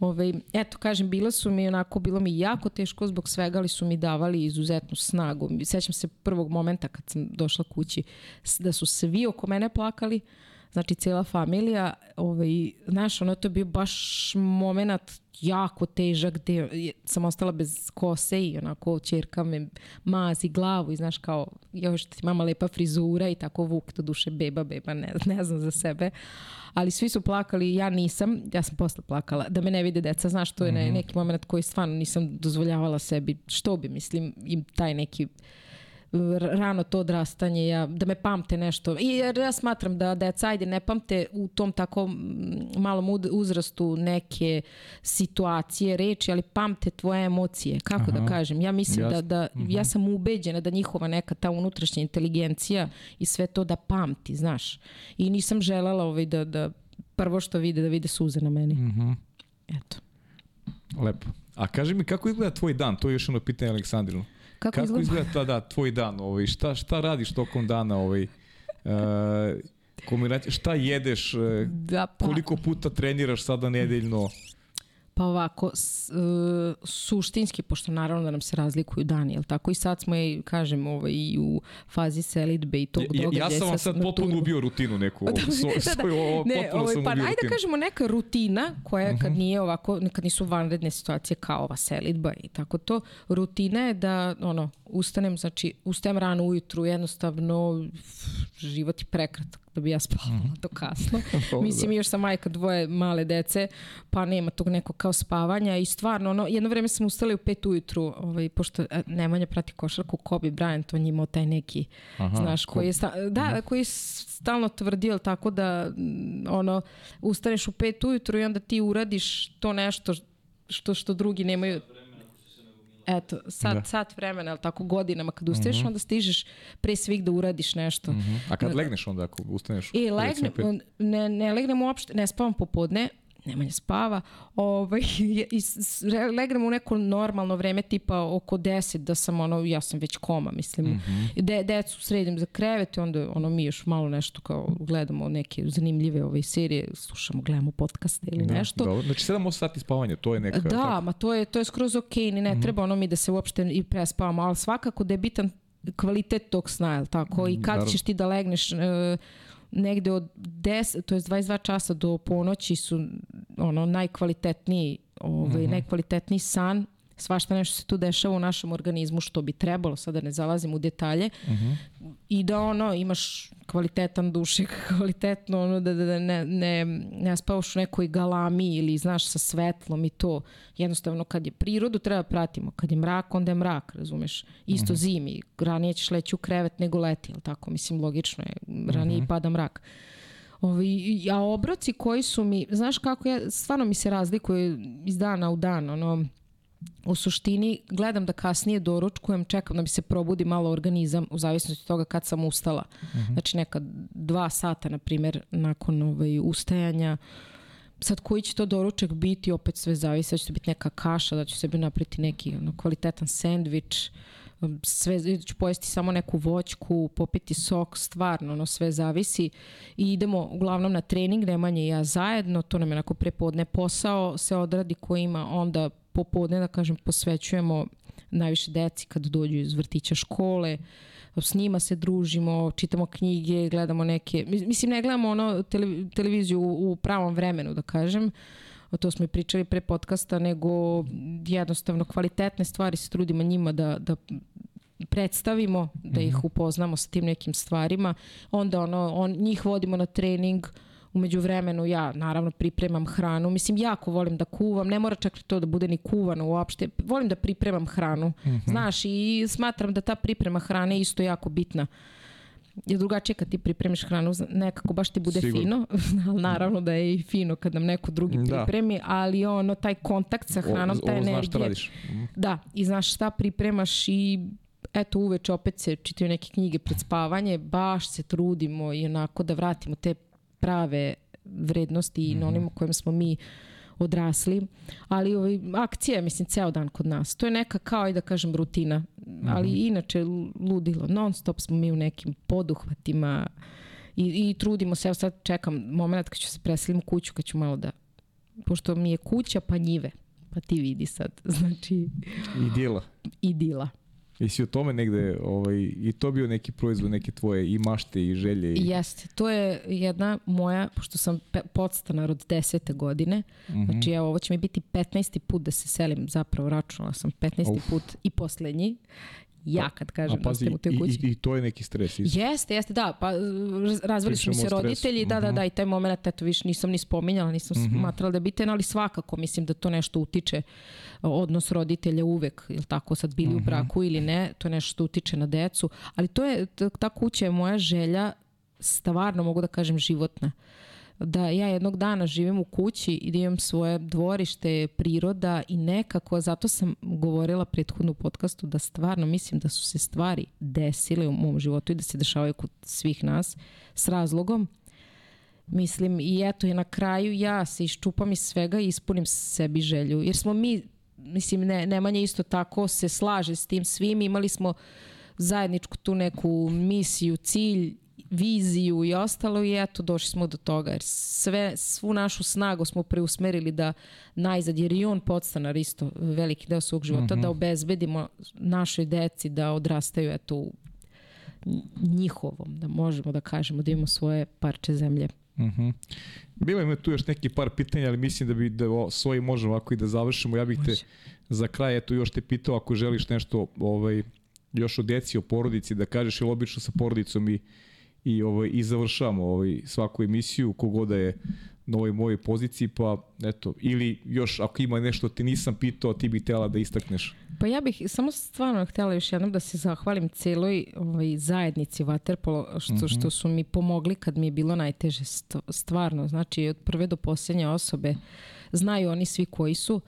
S2: ovaj, eto, kažem, bila su mi onako, bilo mi jako teško zbog svega, ali su mi davali izuzetnu snagu. Sećam se prvog momenta kad sam došla kući, da su svi oko mene plakali, znači cijela familija, ovaj, znaš, ono to je bio baš moment jako težak gde sam ostala bez kose i onako čerka me mazi glavu i znaš kao još ti mama lepa frizura i tako Vuk to duše beba beba ne, ne znam za sebe ali svi su plakali ja nisam ja sam posle plakala da me ne vide deca znaš to je mm -hmm. neki moment koji stvarno nisam dozvoljavala sebi što bi mislim im taj neki rano to odrastanje, ja, da me pamte nešto. I jer ja smatram da deca, ajde, ne pamte u tom tako malom uzrastu neke situacije, reči, ali pamte tvoje emocije. Kako da Aha. da kažem? Ja mislim Jasne. da, da uh -huh. ja mhm. sam ubeđena da njihova neka ta unutrašnja inteligencija i sve to da pamti, znaš. I nisam želala ovaj da, da prvo što vide, da vide suze na meni. Uh mhm. -huh. Eto.
S1: Lepo. A kaži mi kako izgleda tvoj dan? To je još jedno pitanje Aleksandrinu. Kako, Kako izgleda? izgleda ta, da, tvoj dan? Ovaj, šta, šta radiš tokom dana? Ovaj, uh, kombinacija, šta jedeš? E, da, pa. Koliko puta treniraš sada nedeljno?
S2: Pa ovako, s, uh, suštinski, pošto naravno da nam se razlikuju dani, jel tako? I sad smo, i, kažem, ovaj, i u fazi selitbe i tog
S1: ja,
S2: događaja.
S1: Ja sam vam sad potpuno ubio rutinu neku. da, so, da, da. Ovo, ne, ovaj,
S2: pa
S1: ajde
S2: da kažemo neka rutina koja kad uh mhm. -huh. nije ovako, kad nisu vanredne situacije kao ova selitba i tako to, rutina je da ono, ustanem, znači ustajem rano ujutru, jednostavno život je prekratak da bi ja spavala mm -hmm. to kasno. Mislim, još sam majka dvoje male dece, pa nema tog nekog kao spavanja i stvarno, ono, jedno vreme sam ustala u pet ujutru, ovaj, pošto e, Nemanja prati košarku, Kobe Bryant, on je imao taj neki, Aha, znaš, koji je, sta, da, mm -hmm. koji je stalno tvrdio tako da, ono, ustaneš u pet ujutru i onda ti uradiš to nešto što, što drugi nemaju eto, sat, da. sat vremena, ali tako godinama kad ustaješ, mm -hmm. onda stižeš pre svih da uradiš nešto. Mm
S1: -hmm. A kad legneš onda ako ustaneš?
S2: I legne, ne, ne legnem uopšte, ne spavam popodne, Nemanja spava, ovaj, i legnemo u neko normalno vreme, tipa oko 10, da sam ono, ja sam već koma, mislim. Mm -hmm. De, decu sredim za krevet i onda ono, mi još malo nešto kao gledamo neke zanimljive ove serije, slušamo, gledamo podcaste ili da, nešto.
S1: Da, znači 7-8 sati spavanja, to je neka...
S2: Da, tako? ma to je, to je skroz okej, okay, ni ne mm -hmm. treba ono mi da se uopšte i prespavamo, ali svakako da je bitan kvalitet tog sna, je tako? I kad Naravno. ćeš ti da legneš... Uh, negde od 10, to je 22 časa do ponoći su ono najkvalitetniji ovaj, mm -hmm. najkvalitetniji san svašta nešto se tu dešava u našem organizmu što bi trebalo, sada ne zalazim u detalje, uh mhm. -huh. i da ono, imaš kvalitetan dušik, kvalitetno, ono, da, da, da ne, ne, ne spavaš u nekoj galami ili, znaš, sa svetlom i to. Jednostavno, kad je prirodu, treba pratimo. Kad je mrak, onda je mrak, razumeš? Isto uh mhm. -huh. zimi, ranije ćeš leći u krevet nego leti, ili tako? Mislim, logično je, ranije uh mhm. -huh. pada mrak. Ovi, a obroci koji su mi, znaš kako ja, stvarno mi se razlikuje iz dana u dan, ono, u suštini gledam da kasnije doručkujem, čekam da mi se probudi malo organizam u zavisnosti od toga kad sam ustala. Uh mhm. -huh. Znači neka dva sata, na primjer, nakon ovaj, ustajanja. Sad koji će to doručak biti, opet sve zavisi, da će to biti neka kaša, da ću sebi napriti neki ono, kvalitetan sendvič, sve, da ću pojesti samo neku voćku, popiti sok, stvarno, ono sve zavisi. I idemo uglavnom na trening, Nemanja i ja zajedno, to nam je onako prepodne posao, se odradi ko ima onda popodne, da kažem, posvećujemo najviše deci kad dođu iz vrtića škole, s njima se družimo, čitamo knjige, gledamo neke, mislim ne gledamo ono televiziju u pravom vremenu, da kažem, to smo i pričali pre podcasta, nego jednostavno kvalitetne stvari se trudimo njima da, da predstavimo, da ih mhm. upoznamo sa tim nekim stvarima. Onda ono, on, njih vodimo na trening, uh, Umeđu vremenu ja naravno pripremam hranu. Mislim, jako volim da kuvam. Ne mora čak to da bude ni kuvano uopšte. Volim da pripremam hranu. Mm -hmm. Znaš, i smatram da ta priprema hrane isto jako bitna je drugačije kad ti pripremiš hranu, nekako baš ti bude Sigur. fino, ali naravno da je i fino kad nam neko drugi da. pripremi, ali ono, taj kontakt sa hranom, ta energija. Znaš šta radiš. Mm. Da, i znaš šta pripremaš i eto uveče opet se čitaju neke knjige pred spavanje, baš se trudimo i onako da vratimo te prave vrednosti mm -hmm. na mhm. onim kojem smo mi odrasli, ali ovaj, akcija je, mislim, ceo dan kod nas. To je neka, kao i da kažem, rutina, ali mm -hmm. inače ludilo. Non stop smo mi u nekim poduhvatima i, i trudimo se, evo sad čekam moment kad ću se preselim u kuću, kad ću malo da, pošto mi je kuća pa njive, pa ti vidi sad, znači...
S1: Idila.
S2: Idila.
S1: Jesi o tome negde, ovaj, i to bio neki proizvod, neke tvoje i mašte i želje? I...
S2: Jeste, to je jedna moja, pošto sam podstanar od desete godine, mm -hmm. znači evo, ovo će mi biti 15. put da se selim, zapravo računala sam 15. Uf. put i poslednji ja kad kažem
S1: da ste u toj kući. I, I to je neki stres.
S2: Isto. Jeste, jeste, da. Pa razvili su mi se roditelji, da, da, da, i taj moment, eto, više nisam ni spominjala, nisam mhm. -huh. smatrala da je bitan, ali svakako mislim da to nešto utiče odnos roditelja uvek, ili tako sad bili uh -huh. u mhm. braku ili ne, to je nešto što utiče na decu, ali to je, ta kuća je moja želja, stvarno mogu da kažem životna. Uh, da ja jednog dana živim u kući i da imam svoje dvorište, priroda i nekako, zato sam govorila prethodnu podcastu da stvarno mislim da su se stvari desile u mom životu i da se dešavaju kod svih nas s razlogom. Mislim i eto i na kraju ja se iščupam iz svega i ispunim sebi želju. Jer smo mi, mislim ne, Nemanja isto tako se slaže s tim svim, imali smo zajedničku tu neku misiju, cilj viziju i ostalo i eto došli smo do toga jer sve, svu našu snagu smo preusmerili da najzad jer i on podstanar isto veliki deo svog života mm -hmm. da obezbedimo našoj deci da odrastaju eto u njihovom, da možemo da kažemo da imamo svoje parče zemlje.
S1: Uh mhm. -huh. Bilo ima tu još neki par pitanja, ali mislim da bi da svoji možemo ovako i da završimo. Ja bih te Može. za kraj eto još te pitao ako želiš nešto ovaj još o deci, o porodici da kažeš ili obično sa porodicom i i ovaj i završavamo ovaj svaku emisiju kogoda da je na ovoj mojoj poziciji, pa eto, ili još ako ima nešto ti nisam pitao, ti bi htela da istakneš.
S2: Pa ja bih samo stvarno htela još jednom da se zahvalim celoj ovaj, zajednici Waterpolo, što, mm -hmm. što su mi pomogli kad mi je bilo najteže, stvarno, znači od prve do posljednje osobe, znaju oni svi koji su,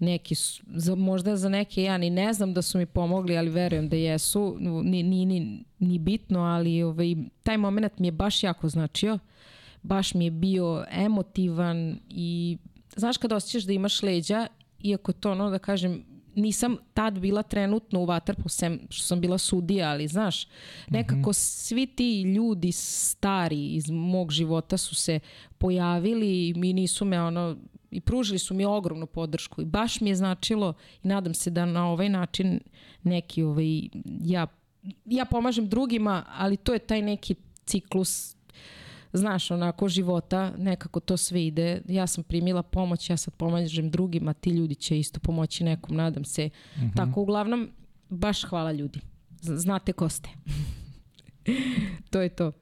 S2: neki su, za, možda za neke ja ni ne znam da su mi pomogli, ali verujem da jesu, ni, ni, ni, ni bitno, ali ovaj, taj moment mi je baš jako značio, baš mi je bio emotivan i znaš kad osjećaš da imaš leđa, iako to ono da kažem, nisam tad bila trenutno u Vatrpu, sem što sam bila sudija, ali znaš, nekako svi ti ljudi stari iz mog života su se pojavili i mi nisu me ono i pružili su mi ogromnu podršku i baš mi je značilo i nadam se da na ovaj način neki ovaj, ja, ja pomažem drugima, ali to je taj neki ciklus znaš, onako života, nekako to sve ide. Ja sam primila pomoć, ja sad pomažem drugima, ti ljudi će isto pomoći nekom, nadam se. Mm -hmm. Tako, uglavnom, baš hvala ljudi. Znate ko ste. to je to.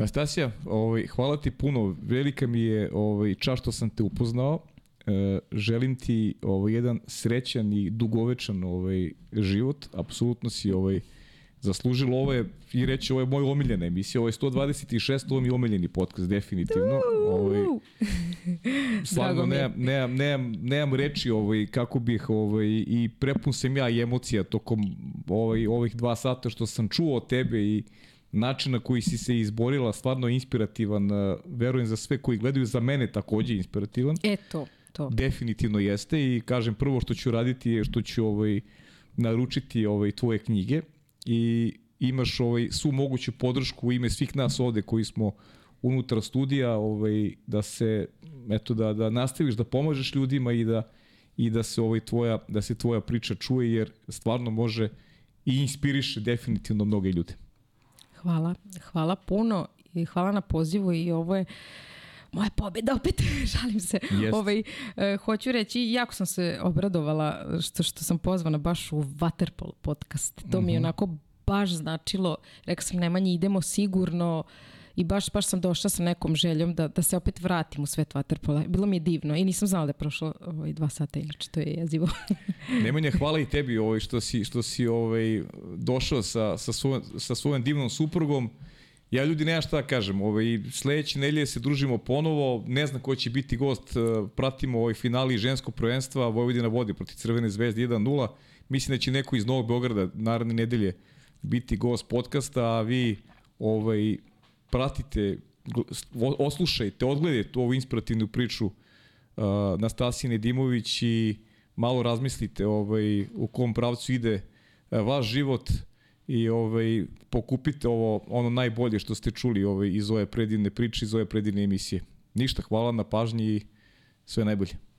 S1: Nastasija, ovaj, hvala ti puno. Velika mi je ovaj, čast što sam te upoznao. E, želim ti ovaj, jedan srećan i dugovečan ovaj, život. Apsolutno si ovaj, zaslužilo ovo je, i reći, ovo je moj omiljena emisija, ovo je 126, ovo mi je omiljeni podcast, definitivno. Ovaj, stvarno, nemam, nemam, nemam, nemam reči ovaj, kako bih, ovaj, i prepun sam ja i emocija tokom ovaj, ovih dva sata što sam čuo od tebe i način na koji si se izborila, stvarno inspirativan, verujem za sve koji gledaju, za mene takođe inspirativan.
S2: Eto, to.
S1: Definitivno jeste i kažem prvo što ću raditi je što ću ovaj, naručiti ovaj, tvoje knjige i imaš ovaj, svu moguću podršku u ime svih nas ovde koji smo unutar studija ovaj, da se eto da da nastaviš da pomažeš ljudima i da i da se ovaj tvoja da se tvoja priča čuje jer stvarno može i inspiriše definitivno mnoge ljude.
S2: Hvala, hvala puno i hvala na pozivu i ovo je moja pobeda opet, šalim se. Jest. Ovaj, e, hoću reći, jako sam se obradovala što, što sam pozvana baš u Waterpolo podcast. To mm -hmm. mi je mhm. onako baš značilo, rekao sam Nemanja idemo sigurno i baš, baš sam došla sa nekom željom da, da se opet vratim u svet Waterpola. Bilo mi je divno i nisam znala da je prošlo ovaj, dva sata, inače to je jezivo.
S1: Nemanja, hvala i tebi ovaj, što si, što si ovaj, došao sa, sa, svoj, sa svojom divnom suprugom. Ja ljudi nema šta da kažem, ovaj, sledeće nedelje se družimo ponovo, ne znam ko će biti gost, eh, pratimo ovaj finali ženskog prvenstva, Vojvodina vodi protiv Crvene zvezde 1-0, mislim da će neko iz Novog Beograda naredne nedelje biti gost podcasta, a vi ovaj, pratite, oslušajte, odgledajte ovu inspirativnu priču uh, Nastasine Dimović i malo razmislite ovaj, u kom pravcu ide uh, vaš život, i ovaj pokupite ovo ono najbolje što ste čuli ovaj iz ove predivne priče iz ove predivne emisije. Ništa, hvala na pažnji i sve najbolje.